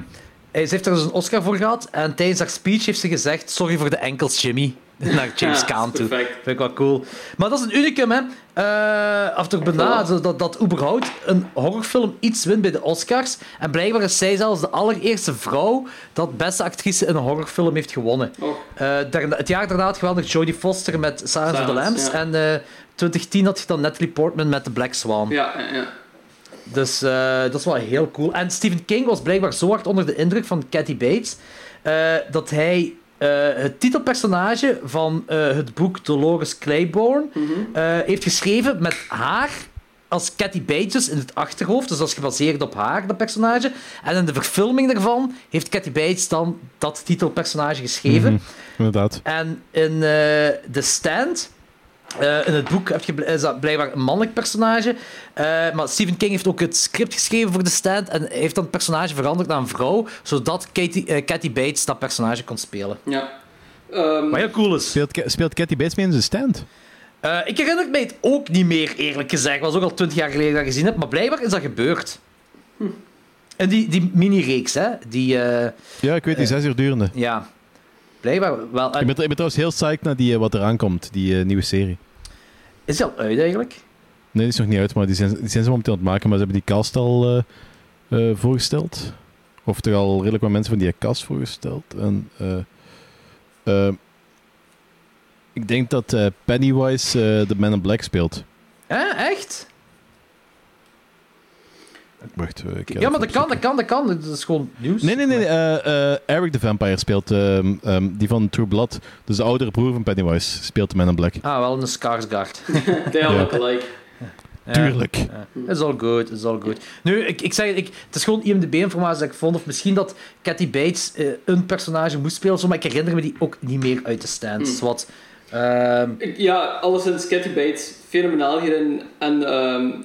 hij- ze heeft er dus een Oscar voor gehad. En tijdens haar speech heeft ze gezegd: Sorry voor de enkels, Jimmy. Naar James Ja, Caan toe. perfect. Vind ik wel cool. Maar dat is een unicum, hè? Eh of toch bijna, dat, dat, überhaupt een horrorfilm iets wint bij de Oscars. En blijkbaar is zij zelfs de allereerste vrouw dat beste actrice in een horrorfilm heeft gewonnen. Oh. Eh, daarna- het jaar daarna had je wel nog Jodie Foster met Silence of the Lambs. ja. En eh 2010 had je dan Natalie Portman met The Black Swan. Ja, ja. Dus eh, dat is wel heel cool. En Stephen King was blijkbaar zo hard onder de indruk van Kathy Bates eh, dat hij eh, het titelpersonage van eh, het boek Dolores Claiborne Mhm. eh, heeft geschreven met haar als Cathy Bates in het achterhoofd. Dus dat is gebaseerd op haar, dat personage. En in de verfilming daarvan heeft Cathy Bates dan dat titelpersonage geschreven. Mhm, inderdaad. En in uh, The Stand... Uh, in het boek heb je, is dat blijkbaar een mannelijk personage. Uh, maar Stephen King heeft ook het script geschreven voor The Stand. En heeft dan het personage veranderd naar een vrouw. Zodat Katie, uh, Cathy Bates dat personage kon spelen. Ja. Um, Wat heel cool is. Speelt, speelt Cathy Bates mee in The Stand? Uh, ik herinner mij het ook niet meer, eerlijk gezegd. Het was ook al twintig jaar geleden dat ik gezien heb. Maar blijkbaar is dat gebeurd. Hm. En die, die mini-reeks, hè? Die, uh, ja, ik weet, die zes uur durende. Ja. Blijkbaar wel. Ik ben, ik ben trouwens heel psyched naar die, wat eraan komt, die nieuwe serie. Is die al uit, eigenlijk? Nee, die is nog niet uit, maar die zijn, die zijn ze momenteel aan het maken. Maar ze hebben die cast al uh, voorgesteld. Of toch al redelijk wat mensen van die cast voorgesteld. En... Ik denk dat Pennywise de Man in Black speelt. Hè, echt? Wacht, uh, ik ja, maar dat kan, dat kan, dat kan. Dat is gewoon nieuws. Nee, nee, nee. Eric the Vampire speelt um, um, die van True Blood. Dus de oudere broer van Pennywise speelt de Man in Black. Ah, wel een Skarsgård. They all look alike. Ja, Tuurlijk. Het is all good, is all good. Nu, ik, ik zeg, ik, het is gewoon IMDb-informatie dat ik vond. Of misschien dat Cathy Bates uh, een personage moest spelen. Zo, maar ik herinner me die ook niet meer uit de stand. Mm. Wat, um... Ja, alleszins Cathy Bates, fenomenaal hierin. En um,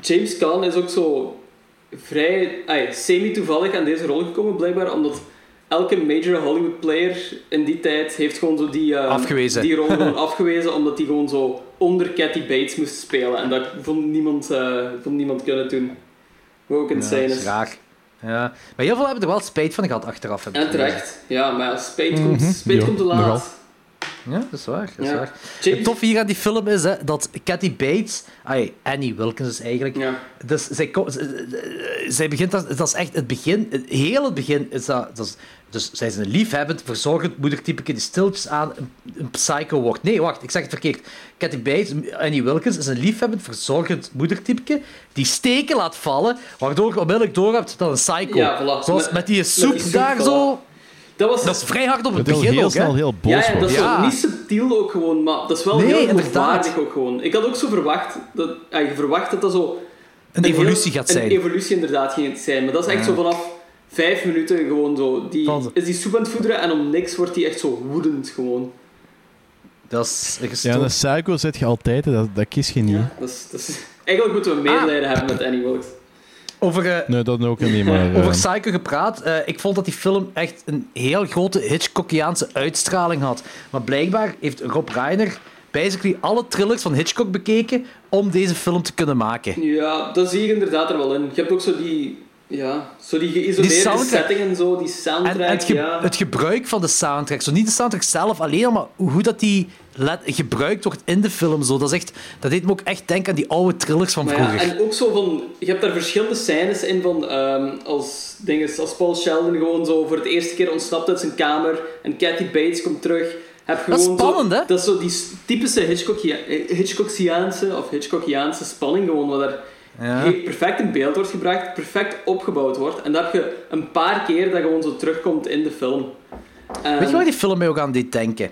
James Caan is ook zo vrij semi-toevallig aan deze rol gekomen, blijkbaar, omdat elke major Hollywood player in die tijd heeft gewoon zo die, uh, afgewezen. die rol gewoon afgewezen, omdat hij gewoon zo onder Cathy Bates moest spelen. En dat vond niemand, uh, vond niemand kunnen doen. Wat ook insane ja, is. Ja. Maar heel veel hebben er wel spijt van gehad achteraf. En terecht. Ja, maar spijt komt, mm -hmm. spijt komt te laat. Ja, dat is waar. Dat is ja. waar. Het tof hier aan die film is hè, dat Cathy Bates, ay, Annie Wilkins is eigenlijk, ja. dus zij, zij begint, dat, dat is echt het begin, het, heel het begin is dat, dat is, dus zij is een liefhebbend, verzorgend moedertype die stiltjes aan een, een, psycho wordt. Nee, wacht, ik zeg het verkeerd. Cathy Bates, Annie Wilkins, is een liefhebbend, verzorgend moedertype die steken laat vallen, waardoor je onmiddellijk doorhebt dat een psycho. Ja, voilà. Zoals met, met die soep, met die soep daar voilà. zo. Dat, was, dat is vrij hard op het dat begin heel ook, snel heel boos ja, ja, dat is ja. niet subtiel ook gewoon, maar dat is wel nee, heel geloofwaardig ook gewoon. Ik had ook zo verwacht dat, ja, je verwacht dat dat zo een, een evolutie heel, gaat zijn. Een evolutie inderdaad ging zijn, maar dat is echt ja. zo vanaf vijf minuten gewoon zo. Die, is die soep aan het voederen en om niks wordt die echt zo woedend gewoon. Dat is ja, een psycho zet je altijd, dat, dat kies je niet. Ja, dat is, dat is, eigenlijk moeten we medelijden ah. hebben met Annie Wilkes. Over, uh, nee, dat ook niet, maar... Uh... Over Psycho gepraat. Uh, ik vond dat die film echt een heel grote Hitchcockiaanse uitstraling had. Maar blijkbaar heeft Rob Reiner basically alle thrillers van Hitchcock bekeken om deze film te kunnen maken. Ja, dat zie je inderdaad er wel in. Je hebt ook zo die... Ja, zo die geïsoleerde die setting en zo, die soundtrack, en, en het, ge ja. het gebruik van de soundtrack. Zo niet de soundtrack zelf alleen, maar hoe dat die gebruikt wordt in de film. Zo. Dat, is echt, dat deed me ook echt denken aan die oude thrillers van maar vroeger. Ja, en ook zo van... Je hebt daar verschillende scènes in van... Um, als, dinges, als Paul Sheldon gewoon zo voor het eerste keer ontsnapt uit zijn kamer en Kathy Bates komt terug... Heb dat is spannend, zo, hè? Dat is zo die typische Hitchcockia Hitchcockiaanse of Hitchcockiaanse spanning gewoon, wat er ja. perfect in beeld wordt gebracht, perfect opgebouwd wordt. En dat heb je een paar keer dat gewoon zo terugkomt in de film. Um, Weet je waar die film mij ook aan deed denken?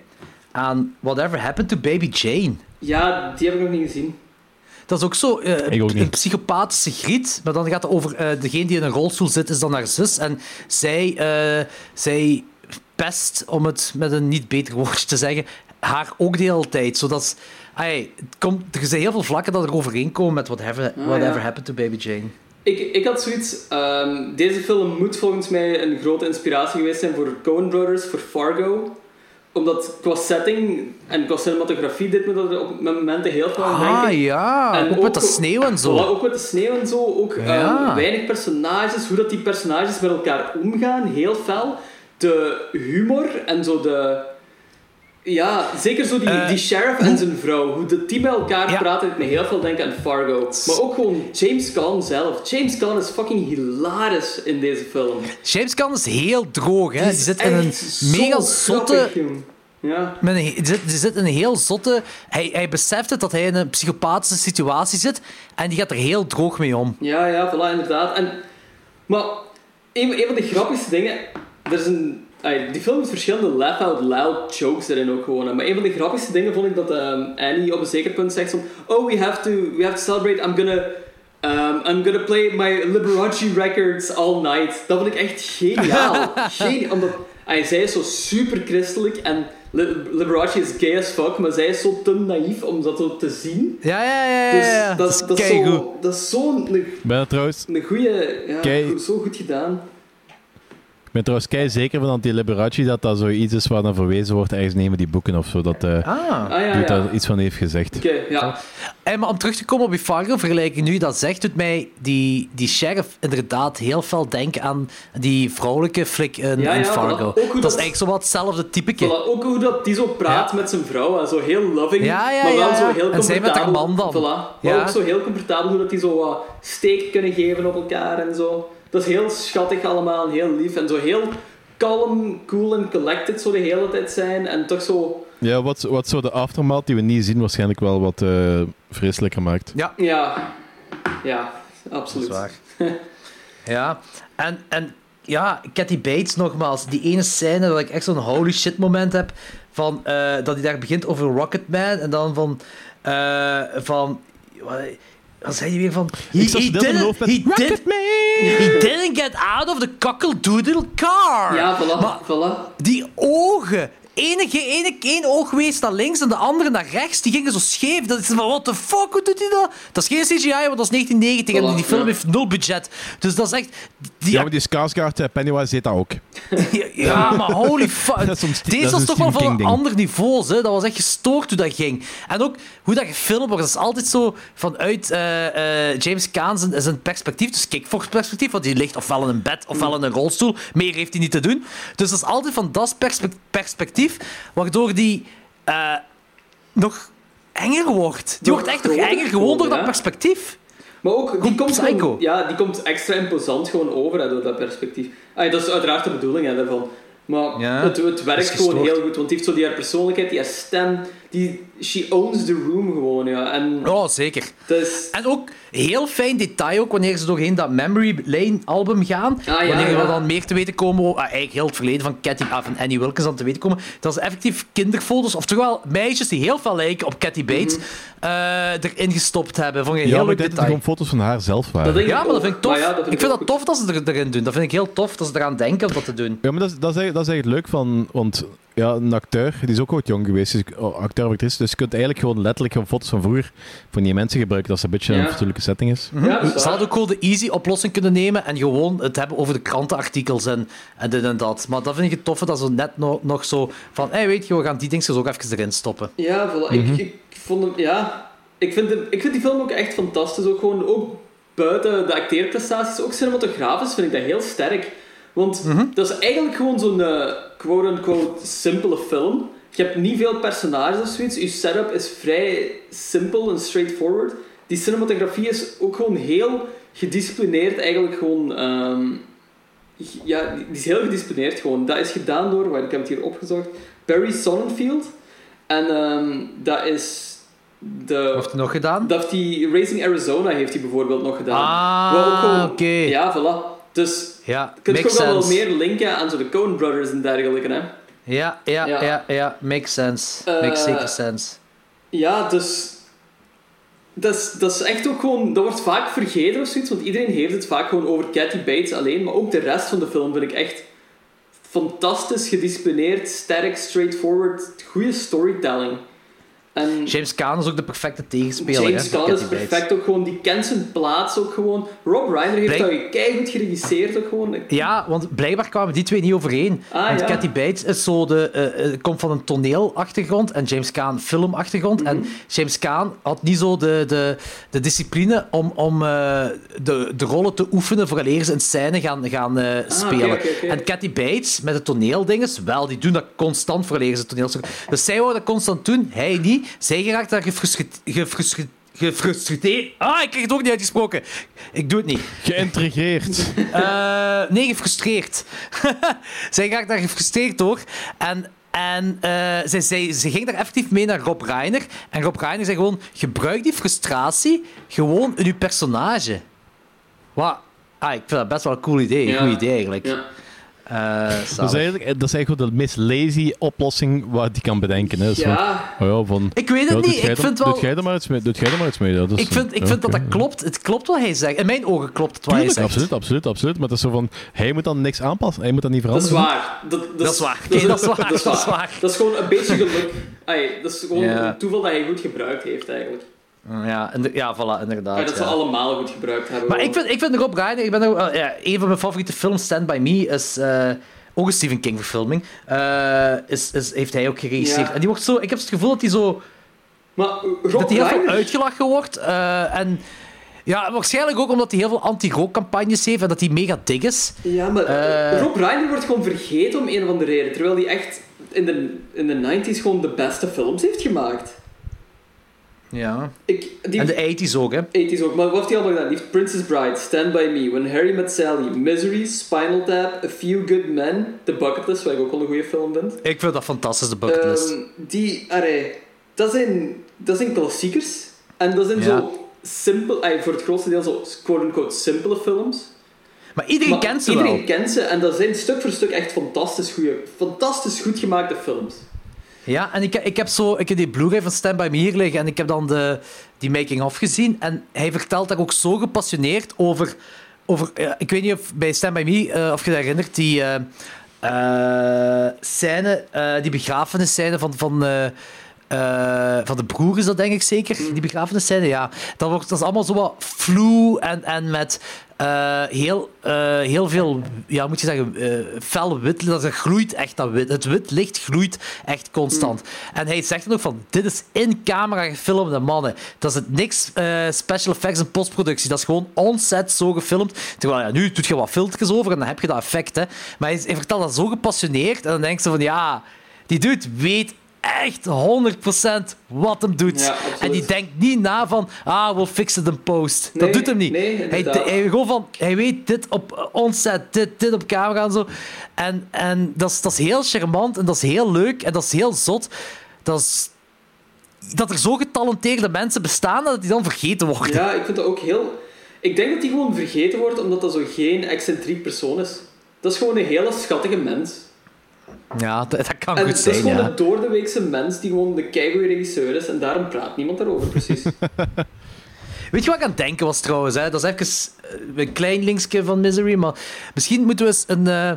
Aan Whatever Happened to Baby Jane. Ja, die heb ik nog niet gezien. Dat is ook zo uh, ook een psychopathische griet. Maar dan gaat het over uh, degene die in een rolstoel zit, is dan haar zus. En zij, uh, zij pest, om het met een niet beter woordje te zeggen, haar ook de hele tijd. Zodat ay, het komt, er zijn heel veel vlakken dat er overeenkomen met Whatever, Ah, whatever ja. Happened to Baby Jane. Ik, ik had zoiets... Um, deze film moet volgens mij een grote inspiratie geweest zijn voor Coen Brothers, voor Fargo. Omdat qua setting en qua cinematografie dit me dat op momenten heel veel aan Ah denken. ja, En ook, met de sneeuw en zo. Voilà, ook met de sneeuw en zo. Ook Ja. um, weinig personages, hoe dat die personages met elkaar omgaan, heel fel. De humor en zo de... Ja, zeker zo die, Eh, die sheriff en zijn vrouw. Hoe de die bij elkaar Ja. praten, ik me heel veel denken aan Fargo. Maar ook gewoon James Caan zelf. James Caan is fucking hilarisch in deze film. James Caan is heel droog, hè. Die zit in een mega zotte... Ja. Met een, die, zit, die zit in een heel zotte... Hij, hij beseft het dat hij in een psychopathische situatie zit en die gaat er heel droog mee om. Ja, ja, voilà, inderdaad. En, maar een, een van de grappigste dingen... Er is een, ay, die film heeft verschillende laugh-out-loud jokes erin ook gewoon. Maar een van de grappigste dingen vond ik dat ehm, Annie op een zeker punt zegt van... Oh, we have to, we have to celebrate. I'm gonna... um, I'm gonna play my Liberace records all night. Dat vond ik echt geniaal. geniaal. Omdat, ay, zij is zo super christelijk en Li- Liberace is gay as fuck, maar zij is zo te naïef om dat zo te zien. Ja, ja, ja. ja, Dus dat, is dat, is zo, dat is zo'n een, ben trouwens, een goede... Ja, zo goed gedaan. Ik ben trouwens kei zeker van dat die Liberace dat dat zoiets is waar dan verwezen wordt ergens nemen die boeken of zo. Dat eh Ah. Ah, ja, daar iets van heeft gezegd. Oké, ja. En maar om terug te komen op die Fargo vergelijking, nu je dat zegt, doet mij die, die sheriff inderdaad heel veel denken aan die vrouwelijke flik in, Ja, in ja, Fargo. voilà. Ook Dat hoe is dat- eigenlijk zo wat hetzelfde typeke. Voilà, ook hoe dat die zo praat met zijn vrouw, en zo heel loving, Ja, ja, maar wel ja, zo ja. heel En zij met haar comfortabel. man dan. Voilà. Maar Ja. ook zo heel comfortabel hoe dat die zo wat steek kunnen geven op elkaar en zo. Dat is heel schattig allemaal en heel lief en zo heel kalm, cool en collected zo de hele tijd zijn en toch zo... Ja, wat, wat zo de aftermath die we niet zien waarschijnlijk wel wat eh, vreselijker maakt. Ja. Ja, ja, absoluut. Dat is Ja, en, en ja, Cathy Bates nogmaals, die ene scène dat ik echt zo'n holy shit moment heb, van, eh, dat hij daar begint over Rocketman en dan van, eh, van, wat zei hij weer van, he, he didn't, he, did, he didn't get out of the cockle-doodle car. Ja, voilà, Maar voilà. die ogen, enige, ene, één oog wees naar links en de andere naar rechts, die gingen zo scheef. Dat is van, what the fuck, hoe doet hij dat? Dat is geen CGI, want dat is 1990 en die film ja. heeft nul budget. Dus dat is echt... Die Ja, maar die Skarsgård, eh, Pennywise deed dat ook. Ja, maar holy fuck. Dat is Deze dat is was toch wel van een ander niveau. Hè? Dat was echt gestoord hoe dat ging. En ook hoe dat gefilmd wordt. Dat is altijd zo vanuit eh, eh, James Caan zijn, zijn perspectief. Dus Kickfox perspectief. Want die ligt ofwel in een bed ofwel in een rolstoel. Meer heeft hij niet te doen. Dus dat is altijd van dat perspe- perspectief. Waardoor die eh, nog enger wordt. Die Nog wordt echt nog enger gewoon door dat ja. perspectief. Maar ook, die komt, gewoon, ja, die komt extra imposant gewoon over hè, door dat perspectief. Dat is uiteraard de bedoeling hè, daarvan. Maar Ja, het, het werkt gewoon heel goed, want die heeft zo die haar persoonlijkheid, die haar stem, die, she owns the room gewoon, ja. En Oh, zeker. dat is... En ook heel fijn detail ook wanneer ze doorheen dat Memory Lane album gaan. Ah, ja, wanneer we ja. dan meer te weten komen, over- ah, eigenlijk heel het verleden van, Cathy, ah, van Annie Wilkins dan te weten komen, dat ze effectief kinderfoto's, oftewel meisjes die heel veel lijken op Cathy Bates, eh, erin gestopt hebben. Vond je een Ja, heel maar ik leuk denk dat het detail. gewoon foto's van haar zelf waren. Ja, maar dat vind ik tof. Vind ik ik vind dat tof dat ze er, erin doen. Dat vind ik heel tof dat ze eraan denken om dat te doen. Ja, maar dat is, dat is, eigenlijk, dat is eigenlijk leuk van... Want ja, een acteur, die is ook ooit jong geweest, dus, oh, acteur of actrice, dus je kunt eigenlijk gewoon letterlijk gewoon foto's van vroeger van die mensen gebruiken, dat ze een beetje Ja. een fatsoenlijke setting is. Ja, is Ze hadden ook gewoon de easy oplossing kunnen nemen en gewoon het hebben over de krantenartikels en, en dit en dat. Maar dat vind ik het toffe dat ze net nog, nog zo van, hey, weet je, we gaan die dingetjes ook even erin stoppen. Ja, voilà. Mhm. ik, ik vond hem, ja... Ik vind, hem, ik vind die film ook echt fantastisch. Ook gewoon, ook buiten de acteerprestaties, ook cinematografisch vind ik dat heel sterk. Want Mhm. dat is eigenlijk gewoon zo'n eh, quote-unquote simpele film. Je hebt niet veel personages of zoiets. Je setup is vrij simpel en straightforward. Die cinematografie is ook gewoon heel gedisciplineerd. Eigenlijk gewoon... ehm, ja, die is heel gedisciplineerd gewoon. Dat is gedaan door, waar ik heb het hier opgezocht, Barry Sonnenfeld. En ehm, dat is de... Wat heeft hij nog gedaan? Dat die Racing Arizona heeft hij bijvoorbeeld nog gedaan. Ah, oké. Ja, voilà. Dus Ja, je kunt makes ook wel meer linken aan zo de Coen Brothers en dergelijke, hè. Ja, ja, Ja. ja, ja, makes sense. Eh, makes zeker sense. Ja, dus... Dat is, dat is echt ook gewoon... Dat wordt vaak vergeten of zoiets, want iedereen heeft het vaak gewoon over Kathy Bates alleen, maar ook de rest van de film vind ik echt fantastisch, gedisciplineerd, sterk, straightforward, goede storytelling. En James Caan is ook de perfecte tegenspeler. James Caan is perfect ook gewoon, die kent zijn plaats ook gewoon. Rob Reiner heeft Blijk- dat keihard geregisseerd ook gewoon. Ja, want blijkbaar kwamen die twee niet overeen. Ah, want ja. Kathy Bates is zo de, eh, eh, komt van een toneelachtergrond en James Caan filmachtergrond. Mhm. En James Caan had niet zo de, de, de discipline om, om eh, de, de rollen te oefenen vooraleer ze een scène gaan, gaan eh, spelen. En Kathy Bates, met de toneeldinges, wel, die doen dat constant vooraleer ze toneelstuk. Dus zij wou dat constant doen, hij niet. Zij geraakt daar gefrustreerd... gefrustreerd gefrustreerd. Ah, ik krijg het ook niet uitgesproken. Ik doe het niet. Geïntrigeerd. Eh, nee, gefrustreerd. zij raakt daar gefrustreerd door. En, en eh, zij, zij, ze ging daar effectief mee naar Rob Reiner. En Rob Reiner zei gewoon: gebruik die frustratie gewoon in je personage. Wat? Ah, ik vind dat best wel een cool idee. Een Ja. goed idee eigenlijk. Ja. Uh, dat, is eigenlijk, dat is eigenlijk de meest lazy oplossing wat die kan bedenken. Hè. Ja. Van, oh ja, van, ik weet het ja, niet. Ik vind wel... Doet jij er maar iets mee? Doet jij er maar iets mee? Dat is, ik vind, ik ja, vind dat okay. dat klopt. Het klopt wat hij zegt. In mijn ogen klopt het wat Tuurlijk, hij zegt. Absoluut, absoluut, absoluut. Maar het is zo van, hij moet dan niks aanpassen. Hij moet dat niet Dat veranderen. is waar. Dat, dat, Dat is waar. Dat is waar. Dat is Dat waar. Dat is gewoon een beetje geluk. Ai, dat is gewoon Ja. een toeval dat hij goed gebruikt heeft, eigenlijk. Ja, ja, voilà, inderdaad. Ja, dat ze ja. allemaal goed gebruikt hebben. Maar ik vind, ik vind Rob Reiner, ik ben ook, eh, ja, een van mijn favoriete films, Stand By Me, is eh, ook een Stephen King verfilming. Eh, is, is, heeft hij ook geregisseerd. En die wordt zo, ik heb het gevoel dat hij zo, Maar Rob dat hij heel veel Reiner- uitgelachen wordt. en ja, waarschijnlijk ook omdat hij heel veel anti-rookcampagnes heeft en dat hij mega dik is. Ja, maar Rob Reiner wordt gewoon vergeten om een of andere reden. Terwijl hij echt in de, in de 90s gewoon de beste films heeft gemaakt. Ja. Ik, die, En de 80s ook, hè. 80s ook. Maar wat heeft hij allemaal gedaan? Die heeft Princess Bride, Stand By Me, When Harry Met Sally, Misery, Spinal Tap, A Few Good Men, The Bucket List, wat ik ook wel een goede film vind. Ik vind dat fantastisch, de bucketlist. Ehm, die, arre, dat zijn, dat zijn klassiekers. En dat zijn Ja. zo simpel, voor het grootste deel zo quote-unquote simpele films. maar iedereen Maar kent ze iedereen wel. kent ze en dat zijn stuk voor stuk echt fantastisch goede, fantastisch goed gemaakte films. Ja, en ik, ik heb zo, ik heb die Blu-ray van Stand By Me hier liggen en ik heb dan de, die making-of gezien. En hij vertelt daar ook zo gepassioneerd over... over ik weet niet of bij Stand By Me, eh, of je dat herinnert, die eh, scène, die begrafenisscène van... van van de broer is dat denk ik zeker, die begrafenisscène, ja. Dat, wordt, dat is allemaal zo wat vloe en, en met eh, heel, eh, heel veel, ja, moet je zeggen, eh fel wit. Dat er gloeit echt dat wit. Het wit licht gloeit echt constant. En hij zegt dan ook van, dit is in camera gefilmde mannen. Dat is het niks special effects en postproductie. Dat is gewoon on-set zo gefilmd. Terwijl, ja, nu doet je wat filters over en dan heb je dat effect, hè. Maar hij, hij vertelt dat zo gepassioneerd en dan denk je van, ja, die dude weet echt 100% wat hem doet. Ja, en die denkt niet na van, ah, we'll fix it in post. Nee, dat doet hem niet. nee, hij, hij, gewoon van, hij weet dit op onset, dit, dit op camera en zo. En, en dat, is, dat is heel charmant en dat is heel leuk en dat is heel zot. Dat, is, dat er zo getalenteerde mensen bestaan dat die dan vergeten worden. Ja, ik vind dat ook heel... Ik denk dat die gewoon vergeten wordt omdat dat zo geen excentriek persoon is. Dat is gewoon een hele schattige mens. Ja, dat, dat kan En goed dat is zijn, gewoon ja. een doordeweekse mens die gewoon de keigoede regisseur is en daarom praat niemand daarover, precies. Weet je wat ik aan het denken was trouwens? Hè? Dat is even eh, een klein linksje van Misery, maar misschien moeten we eens een, eh,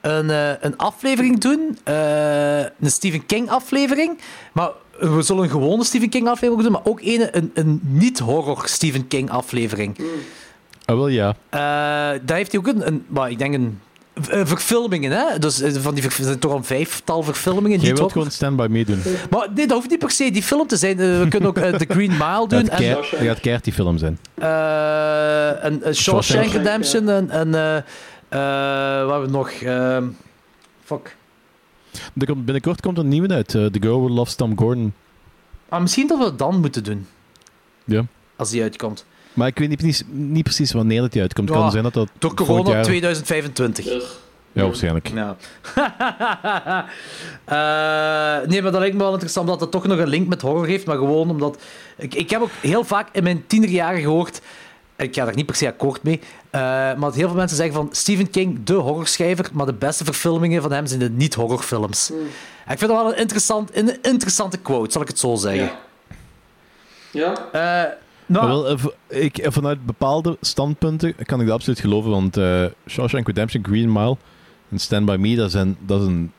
een, eh, een aflevering doen. eh, een Stephen King aflevering. Maar we zullen een gewone Stephen King aflevering doen, maar ook een, een, een niet-horror Stephen King aflevering. Ah, wel ja. Eh, daar heeft hij ook een, een maar ik denk een verfilmingen, hè? Dus eh, van die er zijn toch al een vijftal verfilmingen. Niet wilt horror. gewoon Stand By Me doen. Maar nee, dat hoeft niet per se die film te zijn. Eh, we kunnen ook eh, The Green Mile doen. Dat en, gaat keihard die film zijn. eh, een, een Shawshank Redemption en, en eh, eh, wat hebben we nog? Ehm, fuck. Er komt, binnenkort komt er een nieuwe uit. eh, The Girl Who Loves Tom Gordon. Ah, misschien dat we het dan moeten doen, Ja. als die uitkomt. Maar ik weet niet, precies- niet precies wanneer het die uitkomt. Het kan Ja, zijn dat dat Door volgend corona jaar... 2025. Ja, waarschijnlijk. Ja. Eh, nee, maar dat lijkt me wel interessant dat het toch nog een link met horror heeft. Maar gewoon omdat... Ik, ik heb ook heel vaak in mijn tienerjaren gehoord... Ik ga daar niet per se akkoord mee. eh, maar dat heel veel mensen zeggen van Stephen King, de horrorschrijver. Maar de beste verfilmingen van hem zijn de niet-horrorfilms. En ik vind dat wel een, interessant, een interessante quote, zal ik het zo zeggen. Ja. Eh, nou, wel, eh, ik, eh, vanuit bepaalde standpunten kan ik dat absoluut geloven. Want eh Shawshank Redemption, Green Mile en Stand By Me, dat zijn, dat zijn,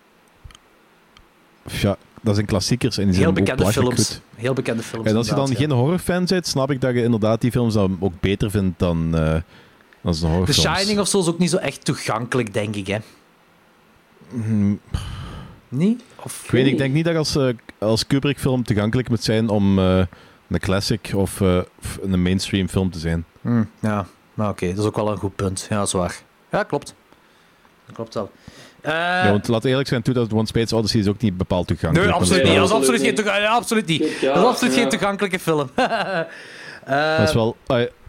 ja, dat zijn klassiekers. En die zijn heel ook bekende belachelijk films. goed. Heel bekende films. En als je dan geen horrorfan bent, snap ik dat je inderdaad die films dan ook beter vindt dan, eh dan zijn ja. The horrorfilms. Shining of zo is ook niet zo echt toegankelijk, denk ik. Hè? Niet? Of... Ik weet niet, ik denk niet dat als, als Kubrick-film toegankelijk moet zijn om eh, een classic of eh, f- een mainstream film te zijn. Hm, ja, maar oké, dat is ook wel een goed punt. Ja, zwaar. Ja, klopt. Dat klopt wel. Eh, ja, want laat eerlijk zijn, 2001 Space Odyssey is ook niet bepaald toegankelijk. nee, absoluut dat niet. is Dat is absoluut geen, toega- ja, absoluut niet. Ja, dat is absoluut ja. geen toegankelijke film. Eh, Dat is wel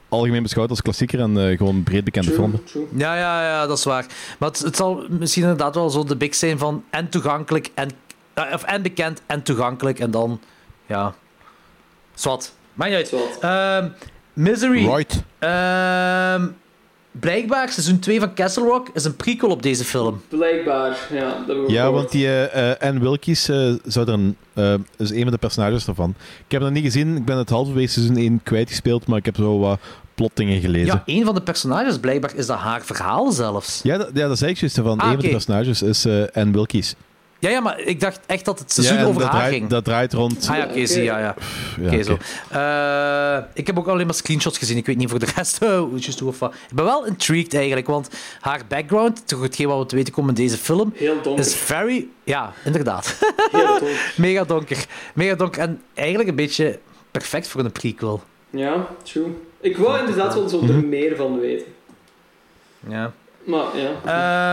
algemeen beschouwd als klassieker en eh, gewoon breed bekende film. Ja, ja, ja, dat is waar. Maar het, het zal misschien inderdaad wel zo de big zijn van en toegankelijk en... of en bekend en toegankelijk en dan... Ja... Zwat. Maakt niet uit. Ehm, Misery. Right. Ehm, blijkbaar, seizoen 2 van Castle Rock is een prequel op deze film. Blijkbaar, ja. Dat Ja, gehoord. want die eh eh, Anne Wilkes eh, zou er een, eh, is een van de personages daarvan. Ik heb dat niet gezien. Ik ben het halverwege seizoen 1 kwijtgespeeld, maar ik heb zo wat plotdingen gelezen. Ja, een van de personages, blijkbaar, is dat haar verhaal zelfs. Ja, dat, ja, dat zei ik juist. Van Ah, een van de personages is eh Anne Wilkes. Ja, ja, maar ik dacht echt dat het seizoen ja, over dat haar draait, ging. Dat draait rond. Ah ja, oké, zie, ja, ja. Ja, Oké, zo. Eh, ik heb ook alleen maar screenshots gezien. Ik weet niet voor de rest hoe juist hoe of wat. Ik ben wel intrigued eigenlijk, want haar background, toch hetgeen wat we te weten komen in deze film, Heel donker. is very... Ja, inderdaad. Heel donker. Mega donker. Mega donker. En eigenlijk een beetje perfect voor een prequel. Ja, true. Ik wou inderdaad wel zo Mhm. er meer van weten. Ja. Maar ja.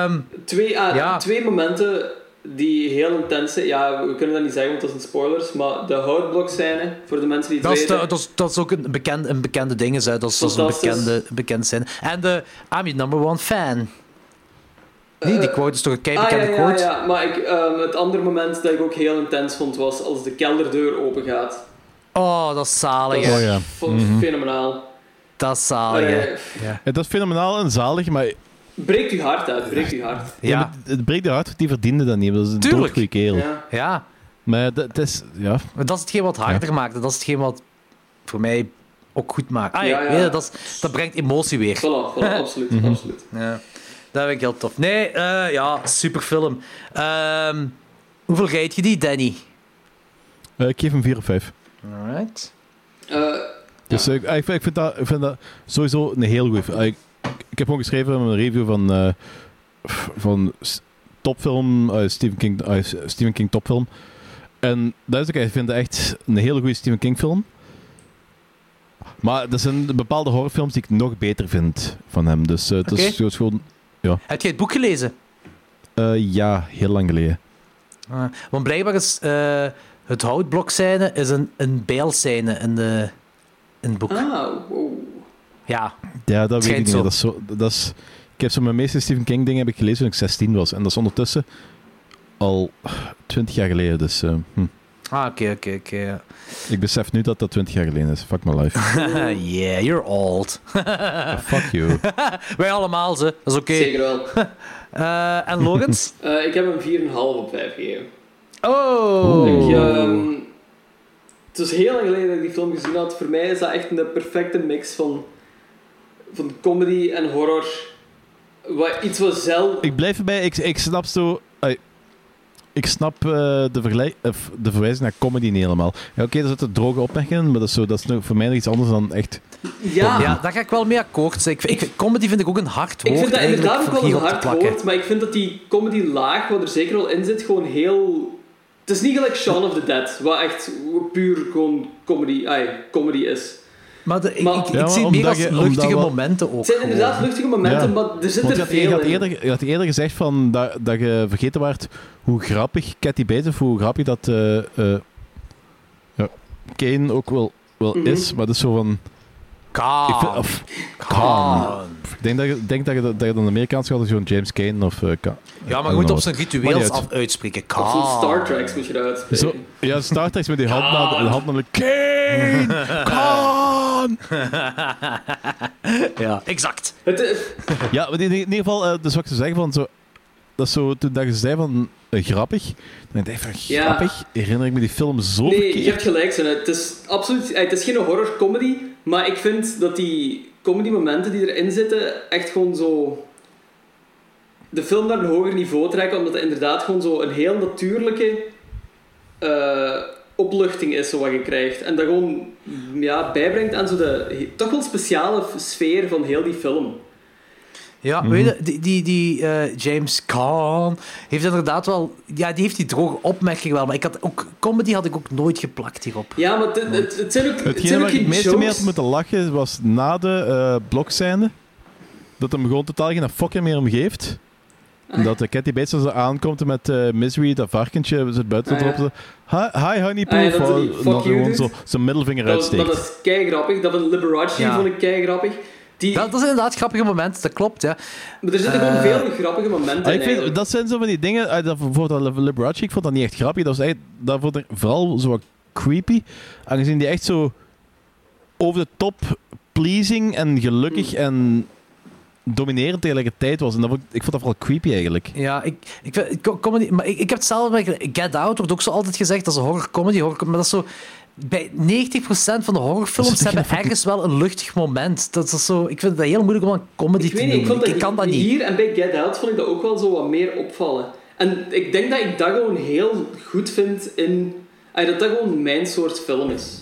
Ehm, Twee, ah, ja. twee momenten die heel intens zijn. Ja, we kunnen dat niet zeggen, want dat zijn spoilers. Maar de houtblokscène, voor de mensen die het Dat is, weten. de- dat, is, dat is ook een bekende, een bekende ding. Is, hè. Dat is, dat is een bekende, bekend zijn. En de I'm your number one fan. Nee, die quote is toch een kei Ah, ja, bekende ja, quote? ja. Maar ik, ehm, het andere moment dat ik ook heel intens vond, was als de kelderdeur open gaat. Oh, dat is zalig. Dat is Oh, ja. fenomenaal. Dat is zalig. Eh, Ja. Het is fenomenaal en zalig, maar breekt uw hart uit, breekt uw hart. ja. Ja. maar het breekt de hart, die verdiende dat niet. Dat is een doodgoeie kerel. Ja. ja. Maar dat, is... Ja. Maar dat is hetgeen wat harder maakt. Dat is hetgeen wat voor mij ook goed maakt. Ah, ja, je, dat, is- dat brengt emotie weer. Voilà, voilà absoluut, Mhm. absoluut. Ja. Dat vind ik heel tof. Nee, eh, ja, super film. Ehm, hoeveel geef je die, Danny? Eh, ik geef hem 4 of 5. Alright. Eh, Dus ik, ik, vind, dat, ik vind dat sowieso een heel goed... eh, Ik, heb gewoon geschreven in een review van, eh, van topfilm, eh, Stephen, King, eh, Stephen King topfilm. En dat is ook, ik vind het echt een hele goede Stephen King film. Maar er zijn bepaalde horrorfilms die ik nog beter vind van hem. Dus eh, het is gewoon... Ja. Heb je het boek gelezen? Eh, ja, heel lang geleden. Ah, want blijkbaar is het houtblok-scène is een, een bijlscène in, de, in het boek. ah, wow. Ja. Ja, dat weet ik niet. Dat is zo, dat is, ik heb zo mijn meeste Stephen King dingen heb ik gelezen toen ik 16 was. En dat is ondertussen al 20 jaar geleden. Dus eh, hm. Ah, oké, oké, oké. ik besef nu dat dat 20 jaar geleden is. Fuck my life. yeah, you're old. Fuck you. Wij allemaal, ze. Dat is oké. Zeker wel. Eh, en Logans? Eh, ik heb hem 4,5 op 5 gegeven. oh! Ik, ehm, het is heel lang geleden dat ik die film gezien had. Voor mij is dat echt een perfecte mix van, van comedy en horror. Wat, iets wat zelf... Ik blijf erbij. Ik, ik snap zo... ai, ik snap eh, de, vergelijk, of de verwijzing naar comedy niet helemaal. Ja, Oké, er zitten droge opmerkingen, maar dat is, zo, dat is nog voor mij nog iets anders dan echt... Ja, Ja, daar ga ik wel mee akkoord. Ik, ik, comedy vind ik ook een hard woord ik vind dat inderdaad ook wel een hard woord, maar ik vind dat die comedy laag, wat er zeker wel in zit, gewoon heel... Het is niet gelijk Shaun of the Dead, wat echt puur gewoon comedy, ai, comedy is. Maar, de, ik, Maar- ik, ik Ja, zie meer als je- luchtige momenten ook. Het zijn inderdaad gewoon. luchtige momenten, Ja. maar er zit Want je er had, je, veel had in. eerder, je had eerder gezegd van dat, dat je vergeten werd hoe grappig Cathy Bates of hoe grappig dat eh eh, ja, Kane ook wel, wel Mhm. is. Maar dat is zo van... Kaan. Ik vind- of- Kaan. Ik denk dat je, denk dat je, dat je dan Amerikaans gaat als zo'n James Kane of... eh, Ka- Ja, maar je moet op zijn niet ritueels uit. af uitspreken. Of zo'n. Star Treks moet je eruit spreken. Zo, ja, Star Trek met die hand naar de hand naar de Kane! Kaan! ja, exact. Het, Ja, maar in, in ieder geval, eh, dus wat ik zou zeggen van zo... Dat is zo, toen dat je zei van eh, grappig, dan denk ik van Ja. grappig, herinner ik me die film zo nee, verkeerd. je hebt gelijk. Het is absoluut... eh, Het is geen horror-comedy, maar ik vind dat die comedy-momenten die erin zitten echt gewoon zo... De film naar een hoger niveau trekken, omdat het inderdaad gewoon zo een heel natuurlijke eh, opluchting is, zo wat je krijgt. En dat gewoon ja, bijbrengt aan zo de toch wel speciale sfeer van heel die film. Ja, Mhm. weet je, die, die, die eh, James Caan heeft inderdaad wel... Ja, die heeft die droge opmerking wel, maar ik had ook... Comedy had ik ook nooit geplakt hierop. Ja, maar het, het, het zijn ook, het Hetgeen zijn ook waar ik het meeste mee had moeten lachen was na de eh blokscène. Dat hem gewoon totaal geen fucking meer om geeft. En dat de Cathy Bates zo aankomt met eh, Misery, dat varkentje, zit buiten Ah, ja. zo, Hi, hi honey Ah, ja, gewoon zo zijn middelvinger Dat, uitsteekt. dat is kei grappig. Dat van Liberace Ja. vond ik kei grappig. Die, Dat, dat is inderdaad grappige momenten, dat klopt, ja. maar er zitten gewoon Eh, veel grappige momenten Ah, in. ik vind, eigenlijk. dat zijn zo van die dingen. Uh, dat, bijvoorbeeld dat Liberace, ik vond dat niet echt grappig. Dat, was echt, dat vond ik vooral zo wat creepy. Aangezien die echt zo over de top pleasing en gelukkig Hmm. en dominerend tegelijkertijd was. En dat vond, ik- ik vond dat vooral creepy eigenlijk. Ja, ik, ik, vind- ik, comedy, maar ik, ik heb hetzelfde met Get Out, wordt ook zo altijd gezegd, dat is een horror comedy, horror, maar dat is zo... Bij 90% van de horrorfilms hebben ergens wel een luchtig moment. Dat is zo, ik vind het heel moeilijk om een comedy Ik te weet niet, ik noemen. vond Ik, dat kan dat niet. hier en bij Get Out vond ik dat ook wel zo wat meer opvallen. En ik denk dat ik dat gewoon heel goed vind in... dat dat gewoon mijn soort film is.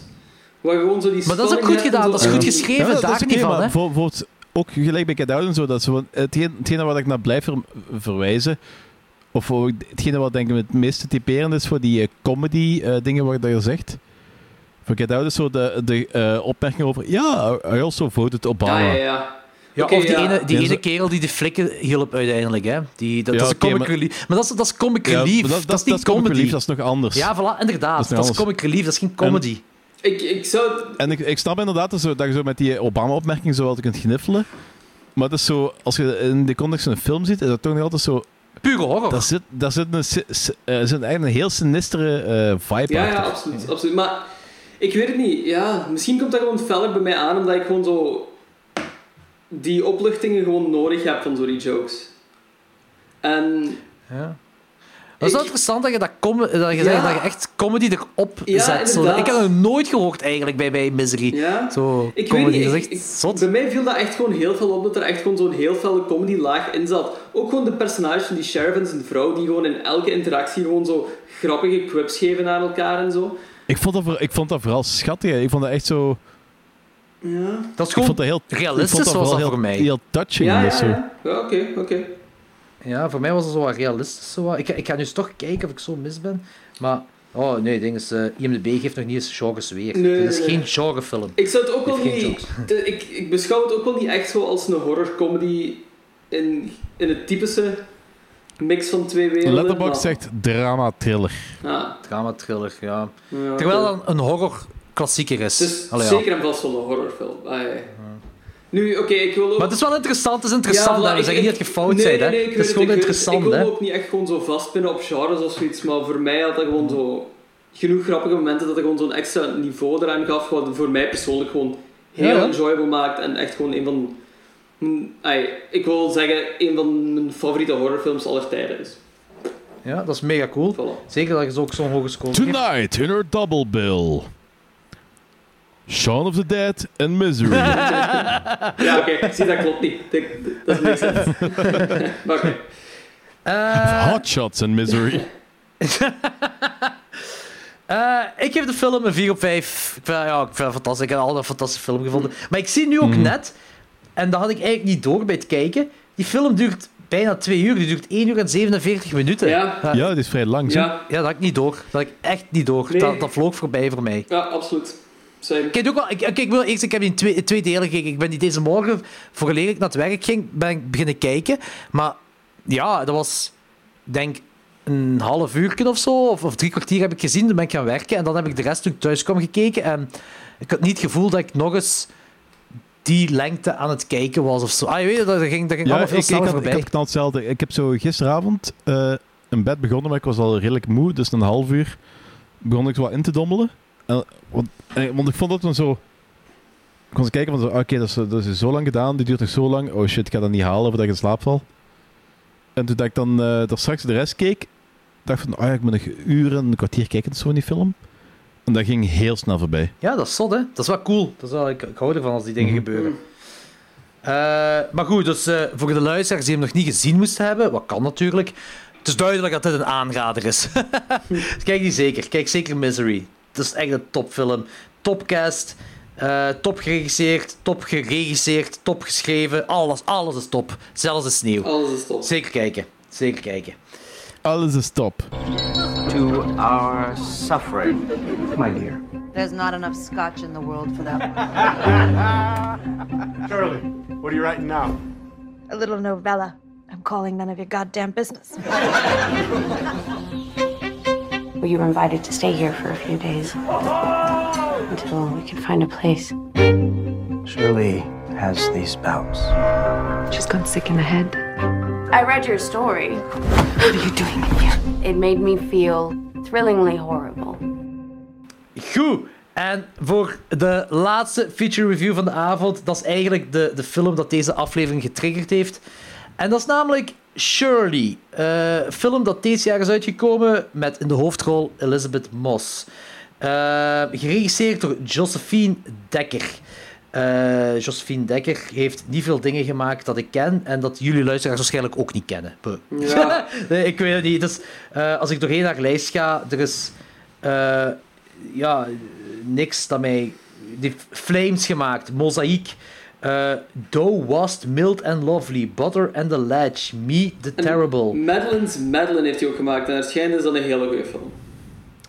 Waar gewoon zo die Maar dat is ook goed gedaan, zo- dat is goed geschreven, Ja, dat daar is niet van, Bijvoorbeeld, ook gelijk bij Get Out en zo, dat is hetgeen, hetgene waar ik naar blijf ver- verwijzen, of hetgene wat denk ik het meeste typerend is voor die eh, comedy eh, dingen wat je zegt. Out is zo de, de eh, opmerking over, ja, I also voted Obama. Ja, ja, ja. Ja, of die, ja. ene, die Ja, ene kerel die de flikken hielp uiteindelijk. Hè. Die, dat, Ja, dat is oké, comic maar- relief. Maar dat is, dat is comic Ja, relief. maar dat, is niet comedy. relief, dat is nog anders. Ja, voilà, inderdaad. Dat Dat is anders. comic relief, dat is geen comedy. Ik, ik zou... En ik, ik snap inderdaad dat, zo, dat je zo met die Obama-opmerking zo altijd kunt gniffelen. Maar het is zo, als je in de context van een film ziet, is dat toch nog altijd zo... Pure horror. Daar zit, daar zit, een, eh, zit eigenlijk een heel sinistere eh, vibe Ja, achter. ja, absoluut, absoluut. Maar ik weet het niet. Ja, misschien komt dat gewoon feller bij mij aan, omdat ik gewoon zo... Die opluchtingen gewoon nodig heb van zo die jokes. En... Ja. Dat is wel interessant dat je, dat, com- dat, je, Ja. zegt dat je echt comedy erop Ja, zet. Zo, ik heb dat nog nooit gehoord eigenlijk bij, bij Misery. Ja. Zo, Ik comedy. weet niet, ik- is echt ik- zot. bij mij viel dat echt gewoon heel veel op, dat er echt gewoon zo'n heel felle comedy-laag in zat. Ook gewoon de personages van die sheriff en zijn vrouw, die gewoon in elke interactie gewoon zo grappige quips geven aan elkaar en zo. Ik, vond dat, ik vond dat vooral schattig. hè. Ik vond dat echt zo... Ja. Dat is Ik gewoon vond dat heel, ik realistisch vond dat was dat heel, voor mij. Heel touching. Ja, dat oké, oké. Ja, voor mij was het zo wat realistisch. Zo wat. Ik, ik ga nu eens toch kijken of ik zo mis ben. Maar, oh nee, ding is, eh, IMDb geeft nog niet eens genres weer. Nee, is nee, geen genrefilm. Ik zou het ook wel niet... ik, ik beschouw het ook wel niet echt zo als een horror-comedy in, in het typische mix van twee werelden. Letterboxd maar- zegt drama-thriller. Ja. Drama-thriller, ja. Ja, Terwijl dat een horror-klassieker is. Het is Allee, ja. zeker en vast wel een horrorfilm. Ah, ja. Nu, oké, ik wil ook... Maar het is wel interessant, het is interessant. Ja, hè. we zeggen ik- niet dat je fout nee, bent, hè. Nee, nee, ik het is gewoon ik interessant, Ik wil hè. ook niet echt gewoon zo vastpinnen op genres of zoiets, maar voor mij had dat gewoon zo... Genoeg grappige momenten dat er gewoon zo'n extra niveau eraan gaf, wat voor mij persoonlijk gewoon heel ja. enjoyable maakt en echt gewoon een van... ai, ik wil zeggen, een van mijn favoriete horrorfilms aller tijden is. Ja, dat is mega cool. Zeker dat je zo ook zo'n hoge score. Tonight in our double bill. Shaun of the Dead en Misery. ja, oké, zie, dat klopt niet. Dat, dat is niks maar oké. Eh, Hot Shots en Misery. Eh, ik geef de film een 4 op 5. Ik vind, ja, ik vind het fantastisch. Ik heb altijd een fantastische film gevonden. Maar ik zie nu ook Mhm. net, en dat had ik eigenlijk niet door bij het kijken, die film duurt bijna 2 uur. Die duurt 1 uur en 47 minuten. Ja. Ja, het is vrij lang. Ja. ja, dat had ik niet door. Dat had ik echt niet door. Nee. Dat, dat vloog voorbij voor mij. Ja, absoluut. Kijk, ook wel, ik, ik, ik wil eerst, ik heb die in twee, twee delen gekeken. Ik ben die deze morgen, vooraleer ik naar het werk ging, ben ik beginnen kijken. Maar ja, dat was, denk een half uur of zo, of, of drie kwartier heb ik gezien. Toen ben ik gaan werken en dan heb ik de rest toen ik thuis kwam gekeken. En ik had niet het gevoel dat ik nog eens die lengte aan het kijken was of zo. Ah, je weet, dat ging, dat ging Ja, allemaal veel ik, ik, sneller ik had knal hetzelfde. Ik heb zo gisteravond eh in bed begonnen, maar ik was al redelijk moe. Dus een half uur begon ik zo wat in te dommelen. En, want, en- want ik vond dat dan zo... Ik kon eens kijken van, zo, ah, oké, dat, is, dat is zo lang gedaan, die duurt nog zo lang. Oh shit, ik ga dat niet halen voordat ik in slaap val. En toen dat ik dan eh daar straks de rest keek, dacht ik van, ah ja, ik moet nog uren, een kwartier kijken zo in die film. En dat ging heel snel voorbij. Ja, dat is zot, hè. Dat is wel cool. Dat is wel, ik, ik hou ervan als die dingen Mhm. gebeuren. Eh, maar goed, dus eh, voor de luisteraars die hem nog niet gezien moesten hebben, wat kan natuurlijk, het is duidelijk dat dit een aanrader is. Kijk die zeker. Kijk zeker Misery. Het is echt een topfilm. Topcast. eh top geregisseerd, top geregisseerd, top geschreven. Alles, alles is top. Zelfs de sneeuw. Alles is top. Zeker kijken. Zeker kijken. Alles is top. To our suffering, my dear. There's not enough scotch in the world for that Shirley, what are you writing now? A little novella. I'm calling none of your goddamn business. Well, you were invited to stay here for a few days until we can find a place. Shirley has these bouts. She's gone sick in the head. I read your story. What are you doing in here? It made me feel thrillingly horrible. Goed. En voor de laatste feature review van de avond, dat is eigenlijk de, de film dat deze aflevering getriggerd heeft. En dat is namelijk Shirley. Uh, film dat deze jaar is uitgekomen met in de hoofdrol Elizabeth Moss. Uh, geregisseerd door Josephine Dekker. Uh, Josephine Dekker heeft niet veel dingen gemaakt dat ik ken en dat jullie luisteraars waarschijnlijk ook niet kennen. Ja. nee, ik weet het niet. Dus, uh, als ik doorheen naar lijst ga, er is uh, ja, niks dat mij. Die Flames gemaakt, Mozaïek, Dough Wast, Mild and Lovely, Butter and the Ledge, Me the Terrible. Madeline's Madeline heeft hij ook gemaakt en waarschijnlijk is dat een hele goede film.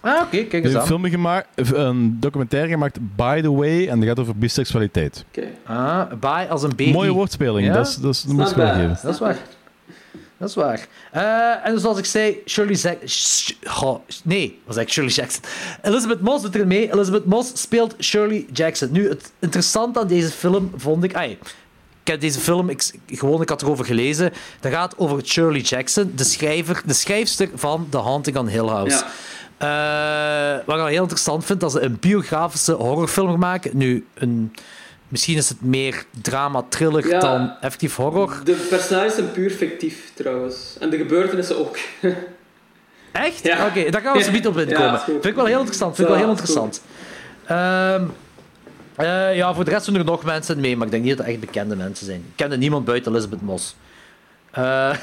Ah, oké, okay, kijk eens een aan. Film gemaakt, een documentaire gemaakt, By the Way, en dat gaat over biseksualiteit. Okay. Ah, by als een baby. Mooie woordspeling, ja? dat, is, dat, is, dat moet ik wel geven. Dat is waar. Dat is waar. Uh, en zoals ik zei, Shirley Jackson... Oh, nee, was ik Shirley Jackson. Elizabeth Moss doet er mee. Elizabeth Moss speelt Shirley Jackson. Nu, het interessante aan deze film vond ik... Ay, ik heb deze film ik, gewoon, ik had erover gelezen. Dat gaat over Shirley Jackson, de, schrijver, de schrijfster van The Haunting on Hill House. Ja. Uh, wat ik heel interessant vind, dat ze een biografische horrorfilm maken. Nu, een, misschien is het meer drama-thriller ja, dan effectief horror. De personages zijn puur fictief, trouwens. En de gebeurtenissen ook. Echt? Ja. Oké, okay, daar gaan we zo niet op inkomen. Ja, vind ik wel heel interessant. Vind ik wel heel interessant. Um, uh, ja, voor de rest doen er nog mensen mee, maar ik denk niet dat het echt bekende mensen zijn. Ik kende niemand buiten Elizabeth Moss. Uh,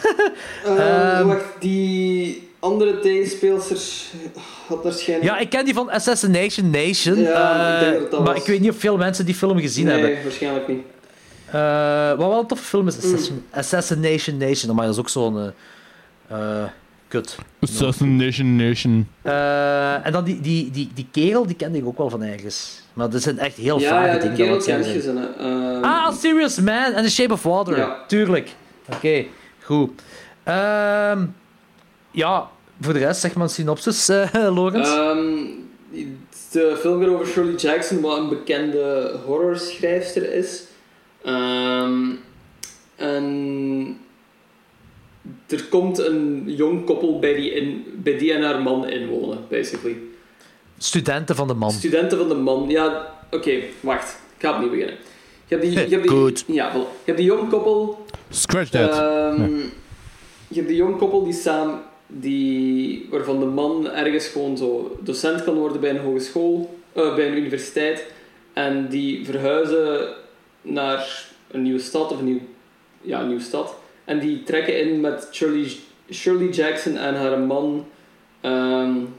uh, um, wacht, die andere tegenspeelsters had waarschijnlijk... Ja, ik ken die van Assassination Nation. Ja, ik denk dat dat maar was. ik weet niet of veel mensen die film gezien nee, hebben. waarschijnlijk niet. Uh, wat wel een toffe film is, Assassin mm. Assassination Nation. Maar dat is ook zo'n... Uh, kut. Assassination Nation. Uh, en dan die, die, die, die kerel, die kende ik ook wel van ergens. Maar dat zijn echt heel ja, vage ja, dingen. die kerel ken. Uh, ah, Serious Man en The Shape of Water. Ja. Tuurlijk. Oké, okay, goed. Um, ja, voor de rest, zeg maar een synopsis, uh, Logans. Um, de film gaat over Shirley Jackson, wat een bekende horrorschrijfster is. Um, en er komt een jong koppel bij die, in, bij die en haar man inwonen, basically. Studenten van de man. Studenten van de man, ja, oké, okay, wacht. Ik ga opnieuw beginnen. Je hebt die, je hebt die, Goed. Ja, voilà. Je hebt die jong koppel... Scratch that. Um, nee. Je hebt die jong koppel die samen... Die, waarvan de man ergens gewoon zo docent kan worden bij een hogeschool, uh, bij een universiteit. En die verhuizen naar een nieuwe stad, of een, nieuw, ja, een nieuwe stad. En die trekken in met Shirley, Shirley Jackson en haar man um,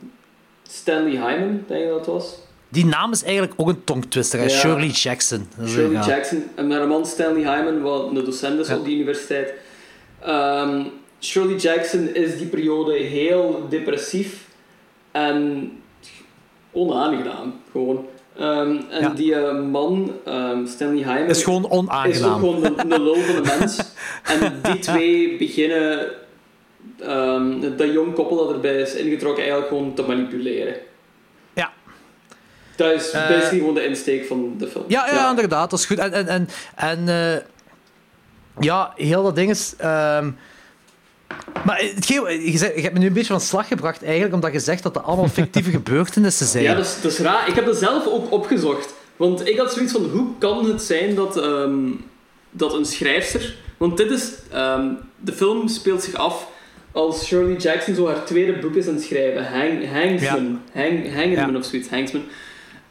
Stanley Hyman, denk ik dat het was. Die naam is eigenlijk ook een tongtwister, Ja. Shirley Jackson. Shirley ja. Jackson en haar man Stanley Hyman, wat een docent is Ja. op die universiteit. Ehm, Shirley Jackson is die periode heel depressief en onaangenaam, gewoon. Ehm, en Ja. die eh, man, ehm, Stanley Hyman, Is gewoon is ook onaangenaam. gewoon een, een lul van een mens. en die twee beginnen ehm, dat jong koppel dat erbij is ingetrokken eigenlijk gewoon te manipuleren. Ja. Dat is Eh, basically gewoon de insteek van de film. Ja, ja, inderdaad, dat is goed. En, en, en, en eh, ja, heel dat ding is. Maar je, zegt- je hebt me nu een beetje van slag gebracht, eigenlijk, omdat je zegt dat dat allemaal fictieve gebeurtenissen zijn. Ja, dat is, dat is raar. Ik heb dat zelf ook opgezocht. Want ik had zoiets van, hoe kan het zijn dat, ehm, dat een schrijfster... Want dit is... ehm, de film speelt zich af als Shirley Jackson zo haar tweede boek is aan het schrijven. Hang, Hangsman. Hang, Hangman Ja. of zoiets. Hangsman.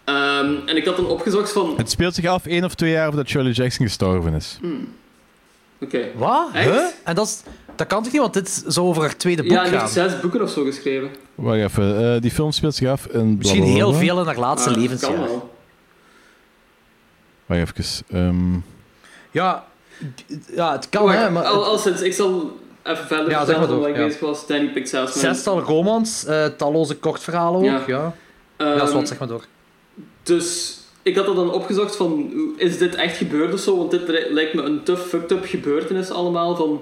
Ehm, en ik had dan opgezocht van... Het speelt zich af één of twee jaar voordat Shirley Jackson gestorven is. hmm, Oké. Wat? Echt? Huh? En dat, is, dat kan toch niet, want dit zou over haar tweede boek Ja, gaan. heeft zes boeken of zo geschreven. Wacht even, eh, die film speelt zich af in... Misschien heel veel in haar laatste Ah, levensjaar. kan wel. Wacht even. ehm, Ja, ja, het kan, Wacht, hè, maar... al, al sinds, ik zal even verder Ja, zeg vertellen maar van door, wat ik ja. bezig was. Danny pikt zelfs mijn- Zestal romans, eh, talloze kortverhalen ook, Ja. ja. Ja, dat is Ehm, wat, zeg maar door. Dus ik had dat dan opgezocht van, is dit echt gebeurd of zo? Want dit li- lijkt me een te fucked up gebeurtenis allemaal van...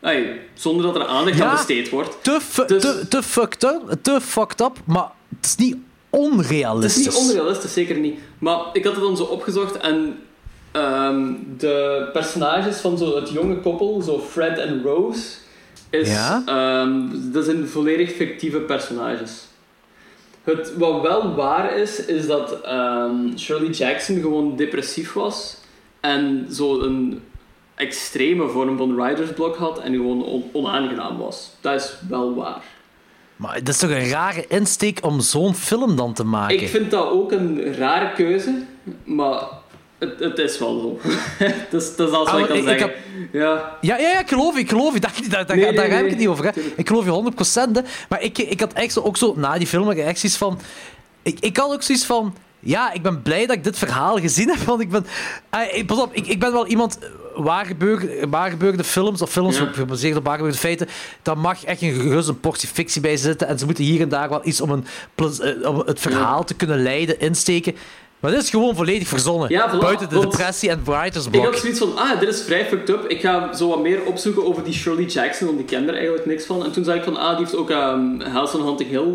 Ay, zonder dat er aandacht Ja. aan besteed wordt. Te, Dus- te, te, fucked up, te fucked up, maar het is niet Het onrealistisch. is niet onrealistisch, zeker niet. Maar ik had het dan zo opgezocht en ehm, de personages van zo het jonge koppel, zo Fred en Rose, is, Ja? ehm, dat zijn volledig fictieve personages. Het, wat wel waar is, is dat ehm, Shirley Jackson gewoon depressief was. En zo een extreme vorm van writer's block had en gewoon on- onaangenaam was. Dat is wel waar. Maar dat is toch een rare insteek om zo'n film dan te maken? Ik vind dat ook een rare keuze, maar het, het is wel zo. dat, is, dat is alles wat ik Ah, kan ik- ik zeggen. heb- Ja. Ja, ja, ja, ik geloof je, ik geloof je. Daar, daar, daar, Nee, daar nee, heb ik het niet over. Hè. Ik geloof je 100%. Hè. Maar ik, ik had echt zo, ook zo na die film reacties van... Ik, ik had ook zoiets van... Ja, ik ben blij dat ik dit verhaal gezien heb. Want ik ben... eh, pas op, ik, ik ben wel iemand... eh, Waar, gebeur, waar gebeurde films, of films Ja. gebaseerd op waar gebeurde feiten, daar mag echt een gerust een portie fictie bij zitten. En ze moeten hier en daar wel iets om, een, eh, om het verhaal te kunnen leiden, insteken. Maar dit is gewoon volledig verzonnen. Ja, voilà, Buiten de depressie en writer's Ik block. had zoiets van, ah, dit is vrij fucked up. Ik ga zo wat meer opzoeken over die Shirley Jackson, want ik ken er eigenlijk niks van. En toen zag ik van, ah, die heeft ook um, House on Haunted Hill...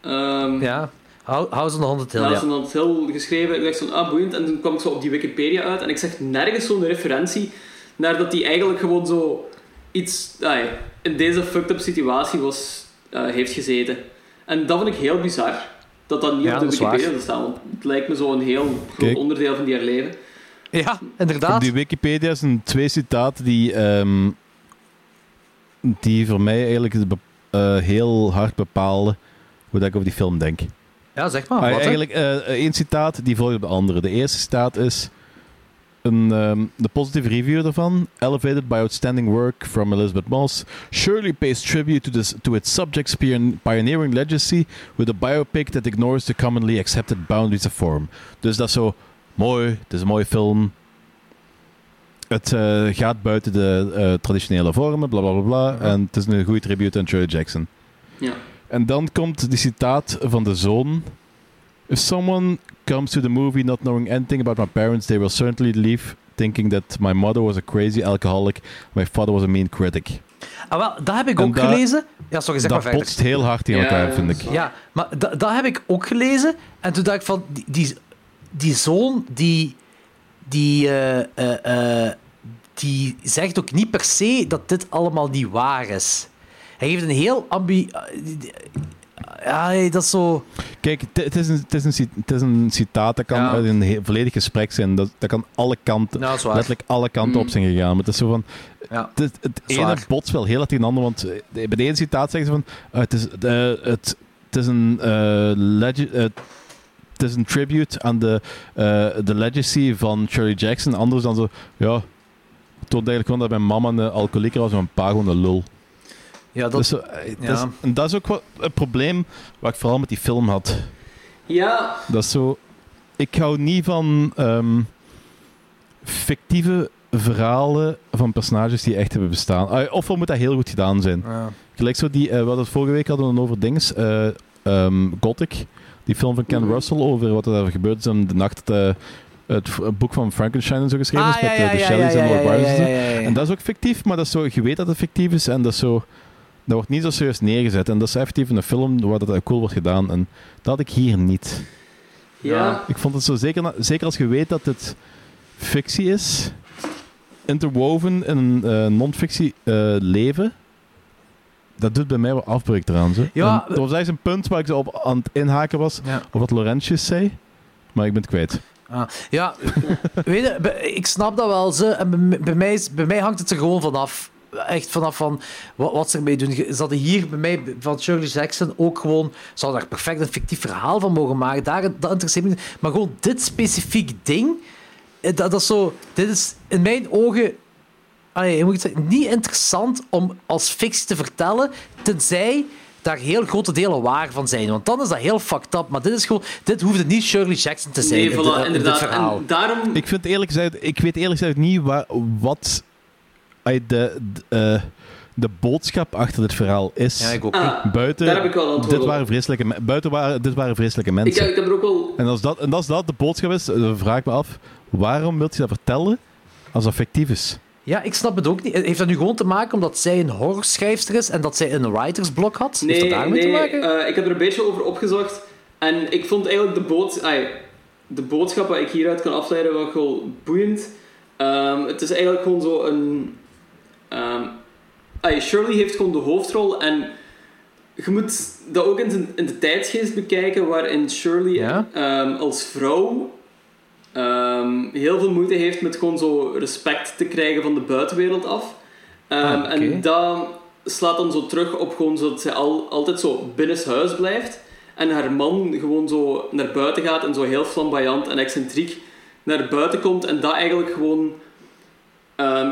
ehm, Ja, House on the Haunted Hill, House on Haunted Hill geschreven. Ik dacht van, ah, boeiend. En toen kwam ik zo op die Wikipedia uit en ik zag nergens zo'n referentie naar dat die eigenlijk gewoon zo iets ah, in deze fucked up situatie was, eh, heeft gezeten. En dat vond ik heel bizar. Dat dat niet Ja, op de. Wikipedia staat. Want het lijkt me zo een heel groot Kijk. onderdeel van die haar leven. Ja, inderdaad. Op die Wikipedia zijn twee citaten die, ehm, die voor mij eigenlijk eh, heel hard bepalen hoe dat ik over die film denk. Ja, zeg maar. Ah, wat, eigenlijk eh, één citaat die volgt op de andere. De eerste citaat is een, ehm, de positive review daarvan. Elevated by outstanding work from Elizabeth Moss. Surely pays tribute to, this, to its subject's pion- pioneering legacy with a biopic that ignores the commonly accepted boundaries of form. Dus dat is zo mooi. Het is een mooie film. Het eh, gaat buiten de eh, traditionele vormen, bla bla bla bla. En het is een goede tribute aan Shirley Jackson. Ja. En dan komt die citaat van de zoon. If someone comes to the movie not knowing anything about my parents, they will certainly leave thinking that my mother was a crazy alcoholic, my father was a mean critic. Ah, wel, dat heb ik En ook gelezen. Ja, sorry, zeg dat maar botst heel hard in Ja, elkaar, ja, vind ik. Ja, maar dat, dat heb ik ook gelezen. En toen dacht ik van, die, die, die zoon, die, die, eh, eh, eh, die zegt ook niet per se dat dit allemaal niet waar is. Hij geeft een heel ambi... Ja, dat is zo... Kijk, het- is, een, het, is een, het is een citaat, dat kan Ja. uit een volledig gesprek zijn. Dat, dat kan alle kanten, Ja, dat is waar. letterlijk alle kanten op zijn gegaan. Maar het is zo van... Ja. Het, ene botst wel heel hard tegen het andere, want eh, bij de ene citaat zeggen ze van... eh, het, is, eh, het, het is een... het is een tribute aan de, de legacy van Shirley Jackson. Anders dan zo... Ja, het toont eigenlijk gewoon dat mijn mama een alcoholieker was en mijn pa gewoon een lul. Ja, dat... Dus, zo, eh, ja. dat is, en dat is ook wat, een probleem wat ik vooral met die film had. Ja, Dat is zo... Ik hou niet van ehm, fictieve verhalen van personages die echt hebben bestaan. Ah, Ofwel moet dat heel goed gedaan zijn. Ja. Gelijk zo die... eh, we hadden het vorige week hadden we over dinges. eh, ehm, Gothic. Die film van Ken Mhm. Russell over wat er gebeurd is in de nacht... dat, het boek van Frankenstein en zo geschreven Ah, is met ja, eh, ja, de ja, Shelleys ja, en Lord ja, Byron en zo. ja, ja, ja. En dat is ook fictief, maar dat is zo, je weet dat het fictief is en dat is zo... Dat wordt niet zo serieus neergezet. En dat is effectief een film waar dat cool wordt gedaan. En dat had ik hier niet. ja. Ik vond het zo, zeker, zeker als je weet dat het fictie is, interwoven in een eh, non-fictie eh, leven, dat doet bij mij wel afbreuk eraan. Zo. Ja, En dat was eigenlijk een punt waar ik zo op aan het inhaken was, Ja. op wat Laurentius zei, maar ik ben het kwijt. Ah, ja, weet je, ik snap dat wel. Ze, en bij, bij mij, is- bij mij hangt het er gewoon vanaf. Echt vanaf van wat, wat ze ermee doen. Ze hadden hier bij mij van Shirley Jackson ook gewoon. Ze hadden daar perfect een fictief verhaal van mogen maken. Daar, dat interesseert me niet. Maar gewoon dit specifiek ding. eh, Dat, dat is zo. Dit is in mijn ogen. Allee, moet ik zeggen, niet interessant om als fictie te vertellen. Tenzij daar heel grote delen waar van zijn. Want dan is dat heel fucked up. Maar dit is gewoon. Dit hoeft het niet Shirley Jackson te zijn. Nee, in voilà, dit- in dit inderdaad. verhaal. En daarom... Ik, vind eerlijk gezegd, ik weet eerlijk gezegd niet wa- wat de, de, eh, de boodschap achter dit verhaal is. Ja, ik ook Ah. Buiten, daar heb ik wel dit waren vreselijke, buiten waren, dit waren vreselijke mensen. ik heb er ook wel... En als dat, en als dat de boodschap is, dan vraag ik me af, waarom wilt je dat vertellen als dat fictief is? Ja, ik snap het ook niet. Heeft dat nu gewoon te maken omdat zij een horrorschrijfster is en dat zij een writersblok had? Heeft Nee, dat daarmee nee te maken? eh, ik heb er een beetje over opgezocht. En ik vond eigenlijk de, bood, ai, de boodschap wat ik hieruit kan afleiden wel gewoon boeiend. Ehm, het is eigenlijk gewoon zo een... ehm Shirley heeft gewoon de hoofdrol en je moet dat ook in, zijn, in de tijdsgeest bekijken waarin Shirley Ja. ehm, als vrouw ehm, heel veel moeite heeft met gewoon zo respect te krijgen van de buitenwereld af. Ah. En dat slaat dan zo terug op gewoon zo dat zij al, altijd zo binnenshuis blijft. En haar man gewoon zo naar buiten gaat en zo heel flamboyant en excentriek naar buiten komt. En dat eigenlijk gewoon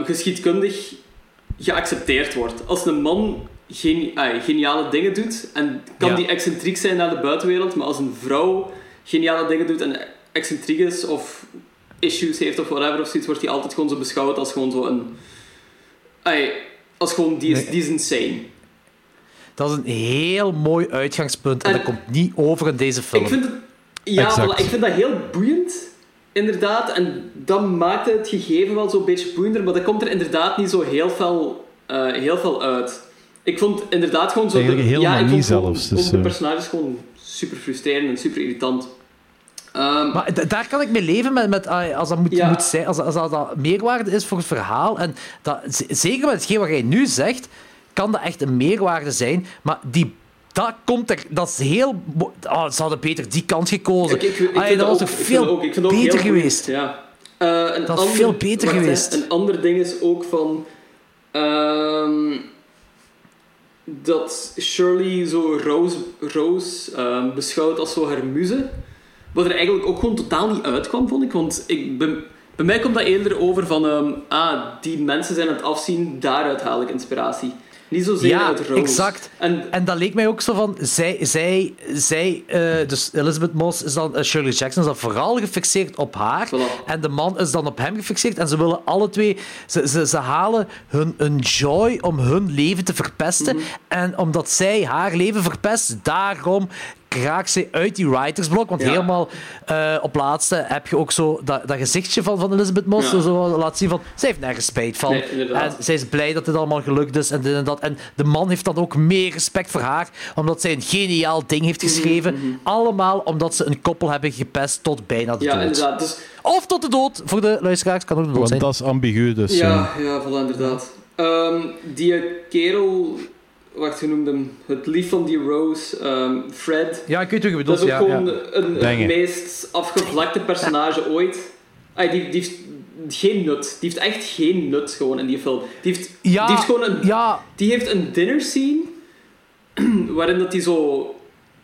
geschiedkundig geaccepteerd wordt. Als een man geni- ah, geniale dingen doet, en kan Ja. die excentriek zijn naar de buitenwereld, maar als een vrouw geniale dingen doet en excentriek is of issues heeft of whatever of zoiets, wordt die altijd gewoon zo beschouwd als gewoon zo een... ah, als gewoon, die is, die is insane. Dat is een heel mooi uitgangspunt en, dat komt niet over in deze film. Ik vind het, ja, voilà, ik vind dat heel boeiend, inderdaad. En dat maakt het gegeven wel zo'n beetje boeiender, maar dat komt er inderdaad niet zo heel veel, eh, heel veel uit. Ik vond inderdaad gewoon zo... Eigenlijk de, helemaal ja, ik vond zelfs, dus, ook de eh. personages gewoon super frustrerend en super irritant. Ehm, Maar d- daar kan ik mee leven met, met ah, als dat moet, Ja. moet zijn, als, als dat, dat meerwaarde is voor het verhaal. En dat, z- zeker met hetgeen wat jij nu zegt, kan dat echt een meerwaarde zijn. Maar die, dat komt er, dat is heel. Oh, ze hadden beter die kant gekozen. Ik, ik, ik Ah, dat was ook- dat veel ook- beter heel geweest. Ja. Eh, een Dat is veel beter wacht, hè. geweest. Een ander ding is ook van... ehm, dat Shirley zo Rose, Rose ehm, beschouwt als zo haar muze. Wat er eigenlijk ook gewoon totaal niet uitkwam, vond ik. Want ik, bij, bij mij komt dat eerder over van... ehm, ah, die mensen zijn aan het afzien, daaruit haal ik inspiratie. Niet zozeer Ja, uit exact. En, dat leek mij ook zo van... Zij, zij, zij eh, dus Elizabeth Moss is dan... eh, Shirley Jackson is dan vooral gefixeerd op haar. En de man is dan op hem gefixeerd. En ze willen alle twee... Ze, ze, ze halen hun een joy om hun leven te verpesten. Mhm. En omdat zij haar leven verpest, daarom raakt zij uit die writersblok. Want Ja. helemaal eh, op laatste heb je ook zo dat, dat gezichtje van, van Elizabeth Moss. Ja. Zo laat zien van... Zij heeft nergens spijt van. Nee, en zij is blij dat dit allemaal gelukt is en dit en dat. En de man heeft dan ook meer respect voor haar, omdat zij een geniaal ding heeft Mhm, geschreven. Allemaal omdat ze een koppel hebben gepest tot bijna de Ja, dood. inderdaad. Dus, Of tot de dood. Voor de luisteraars kan ook de dood Want zijn. dat is ambigu, dus... Ja, ja, voilà, inderdaad. Ehm, die kerel, wacht, je noemde hem, het lief van die Rose, ehm, Fred. Ja, ik weet hoe je bedoelt. Dat is ook ja, gewoon ja. een, meest afgevlakte personage ooit. Ah, die, die heeft geen nut. Die heeft echt geen nut gewoon in die film. Die heeft, Ja, die heeft gewoon een, ja. die heeft een dinner scene waarin dat hij zo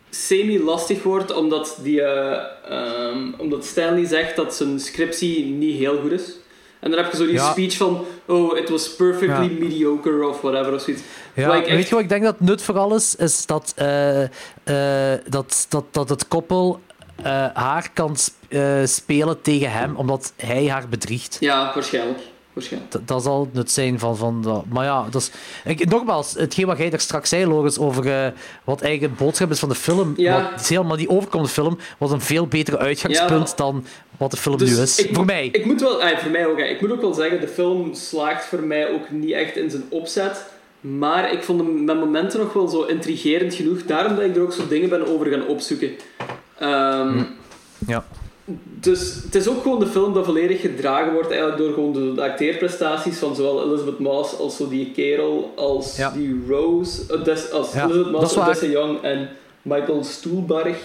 semi-lastig wordt omdat, die, eh, ehm, omdat Stanley zegt dat zijn scriptie niet heel goed is. En dan heb je zo die Ja. speech van oh, it was perfectly Ja. mediocre of whatever of zoiets. Ja, weet je wat ik denk dat nut vooral is? Is dat, eh, eh, dat, dat, dat het koppel eh, haar kan sp- spelen tegen hem, omdat hij haar bedriegt. Ja, waarschijnlijk. Waarschijnlijk. Dat, dat zal het zijn van, van dat. Maar ja, dat is, ik, nogmaals, hetgeen wat jij daar straks zei, Loris, over eh, wat eigenlijk de boodschap is van de film, Ja. wat is helemaal die overkomt de film, was een veel beter uitgangspunt Ja. dan wat de film Dus nu is. ik- Voor mij. Ik moet wel, ah, voor mij ook. Ik moet ook wel zeggen, de film slaagt voor mij ook niet echt in zijn opzet. Maar ik vond hem met momenten nog wel zo intrigerend genoeg. Daarom dat ik er ook zo dingen ben over gaan opzoeken. Ehm, Ja. Dus het is ook gewoon de film dat volledig gedragen wordt eigenlijk door gewoon de, de acteerprestaties van zowel Elizabeth Moss als zo die kerel als Ja. die Rose. Des, als Ja, Elizabeth Moss. Odessa Young en Michael Stuhlbarg.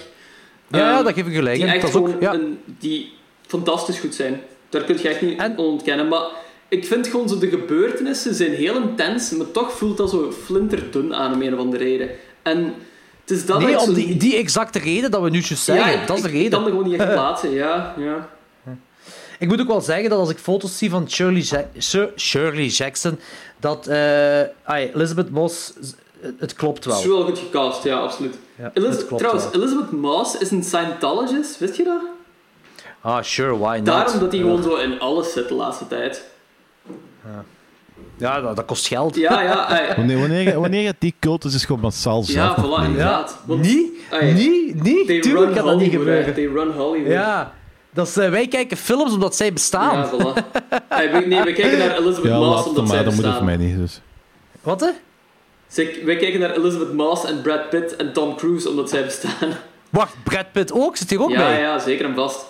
Ja, ja, Ehm, dat geef ik gelijk. Die echt Dat ook, een- die fantastisch goed zijn. Daar kun je echt niet ontkennen. Maar ik vind gewoon zo de gebeurtenissen zijn heel intens, maar toch voelt dat zo flinterdun aan om een of andere reden. En het is dat nee, ik om die, die exacte reden dat we nu zeggen. Ja, ik- dat is de ik reden. kan er gewoon niet echt plaatsen. Ja, ja. Ik moet ook wel zeggen dat als ik foto's zie van Shirley, Shirley Jackson, dat eh, ai, Elizabeth Moss, het klopt wel. Het is wel goed gecast, ja, absoluut. Ja, trouwens, wel. Elizabeth Moss is een Scientologist, wist je dat? Ah, sure, why not? Daarom dat hij Ja. gewoon zo in alles zit de laatste tijd. Ja, dat, dat kost geld. Ja, ja. Wanneer, wanneer, wanneer het die cultus is gewoon massaal Ja, zelf. voilà, inderdaad. Want, Niet? ai, Niet? Niet? Tuurlijk run kan dat niet Hollywood, hè. gebeuren. They run Hollywood. Ja, dat is, eh, wij kijken films omdat zij bestaan. Ja, voilà. Ai, we, nee, we kijken naar Elizabeth Ja, Moss laat omdat het zij maar, dat moet het voor bestaan. mij niet. Dus. Wat hè? Zeg, wij kijken naar Elizabeth Moss en Brad Pitt en Tom Cruise omdat zij bestaan. Wacht, Brad Pitt ook? Zit hier ook ja, bij? ja, zeker en vast.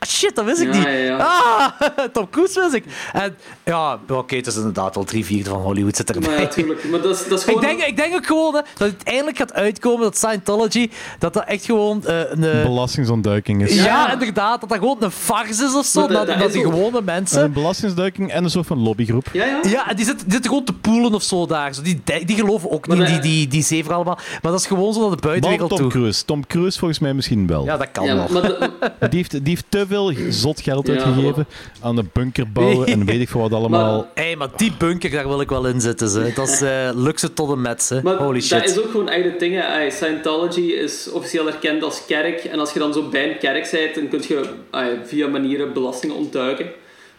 Ah, shit, dat wist ik Ja, niet. ja, ja. Ah, Tom Cruise wist ik. En ja, oké, het is inderdaad wel drie vierde van Hollywood zit erbij. Maar ja, tuurlijk. Maar dat is, dat is Ik gewoon... denk, ik denk ook gewoon hè, dat het eindelijk gaat uitkomen dat Scientology, dat dat echt gewoon eh, een... eh, Belastingsontduiking is. ja, inderdaad, dat dat gewoon een farce is of zo. Maar dat- Dat, dat dat is die ook- gewone mensen... Een belastingsontduiking en een soort van lobbygroep. Ja, ja. Ja, en die zitten, die zitten gewoon te poelen of zo daar. Zo, die, die geloven ook Maar niet in dat- die, die, die zeven allemaal. Maar dat is gewoon zo naar de buitenwereld Tom toe. Cruise. Tom Cruise volgens mij misschien wel. Ja, dat kan Ja, wel. maar dat- Die heeft, die heeft te veel zot geld Ja, uitgegeven aan de bunker bouwen en weet ik veel wat allemaal. Hé, maar die bunker, daar wil ik wel in zitten. Ze. Dat is eh, luxe tot en met. Ze. Maar Holy dat shit. is ook gewoon echt het ding. hè. Scientology is officieel erkend als kerk. En als je dan zo bij een kerk bent, dan kun je ay, via manieren belastingen ontduiken.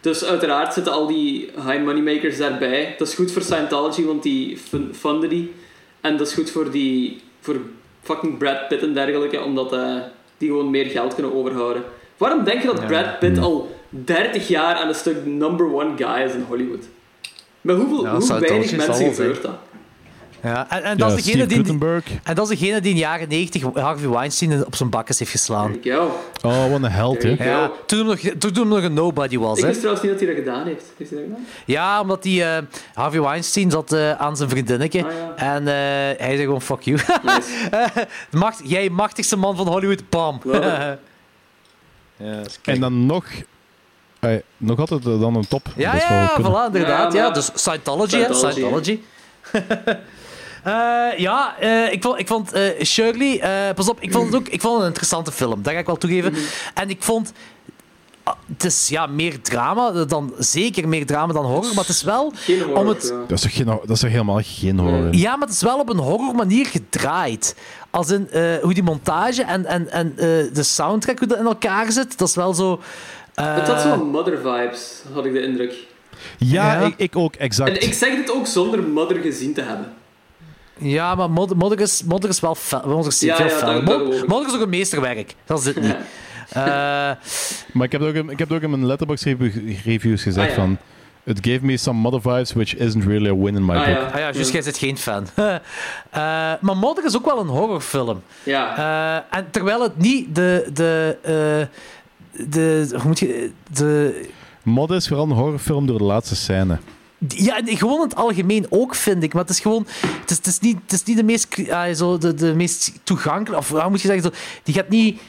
Dus uiteraard zitten al die high moneymakers daarbij. Dat is goed voor Scientology, want die fun- funden die. En dat is goed voor die... Voor fucking Brad Pitt en dergelijke, omdat eh, die gewoon meer geld kunnen overhouden. Waarom denk je dat Brad Pitt al 30 jaar aan een stuk number one guy is in Hollywood? Met hoeveel, Ja, hoe weinig mensen gebeurt dat? Ja, en, en, Ja, dat is degene Steve die, en dat is degene die in de jaren 90 Harvey Weinstein op zijn bakkes heeft geslaan. Oh, wat een held, hè? Ja, toen, hem nog, toen hem nog een nobody was. Ik wist trouwens niet dat hij dat gedaan heeft. Heeft hij dat gedaan? Ja, omdat die, eh, Harvey Weinstein zat eh, aan zijn vriendinnetje. Ah, ja. En eh, hij zei gewoon, fuck you. Nice. Macht, jij machtigste man van Hollywood, bam. ja, En dan nog... eh, nog altijd eh, dan een top. Ja, Dat ja, kunnen. voilà, inderdaad. Ja, Ja, maar- Dus Scientology, hè, Scientology, Scientology. Eh, ja, eh, ik vond, ik vond eh, Shirley, eh, pas op, ik vond het ook ik vond het een interessante film, dat ga ik wel toegeven. En ik vond, ah, het is ja, meer drama, dan, zeker meer drama dan horror, maar het is wel Geen horror, om het... ja. Dat is, toch geen, dat is toch helemaal geen horror in? Ja, maar het is wel op een horror manier gedraaid. Als in eh, hoe die montage en, en, en eh, de soundtrack, hoe dat in elkaar zit, dat is wel zo... eh, Het had zo mother vibes, had ik de indruk. Ja, Ja. Ik, ik ook, exact. En ik zeg dit ook zonder mother gezien te hebben. Ja, maar Modder, Modder, is, Modder is wel fel. Modder is Ja, veel ja, Mod-. Modder is ook een meesterwerk. Dat is het niet. Eh, Maar ik heb ook, in- ik heb ook in mijn letterbox reviews gezegd Ah, ja. van... It gave me some mother vibes, which isn't really a win in my Ah, book. ja. ah ja, juist, jij bent geen fan. Eh, maar Modder is ook wel een horrorfilm. Ja. Eh, en terwijl het niet de... de, eh, de hoe moet je... De, Mod is vooral een horrorfilm door de laatste scène. Ja, en gewoon in het algemeen ook, vind ik. Maar het is gewoon... Het is, het is, niet, het is niet de meest, ah, zo, de, de meest toegankelijke... Of hoe moet je zeggen? Zo, die gaat niet...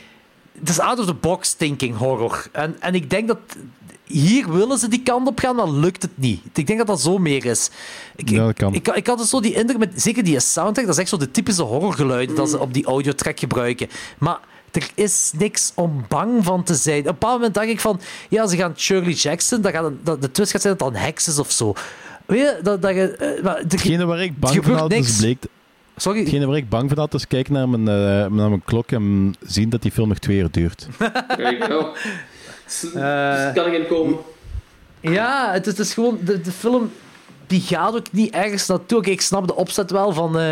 Het is out-of-the-box thinking horror. En, en ik denk dat... Hier willen ze die kant op gaan, maar lukt het niet. Ik denk dat dat zo meer is. Ik, Ja, dat kan. Ik, ik had dus zo die indruk met... Zeker die soundtrack, dat is echt zo de typische horrorgeluiden dat ze op die audiotrack gebruiken. Maar er is niks om bang van te zijn. Op een bepaald moment dacht ik van... Ja, ze gaan Shirley Jackson... Dat gaat een, dat, de twist gaat zijn dat dan heks is of zo. Weet je? Dat, dat je... eh, maar er- Hetgene waar ik bang van had, niks. bleek... Sorry? Hetgene waar ik bang van had, is kijken naar mijn, eh, naar mijn klok en zien dat die film nog twee uur duurt. Go. S- Eh, kan ik in komen? Ja, het is, het is gewoon... De, de film die gaat ook niet ergens naartoe. Oké, ik snap de opzet wel van... eh,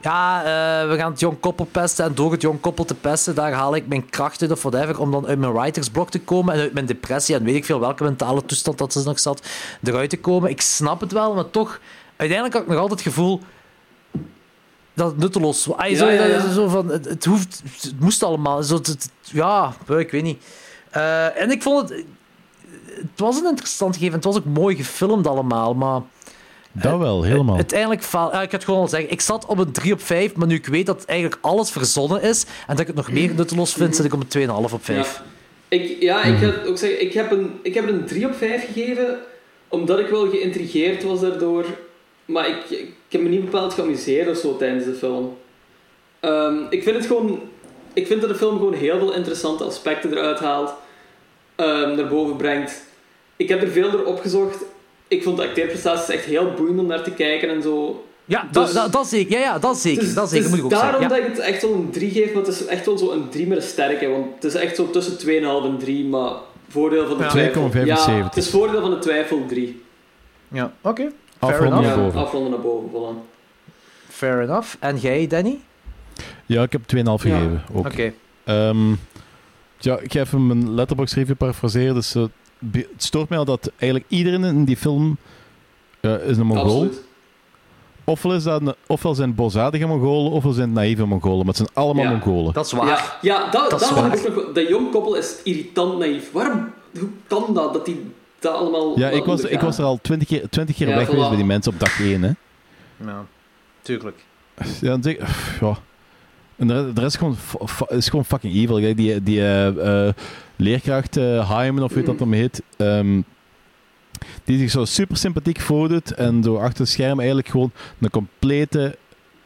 ja, eh, we gaan het jong koppel pesten en door het jong koppel te pesten, daar haal ik mijn kracht uit of whatever, om dan uit mijn writersblok te komen en uit mijn depressie en weet ik veel welke mentale toestand dat ze nog zat, eruit te komen. Ik snap het wel, maar toch, uiteindelijk had ik nog altijd het gevoel dat het nutteloos was. Ay, zo, Ja, ja, ja. Zo van, het, het, hoeft, het moest allemaal. Zo, het- het- ja, ik weet niet. Eh, en ik vond het... Het was een interessant gegeven. Het was ook mooi gefilmd allemaal, maar... Dat wel, helemaal. Uiteindelijk faal. Ja, ik had gewoon al zeggen, ik zat op een 3 op 5, maar nu ik weet dat eigenlijk alles verzonnen is en dat ik het nog meer nutteloos vind, zit ik op een 2,5 op 5. Ik, ja, ik ga ook zeggen, ik heb, een, ik heb een 3 op 5 gegeven, omdat ik wel geïntrigeerd was daardoor. Maar ik, ik heb me niet bepaald geamuseerd of zo tijdens de film. Ehm, ik vind het gewoon... Ik vind dat de film gewoon heel veel interessante aspecten eruit haalt. ehm, naar boven brengt. Ik heb er veel door opgezocht. Ik vond de acteerprestaties echt heel boeiend om naar te kijken en zo. Ja, Dus- dat, dat, dat zeker. Ja, ja, dat zeker. Dus- dat zeker, dus moet ik ook daarom zeggen. Ja. dat ik het echt wel een 3 geef, maar het is echt wel zo een 3 met een sterke. Want het is echt zo tussen 2,5 en 3, maar voordeel van de Ja. twijfel. 2,75. Ja, het is voordeel van de twijfel 3. Ja, oké. Afronden enough. naar boven. afronden naar boven, voilà. Fair enough. En jij, Danny? Ja, ik heb 2,5 gegeven. Oké. Ehm, ja, ik ga even mijn letterbox review parafraseren. Dus, eh, het stoort mij al dat eigenlijk iedereen in die film eh, is een Mongool. Absoluut. ofwel, is dat een- ofwel zijn het boszadige Mongolen, ofwel zijn het naïeve Mongolen. Maar het zijn allemaal Ja. Mongolen. Dat is waar. Ja, ja dat, Dat dat, is waar. nog... Dat jong koppel is irritant naïef. Waarom... Hoe kan dat, dat die dat allemaal Ja, ik was, ik was er al twintig keer, 20 keer Ja, weg geweest bij die mensen op dag 1. Hè. Ja, tuurlijk. Ja, dan zeg, pff, ja. En de, de rest is gewoon, is gewoon fucking evil. Kijk, die die eh, eh, leerkracht uh, Hyman, of weet dat hem heet, ehm, die zich zo super sympathiek voordoet en door achter het scherm eigenlijk gewoon een complete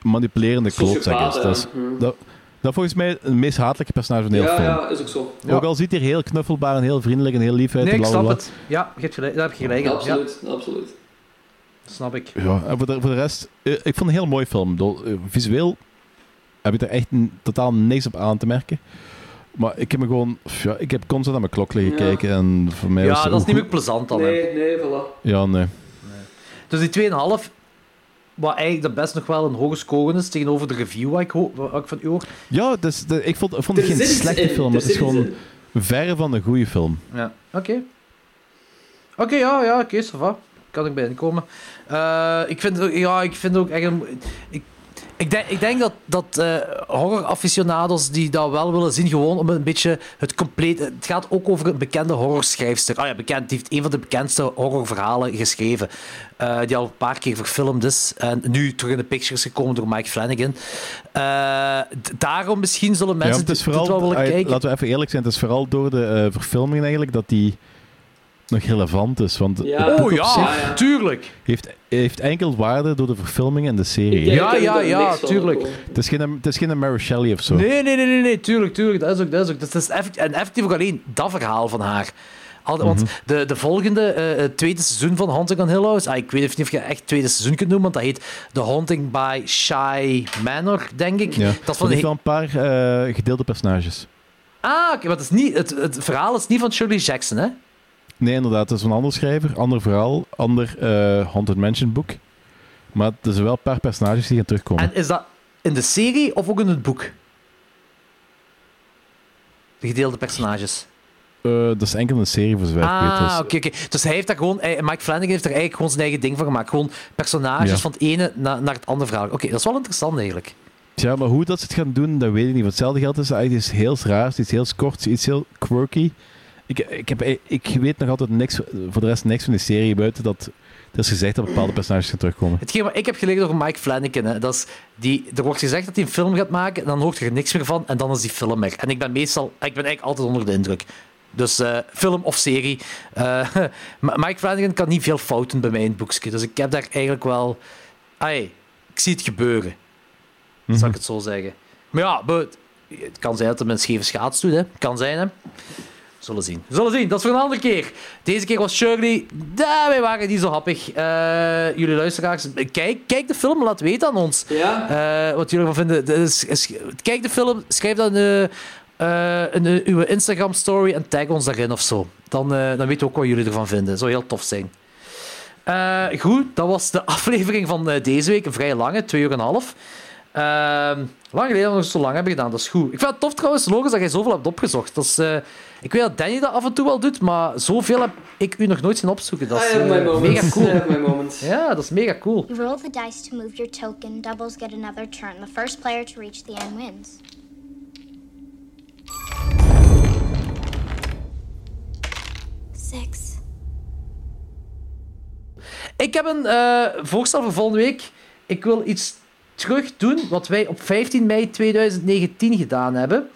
manipulerende klootzak is. Dat, is dat, dat volgens mij het meest hatelijke personage van de hele Ja, film. ja, is ook zo. Ook al ziet hij er heel knuffelbaar en heel vriendelijk en heel lief uit. Nee, ik snap het. Ja, je hebt gelijk, daar heb je gelijk. absoluut, absoluut. Snap ik. Ja, en voor de, voor de rest, eh, ik vond het een heel mooi film. Eh, visueel heb ik er echt totaal niks op aan te merken. Maar ik heb me gewoon, ja, ik heb constant aan mijn klok liggen Ja. kijken en voor mij was Ja, het dat is niet meer plezant dan. hè. Nee, nee, voilà. Ja, nee. Dus die 2,5, wat eigenlijk de best nog wel een hoge score is tegenover de review wat ik, ho- wat ik van u hoor. Ja, dus, de, ik vond, vond het geen slechte in, film, maar het is gewoon verre van een goede film. Ja, oké. Oké, ja, ja, oké, va. Kan ik bij inkomen. Eh, ik vind, ook- ja, ik vind ook echt een... Ik, ik denk, ik denk dat, dat eh horror-aficionados die dat wel willen zien, gewoon om een beetje het compleet... Het gaat ook over een bekende horrorschrijfster. Ah ja, bekend. Die heeft een van de bekendste horrorverhalen geschreven. eh, die al een paar keer verfilmd is. En nu terug in de pictures gekomen door Mike Flanagan. Eh, daarom misschien zullen Ja, mensen het is dit wel vooral, willen eh, kijken. laten we even eerlijk zijn, het is vooral door de verfilming eigenlijk dat die nog relevant is. Want Ja. het boek Oh op ja, zich ja. tuurlijk. Heeft, heeft enkel waarde door de verfilming en de serie. Ja, ja, ja, tuurlijk. Het is geen, het is geen Mary Shelley of zo. Nee, nee, nee, nee, nee, tuurlijk, tuurlijk. Dat is ook, dat is ook. Dat is effect, en effectief ook alleen dat verhaal van haar. Al, Want Mhm. de, de volgende, eh, het tweede seizoen van Haunting on Hill House, ah, ik weet niet of je echt het tweede seizoen kunt noemen, want dat heet The Haunting by Shy Manor, denk ik. Ja. Dat is van de heeft wel een paar eh, gedeelde personages. Ah, oké, maar het, is niet, het, het verhaal is niet van Shirley Jackson, hè? Nee, inderdaad. Het is een ander schrijver, ander verhaal, ander eh Haunted Mansion boek. Maar er zijn wel een paar personages die gaan terugkomen. En is dat in de serie of ook in het boek? De gedeelde personages. Eh, dat is enkel een serie voor zover ik weet. Ah, dus- oké, oké. Dus hij heeft daar gewoon... hij- Mike Flanagan heeft er eigenlijk gewoon zijn eigen ding van gemaakt. Gewoon personages Ja. van het ene na- naar het andere verhaal. Oké, dat is wel interessant eigenlijk. Ja, maar hoe dat ze het gaan doen, dat weet ik niet. Want hetzelfde geldt is eigenlijk iets heel raars, iets heel korts, iets heel quirky. Ik, ik, heb, ik weet nog altijd niks, voor de rest niks van die serie buiten dat er is gezegd dat bepaalde personages gaan terugkomen. Hetgeen wat ik heb geleerd over Mike Flanagan, hè, dat is die, er wordt gezegd dat hij een film gaat maken, en dan hoort er niks meer van, en dan is die film er. En ik ben meestal, ik ben eigenlijk altijd onder de indruk. Dus eh, film of serie. Maar Mike Flanagan kan niet veel fouten bij mij in het boekje. Dus ik heb daar eigenlijk wel... Ai, ik zie het gebeuren. Mhm. Zal ik het zo zeggen. Maar ja, but, het kan zijn dat hij een scheve schaats doet. Hè. Kan zijn, hè. Zullen zien. Zullen zien, dat is voor een andere keer. Deze keer was Shirley. Ja, wij waren niet zo happig. Eh, jullie luisteraars, kijk, kijk de film, laat weten aan ons. Ja. Eh, wat jullie ervan vinden. Dit is- is- kijk de film, schrijf dan eh, eh, in eh, uw Instagram-story en tag ons daarin of zo. Dan, dan weten we ook wat jullie ervan vinden. Dat zou heel tof zijn. Eh, goed, dat was de aflevering van eh, deze week. Een vrij lange, twee uur en een half. Ehm, lang geleden dat we nog zo lang hebben gedaan, dat is goed. Ik vind het tof trouwens, Logos, dat jij zoveel hebt opgezocht. Dat is, eh, ik weet dat Danny dat af en toe wel doet, maar zoveel heb ik u nog nooit zien opzoeken. Dat is my eh, mega cool. Ja, dat is mega cool. You roll the dice to move your token. Doubles get another turn. The first player to reach the end wins. Six. Ik heb een eh, voorstel voor volgende week. Ik wil iets terug doen wat wij op 15 mei 2019 gedaan hebben.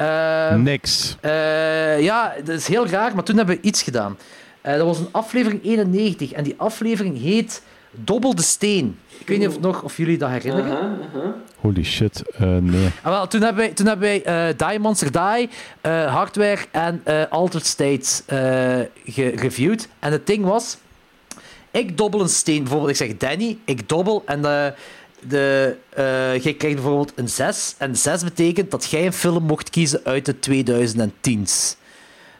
Eh, Niks. eh, ja, dat is heel raar, maar toen hebben we iets gedaan. Eh, dat was een aflevering 91 en die aflevering heet Dobbel de Steen. Ik weet niet of, nog, of jullie dat herinneren. Holy shit, eh, nee. Ah, wel, toen hebben wij, toen hebben wij eh, Die Monster Die, eh, Hardware en eh, Altered States eh, gereviewd. En het ding was, ik dobbel een steen. Bijvoorbeeld, ik zeg Danny, ik dobbel en de, de, eh, jij krijgt bijvoorbeeld een 6. En 6 betekent dat jij een film mocht kiezen uit de 2010s.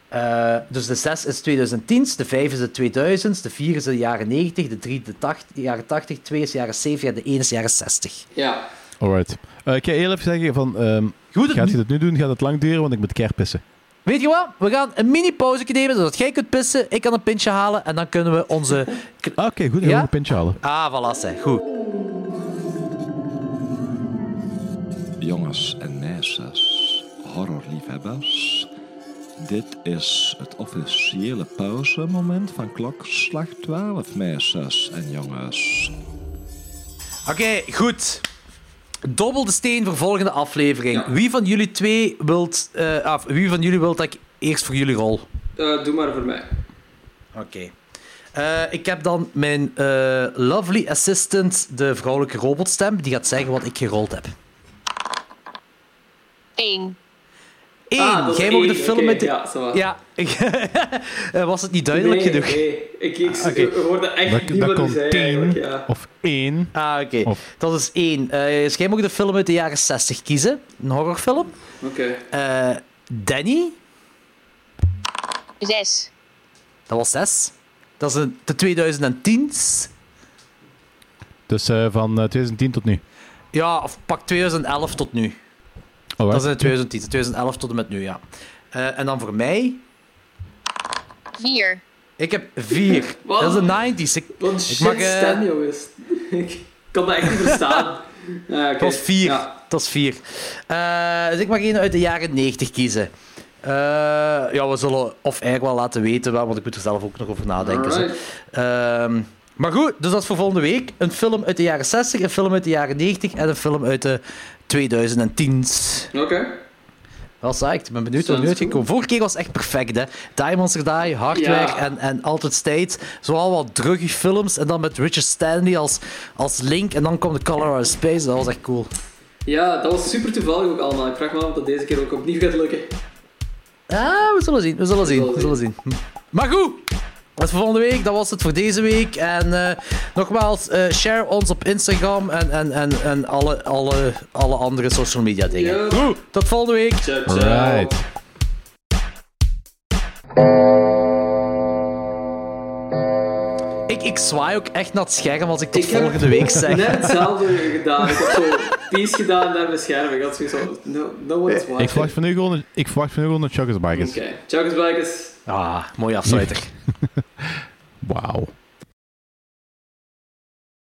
Eh, dus de 6 is 2010, de 5 is de 2000s, de 4 is de jaren 90, de 3 de, 80, de jaren 80, 2 is de jaren 70 en de 1 is de jaren 60. Ja. Alright. Eh, ik ga heel even zeggen van... ehm, gaat je dat nu doen? Gaat het lang duren? Want ik moet keer pissen. Weet je wat? We gaan een mini-pauze nemen, zodat jij kunt pissen, ik kan een pintje halen en dan kunnen we onze... Ah, Oké, goed. Ja? nog een pintje halen. Ah, voilà, zeg. Goed. Jongens en meisjes, horrorliefhebbers. Dit is het officiële pauzemoment van klokslag 12, meisjes en jongens. Oké, goed. Dobbel de steen voor volgende aflevering. Wie van jullie twee wilt... eh, af, wie van jullie wilt dat ik eerst voor jullie rol? Eh, doe maar voor mij. Oké. Eh, ik heb dan mijn eh, lovely assistant, de vrouwelijke robotstem, die gaat zeggen wat ik gerold heb. Eén. Eén. Ah, Jij mag de film met de... ja. Ja. Eh, Was het niet duidelijk nee, genoeg? Nee, ik, ik Ah, hoorde echt Dat, niet dat wat hij kon zei eigenlijk. tien Ja. of één. Ah, oké. Of- Dat is één. Eh dus jij mag de film uit de jaren 60 kiezen. Een horrorfilm. Oké. Eh, Danny, Zes. dat was zes. Dat is een, de 2010's. Dus eh, van eh, 2010 tot nu. Ja, of pak 2011 tot nu. Alright. Dat is in 2010. 2011 tot en met nu, ja. Eh, en dan voor mij... Vier. Ik heb vier. Dat is de 90s. Ik, Wat een ik shit mag, eh, stem, jongens. ik kan dat echt niet verstaan. Ja, oké. Dat is vier. Ja. Dat is vier. Eh, dus ik mag één uit de jaren 90 kiezen. Eh, ja, we zullen of eigenlijk wel laten weten, wel, want ik moet er zelf ook nog over nadenken. Ehm, maar goed, dus dat is voor volgende week. Een film uit de jaren 60, een film uit de jaren 90 en een film uit de 2010's. Oké. Wel psyched. Ik ben benieuwd hoe het nu uitgekomen. Vorige keer was het echt perfect, hè. Diamonds Are Die, Hardware Ja. en, en Altered State. Zoal wat druggy films. En dan met Richard Stanley als, als Link. En dan kwam The Color Out of Space. Dat was echt cool. Ja, dat was super toevallig ook allemaal. Ik vraag me af of dat deze keer ook opnieuw gaat lukken. Ah, we zullen zien. We zullen zien. We zullen zien. Maar goed. Dat is voor volgende week. Dat was het voor deze week. En eh, nogmaals, eh, share ons op Instagram en, en, en, en alle, alle, alle andere social media dingen. Goed, tot volgende week. Ciao, ciao. Right. Ik, ik zwaai ook echt naar het scherm als ik tot Ik volgende week zeg. Net hetzelfde gedaan. Ik heb zo peace gedaan naar mijn scherm. Ik had zoiets van, no, no one's watching. Ik verwacht van nu gewoon, ik verwacht van nu gewoon een Chuckers Bikers. Oké, ciao, Bikers. Ah, mooie afsluiter. Wauw.